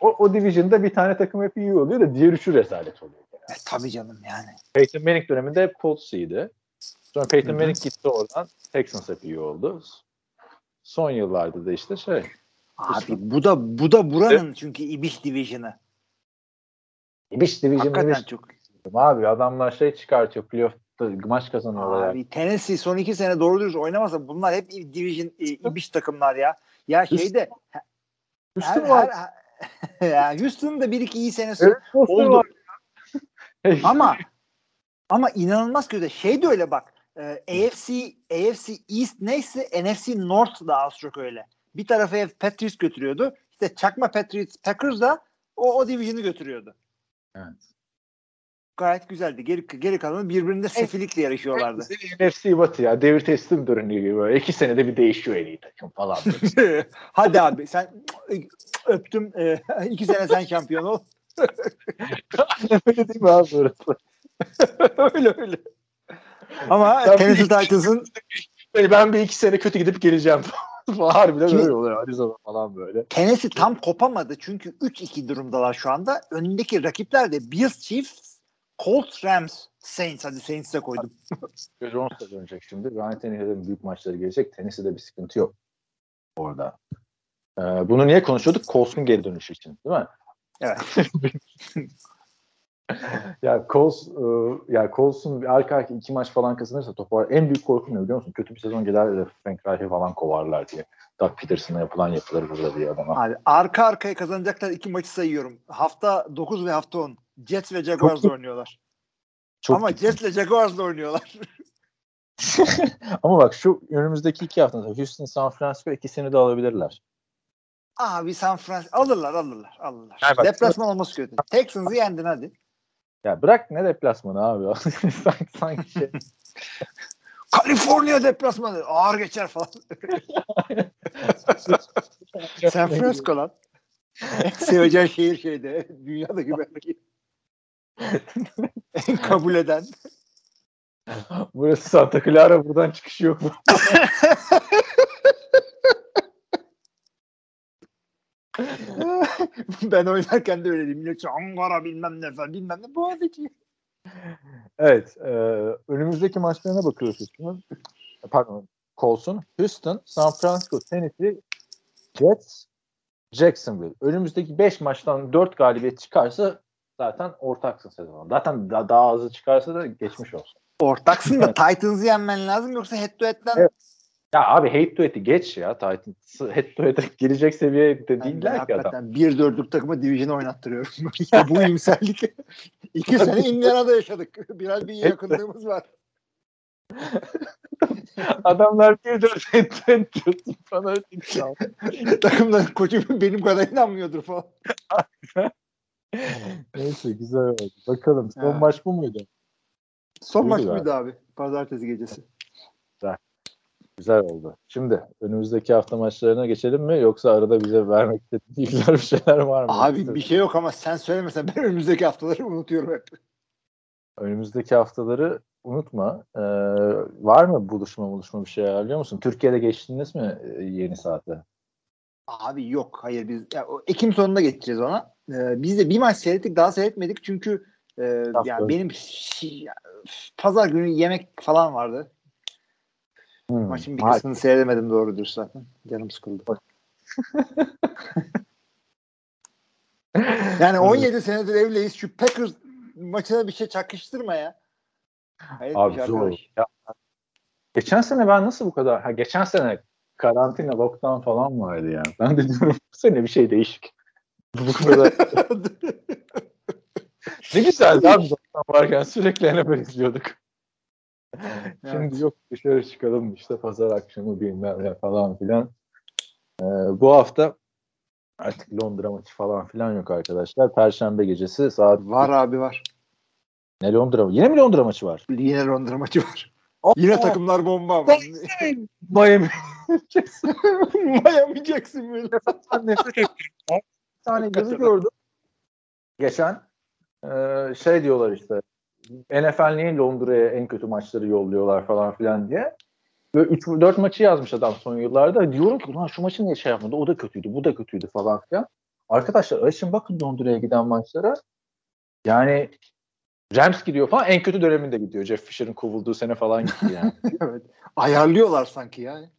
o, o division'da bir tane takım hep iyi oluyor da diğer üçü rezalet oluyor. E, tabii canım yani. Peyton Manning döneminde hep Colts iyiydi. Sonra Peyton. Manning gitti oradan. Texans hep iyi oldu. Son yıllarda da işte şey. Abi bu da bu da buranın çünkü ibiş division'ı. İbiş division Hakikaten İbiş çok. Abi adamlar şey çıkartıyor. Playoff'ta maç kazanıyorlar. Abi Tennessee son iki sene doğru dürüst oynamasa bunlar hep division e, ibiş takımlar ya. Ya şeyde her, Houston her, var. ya Houston'ın da bir iki iyi senesi Evet, oldu. var. ama ama inanılmaz kötü. Şey de öyle bak. e, AFC AFC East neyse NFC North da az çok öyle. Bir tarafı Patriots götürüyordu. İşte çakma Patriots Packers da o, o division'ı götürüyordu. Evet. Gayet güzeldi. Geri, geri kalanı birbirinde sefilikle yarışıyorlardı. NFC Batı ya. Devir teslim dönüyor gibi böyle. İki senede bir değişiyor en iyi takım falan. Hadi abi sen öptüm. E, iki sene sen şampiyon ol. öyle değil mi abi orası? öyle öyle. Ama Ben Tennessee Titans'ın ben bir iki sene kötü gidip geleceğim. Harbiden Kimi- öyle oluyor. Arizona falan böyle. Tennessee tam kopamadı çünkü 3-2 durumdalar şu anda. Önündeki rakipler de Bills, Chiefs, Colts, Rams, Saints. Hadi Saints'e koydum. Jones da dönecek şimdi. Ryan Tannehill'in büyük maçları gelecek. Tennessee'de bir sıkıntı yok orada. Ee, bunu niye konuşuyorduk? Colts'un geri dönüşü için değil mi? Evet. ya Colts, e, ya Colts'un arka arka iki maç falan kazanırsa topar. En büyük korkum ne biliyor musun? Kötü bir sezon gelir de Frank Reich'i falan kovarlar diye. Doug Peterson'a yapılan yapılır burada diye adama. Abi arka arkaya kazanacaklar iki maçı sayıyorum. Hafta 9 ve hafta 10. Jets ve Jaguars'la Çok- oynuyorlar. Çok Ama ciddi. Jets ile Jaguars'la oynuyorlar. Ama bak şu önümüzdeki iki hafta Houston, San Francisco ikisini de alabilirler. Abi San Francisco alırlar alırlar alırlar. Yani bak- Deplasman olması kötü. Texans'ı yendin hadi. Ya bırak ne deplasmanı abi. sanki, sanki şey. Kaliforniya deplasmanı ağır geçer falan. San Francisco lan. Seveceğin şehir şeyde. Dünyadaki belki. En kabul eden. Burası Santa Clara buradan çıkış yok mu? ben oynarken de öyleydim. Millet Ankara bilmem ne falan bilmem ne. Boğaziçi. Evet. E, önümüzdeki maçlarına bakıyoruz Houston'un. Pardon. Colts'un. Houston, San Francisco, Tennessee, Jets, Jacksonville. Önümüzdeki 5 maçtan 4 galibiyet çıkarsa zaten ortaksın sezon. Zaten da, daha azı çıkarsa da geçmiş olsun. Ortaksın da Titans'ı yenmen lazım yoksa head to head'den Evet. Ya abi hate to head'i geç ya. Titans head to head'e girecek seviyede de değiller ki adam. hakikaten 1-4'lük takımı division oynattırıyorum. işte bu iyimserlik. İki sene Indiana'da yaşadık. Biraz bir yakınlığımız var. Adamlar bir dört head to head diyorsun bana. Takımların koçu benim kadar inanmıyordur falan. Neyse güzel oldu. Bakalım son Ha. maç bu muydu? Son Buyurun maç abi. mıydı abi? Pazartesi gecesi. Güzel oldu. Şimdi önümüzdeki hafta maçlarına geçelim mi yoksa arada bize vermek istediğin güzel bir şeyler var mı? Abi bir şey yok ama sen söylemesen ben önümüzdeki haftaları unutuyorum hep. Önümüzdeki haftaları unutma. Ee, var mı buluşma buluşma bir şey ayarlıyor musun? Türkiye'de geçtiniz mi e, yeni saate? Abi yok. Hayır biz ya, Ekim sonunda geçeceğiz ona. Ee, biz de bir maç seyrettik daha seyretmedik çünkü e, yani benim şi- pazar günü yemek falan vardı. Hmm. Maçın bir kısmını seyredemedim doğrudur zaten. Canım sıkıldı. Yani 17 senedir evliyiz. Şu Packers maçına bir şey çakıştırma ya. Hayır, Abi bir zor. Ya, geçen sene ben nasıl bu kadar? Ha, geçen sene karantina, lockdown falan vardı ya. Ben de diyorum bu sene bir şey değişik. Bu kadar. ne güzeldi abi lockdown varken sürekli NFL izliyorduk. Şimdi yok dışarı çıkalım işte pazar akşamı bilmem ne falan filan. Ee, bu hafta artık Londra maçı falan filan yok arkadaşlar. Perşembe gecesi saat var abi var. ne Londra Yine mi Londra maçı var? Yine Londra maçı var. Yine takımlar bomba ama. Miami. Miami Jacksonville. Nefret ettim. Bir tane yazı gördüm. Geçen Ee, şey diyorlar işte NFL niye Londra'ya en kötü maçları yolluyorlar falan filan diye. Böyle 3-4 maçı yazmış adam son yıllarda. Diyorum ki ulan şu maçı niye şey yapmadı? O da kötüydü, bu da kötüydü falan filan. Arkadaşlar açın bakın Londra'ya giden maçlara. Yani Rams gidiyor falan en kötü döneminde gidiyor. Jeff Fisher'ın kovulduğu sene falan gitti yani. evet. Ayarlıyorlar sanki yani.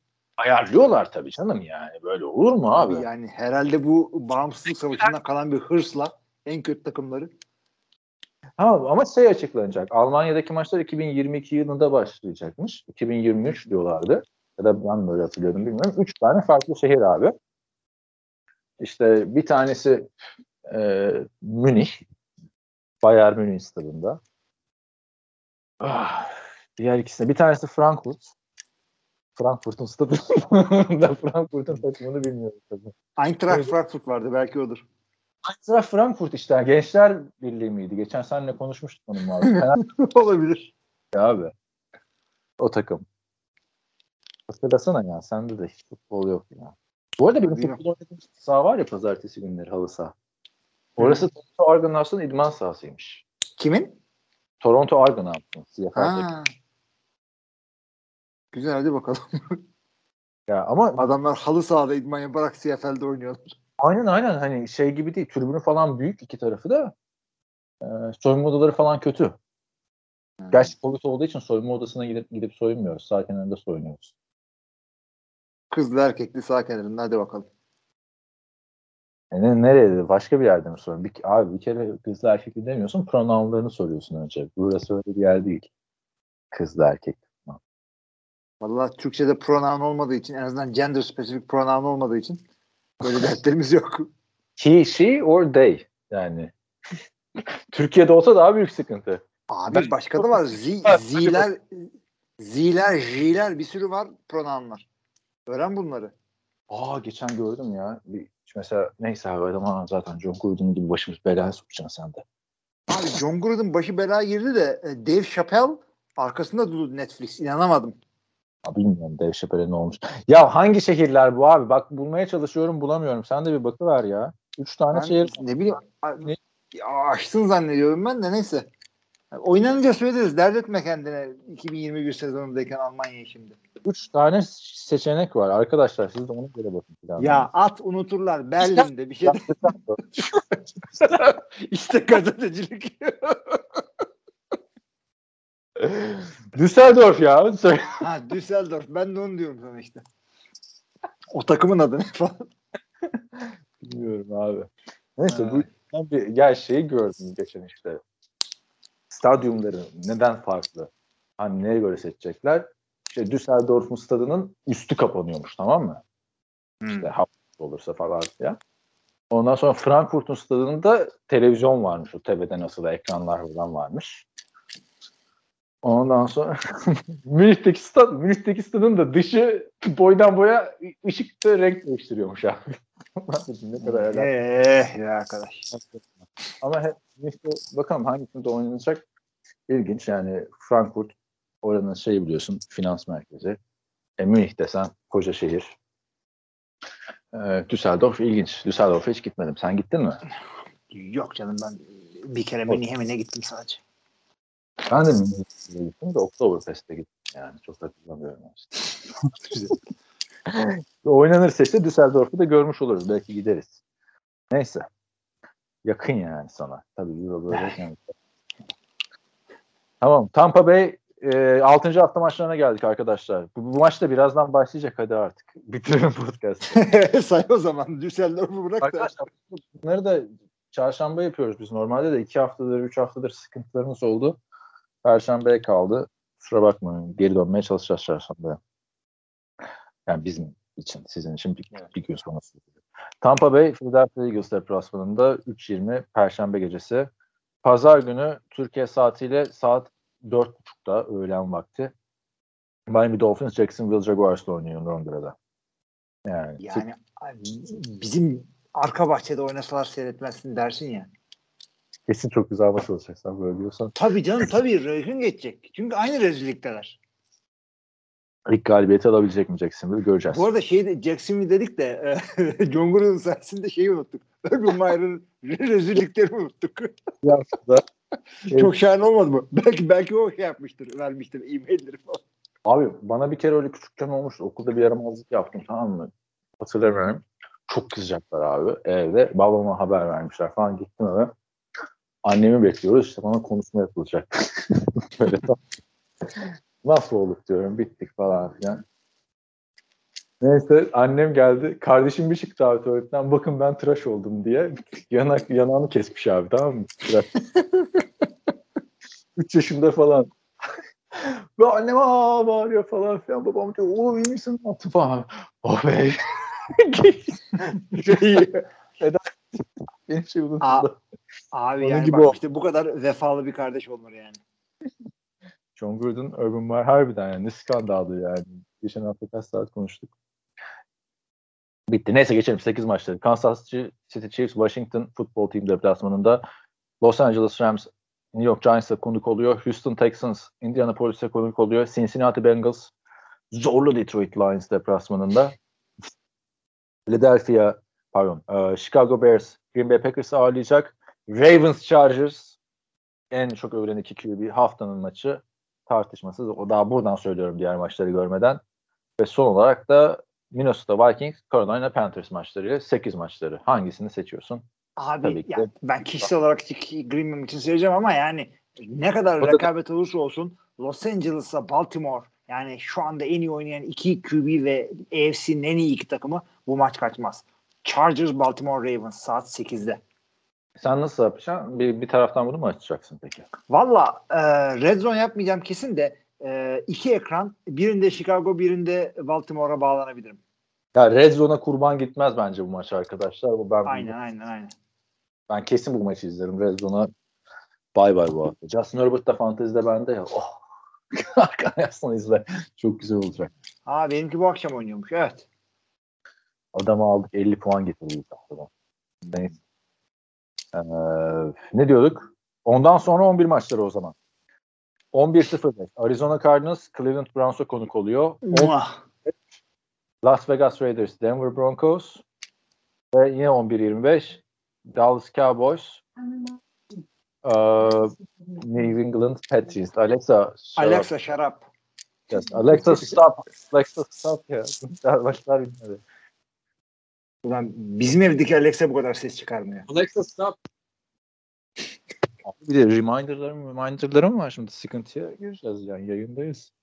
Ayarlıyorlar tabii canım yani. Böyle olur mu abi? Abi yani herhalde bu bağımsızlık savaşından kalan bir hırsla en kötü takımları. Ha, ama şey açıklanacak. Almanya'daki maçlar 2022 yılında başlayacakmış. 2023 diyorlardı. Ya da ben böyle hatırlıyorum bilmiyorum. Üç tane farklı şehir abi. İşte bir tanesi e, Münih. Bayern Münih stadında. Ah, diğer ikisi de. Bir tanesi Frankfurt. Frankfurt'un stadında. Frankfurt'un takımını bilmiyorum tabii. Eintracht Evet. Frankfurt vardı belki odur. Eintracht Frankfurt işte. Gençler Birliği miydi? Geçen seninle konuşmuştuk onunla abi. Fena Olabilir. Ya abi. O takım. Hatırlasana ya. Sende de hiç futbol yok ya. Bu arada benim futbol oynadığım saha var ya pazartesi günleri halı saha. Orası Toronto Argonaut'un idman sahasıymış. Kimin? Toronto Argonaut'un. CFL'deki. Güzel hadi bakalım. Ya ama Adamlar halı sahada idman yaparak CFL'de oynuyorlar. aynen aynen hani şey gibi değil. Tribünü falan büyük iki tarafı da. E, soyunma odaları falan kötü. Gerçi Covid olduğu için soyunma odasına gidip gidip soyunmuyoruz. Sağ kenarında soyunuyoruz. Kızlı erkekli sağ kenarında hadi bakalım. E ne, nereye? Başka bir yerde mi sorun? Bir, abi bir kere kızlı erkekli demiyorsun. Pronounlarını soruyorsun önce. Burası öyle bir yer değil. Kızlı erkek. Vallahi Türkçe'de pronoun olmadığı için en azından gender spesifik pronoun olmadığı için böyle dertlerimiz yok. He, she or they. Yani. Türkiye'de olsa daha büyük sıkıntı. Abi Ben- başka da var. Z, z'ler, z'ler, j'ler bir sürü var pronounlar. Öğren bunları. Aa geçen gördüm ya. Bir, mesela neyse abi adam "Aa, zaten John Gruden gibi başımız belaya sokacaksın sen de. Abi John Gruden başı belaya girdi de e, Dave Chappelle arkasında durdu Netflix. İnanamadım. Ya bilmiyorum Dave Chappelle ne olmuş. Ya hangi şehirler bu abi? Bak bulmaya çalışıyorum bulamıyorum. Sen de bir bakıver ya. Üç tane Ben şehir. ne bileyim Ne? ya açtın zannediyorum ben de neyse. Oynanınca söyleriz. Dert etme kendine 2021 sezonundayken Almanya'yı şimdi. Üç tane seçenek var. Arkadaşlar siz de ona göre bakın. planlarınıza. Ya at unuturlar Berlin'de bir şey. Ya, işte gazetecilik. Düsseldorf ya. Ha Düsseldorf. Ben de onu diyorum sana işte. O takımın adı ne falan. Bilmiyorum abi. Neyse Ha. bu ben bir ya şeyi gördüm geçen işte. Stadyumları neden farklı? Hani neye göre seçecekler? İşte Düsseldorf'un stadının üstü kapanıyormuş tamam mı? İşte hafta olursa falan ya. Ondan sonra Frankfurt'un stadında televizyon varmış. O TV'de nasıl ekranlar falan varmış. Ondan sonra Münih'teki stad, Münih'teki stadın da dışı boydan boya ışıkta renk değiştiriyormuş abi. ne kadar helal. Eh ya arkadaş. Ama hep işte bakalım hangisinde oynanacak ilginç yani Frankfurt oranın şey biliyorsun finans merkezi. E, Münih desen koca şehir. E, Düsseldorf ilginç. Düsseldorf'a hiç gitmedim. Sen gittin mi? Yok canım ben bir kere Münih'e mi ne gittim sadece. Ben de Münih'e gittim de Oktoberfest'e gittim yani. Çok hatırlamıyorum. işte. Oynanırsa işte Düsseldorf'u da görmüş oluruz. Belki gideriz. Neyse. Yakın yani sana. Tabii Euro böyle. yani. Tamam. Tampa Bay e, 6. hafta maçlarına geldik arkadaşlar. Bu, bu maç da birazdan başlayacak hadi artık. Bitirelim podcast'ı. Say o zaman Düsseldorf'u bırak da. Arkadaşlar bunları da çarşamba yapıyoruz biz. Normalde de iki haftadır, üç haftadır sıkıntılarımız oldu. Perşembeye kaldı. Kusura bakmayın. Geri dönmeye çalışacağız çarşambaya. Yani bizim için, sizin için bir, bir gün sonra. Tampa Bay, Philadelphia Eagles deplasmanında 3.20 Perşembe gecesi. Pazar günü Türkiye saatiyle saat 4.30'da öğlen vakti. Miami Dolphins Jacksonville Jaguars'la oynuyor Londra'da. Yani, Yani bizim arka bahçede oynasalar seyretmezsin dersin ya. Kesin çok güzel maç olacak sen böyle diyorsan. Tabii canım tabii Röhün geçecek. Çünkü aynı rezillikteler. İlk galibiyeti alabilecek mi Jacksonville göreceğiz. Bu arada şeyde Jacksonville dedik de e, John Gruden sayesinde şeyi unuttuk. Urban Meyer'ın rezilliklerini unuttuk. Aslında Çok şahane olmadı mı? Belki belki o şey yapmıştır, vermiştir e-mailleri falan. Abi bana bir kere öyle küçükken olmuştu. Okulda bir yaramazlık yaptım tamam mı? Hatırlamıyorum. Çok kızacaklar abi evde. Babama haber vermişler falan. Gittim eve. Annemi bekliyoruz. İşte bana konuşma yapılacak. Böyle tam- Nasıl olduk diyorum. Bittik falan filan. Neyse annem geldi. Kardeşim bir çıktı abi tuvaletten. Bakın ben tıraş oldum diye. Yanak, yanağını kesmiş abi tamam mı? Tıraş. 3 yaşında falan. Ve annem aa bağırıyor falan filan. Babam diyor oğlum iyi misin? Falan. Oh be. Şey, Benim şey Aa, unutuldu. abi Onun yani gibi bak o. işte bu kadar vefalı bir kardeş olmalı yani. John Gruden, Urban Meyer harbiden yani ne skandaldı yani. Geçen hafta kaç saat konuştuk. Bitti. Neyse geçelim 8 maçları. Kansas City Chiefs Washington Football Team deplasmanında Los Angeles Rams New York Giants'a konuk oluyor. Houston Texans Indianapolis'e konuk oluyor. Cincinnati Bengals zorlu Detroit Lions deplasmanında. Philadelphia pardon e, Chicago Bears Green Bay Packers'ı ağırlayacak. Ravens Chargers en çok övülen iki QB haftanın maçı tartışmasız. O daha buradan söylüyorum diğer maçları görmeden. Ve son olarak da Minnesota Vikings Carolina Panthers maçları 8 maçları. Hangisini seçiyorsun? Abi Tabii ya, de. ben kişisel olarak Green Bay için söyleyeceğim ama yani ne kadar O da- rekabet olursa olsun Los Angeles'a Baltimore yani şu anda en iyi oynayan iki QB ve AFC'nin en iyi iki takımı bu maç kaçmaz. Chargers Baltimore Ravens saat 8'de. Sen nasıl yapacaksın? Bir, bir taraftan bunu mu açacaksın peki? Valla e, red zone yapmayacağım kesin de e, iki ekran birinde Chicago birinde Baltimore'a bağlanabilirim. Ya Red Zone'a kurban gitmez bence bu maç arkadaşlar. Bu ben Aynen aynen aynen. ben kesin bu maçı izlerim. Red Zone'a bay bay bu hafta. Justin Herbert da fantezide bende ya. Oh. Arkadaşlar izle. Çok güzel olacak. Aa benimki bu akşam oynuyormuş evet. Adamı aldık 50 puan getirdi ilk haftadan. Neyse. Ee, ne diyorduk? Ondan sonra 11 maçları o zaman. 11-0 Arizona Cardinals Cleveland Browns'a konuk oluyor. Las Vegas Raiders Denver Broncos ve yine 11-25 Dallas Cowboys uh, New England Patriots. Alexa up. Alexa şarap. Yes, Alexa stop. Alexa stop ya. Başlar bitmedi. Ulan bizim evdeki Alexa bu kadar ses çıkarmıyor. Alexa stop. Bir de reminderlarım, reminderlarım var şimdi sıkıntıya gireceğiz yani yayındayız.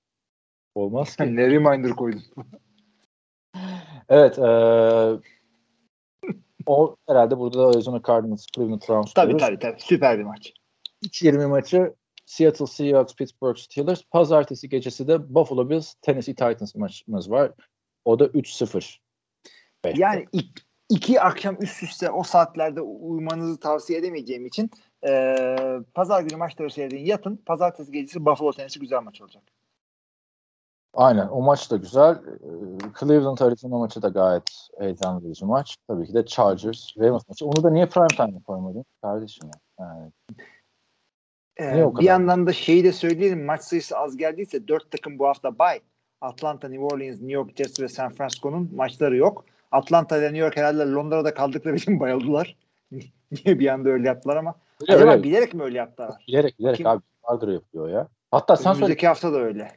Olmaz ki. ne reminder koydun? evet. eee o herhalde burada da Arizona Cardinals, Cleveland Browns Tabii diyoruz. tabii tabii. Süper bir maç. 3-20 maçı Seattle Seahawks, Pittsburgh Steelers. Pazartesi gecesi de Buffalo Bills, Tennessee Titans maçımız var. O da 3-0. Beş. Yani ik- iki akşam üst üste o saatlerde uyumanızı tavsiye edemeyeceğim için eee pazar günü maçları seyredin yatın. Pazartesi gecesi Buffalo Tennessee güzel maç olacak. Aynen o maç da güzel. Cleveland Arizona maçı da gayet heyecanlı bir maç. Tabii ki de Chargers Ravens maçı. Onu da niye prime time'e koymadın kardeşim ya? Yani, Ee, Niye o bir yandan da şeyi de söyleyelim maç sayısı az geldiyse dört takım bu hafta bay. Atlanta, New Orleans, New York Jets ve San Francisco'nun maçları yok. Atlanta ile New York herhalde Londra'da kaldıkları için bayıldılar. Niye bir anda öyle yaptılar ama. öyle, Acaba öyle. bilerek mi öyle yaptılar? bilerek bilerek Kim- abi vardır yapıyor ya. Hatta sen söyle. Önümüzdeki hafta da öyle.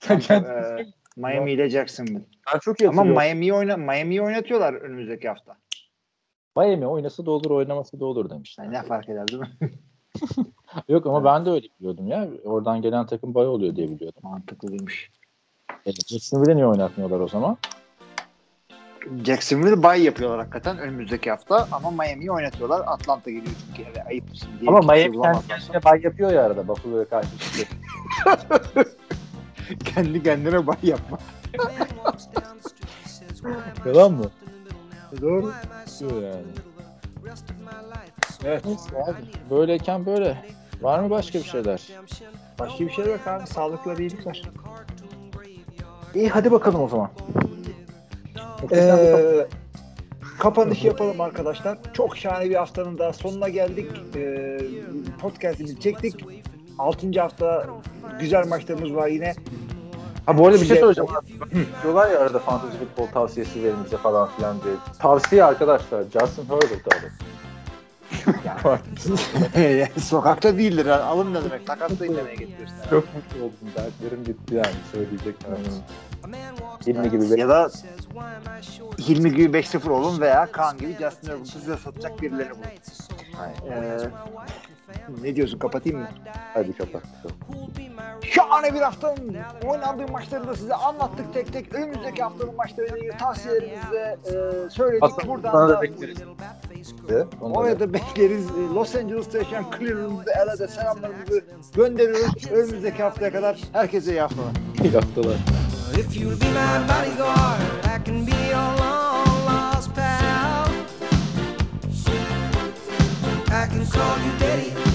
Sen Ee. Miami ile Jacksonville. Ben çok iyi Ama. Miami'yi oyna Miami'yi oynatıyorlar önümüzdeki hafta. Miami oynasa da olur oynaması da olur demişler. Yani ne fark eder değil mi? Yok ama ben de öyle biliyordum ya. Oradan gelen takım bay oluyor diye biliyordum. Mantıklıymış. E, Jacksonville'i niye oynatmıyorlar o zaman? Jacksonville bay yapıyorlar hakikaten önümüzdeki hafta ama Miami'yi oynatıyorlar. Atlanta geliyor çünkü eve ayıp şimdi. Ama Miami kendi kendine bay yapıyor ya arada Buffalo'ya karşı. kendi kendine bay yapma. Yalan mı? Doğru. Yapıyor yani. Evet. Abi. Böyleyken böyle. Var mı başka bir şeyler? Başka bir şey yok abi. Sağlıkları iyilikler. İyi hadi bakalım o zaman. Ee, kapanış yapalım arkadaşlar. Çok şahane bir haftanın daha sonuna geldik. Ee, podcast'imizi çektik. 6. hafta güzel maçlarımız var yine. Ha bu arada bir şey söyleyeceğim. Diyorlar ya arada fantasy futbol tavsiyesi verin bize falan filan diye. Tavsiye arkadaşlar. Justin Herbert abi. Yani Sokakta değildir. Yani. Alın ne demek? Takattayım demeye getiriyorsun. Çok mutlu oldum. Derslerim bitti yani. Söyleyecek. Hilmi gibi bir Ya da Hilmi gibi 5-0 olun veya Kaan gibi Justin Herbert'ı size satacak birileri bulun. Ee, ne diyorsun kapatayım mı? Hadi kapat. Şahane bir haftanın oynandığı maçları da size anlattık tek tek. Önümüzdeki haftanın maçlarıyla ilgili tavsiyelerimizi de e, söyledik. Aslında Buradan da da bekleriz. oraya da bekleriz. Los Angeles'ta yaşayan Cleveland'da LA'da selamlarımızı gönderiyoruz. Önümüzdeki haftaya kadar herkese iyi haftalar. İyi haftalar. If you'll be my bodyguard, I can be your long lost pal. I can call you daddy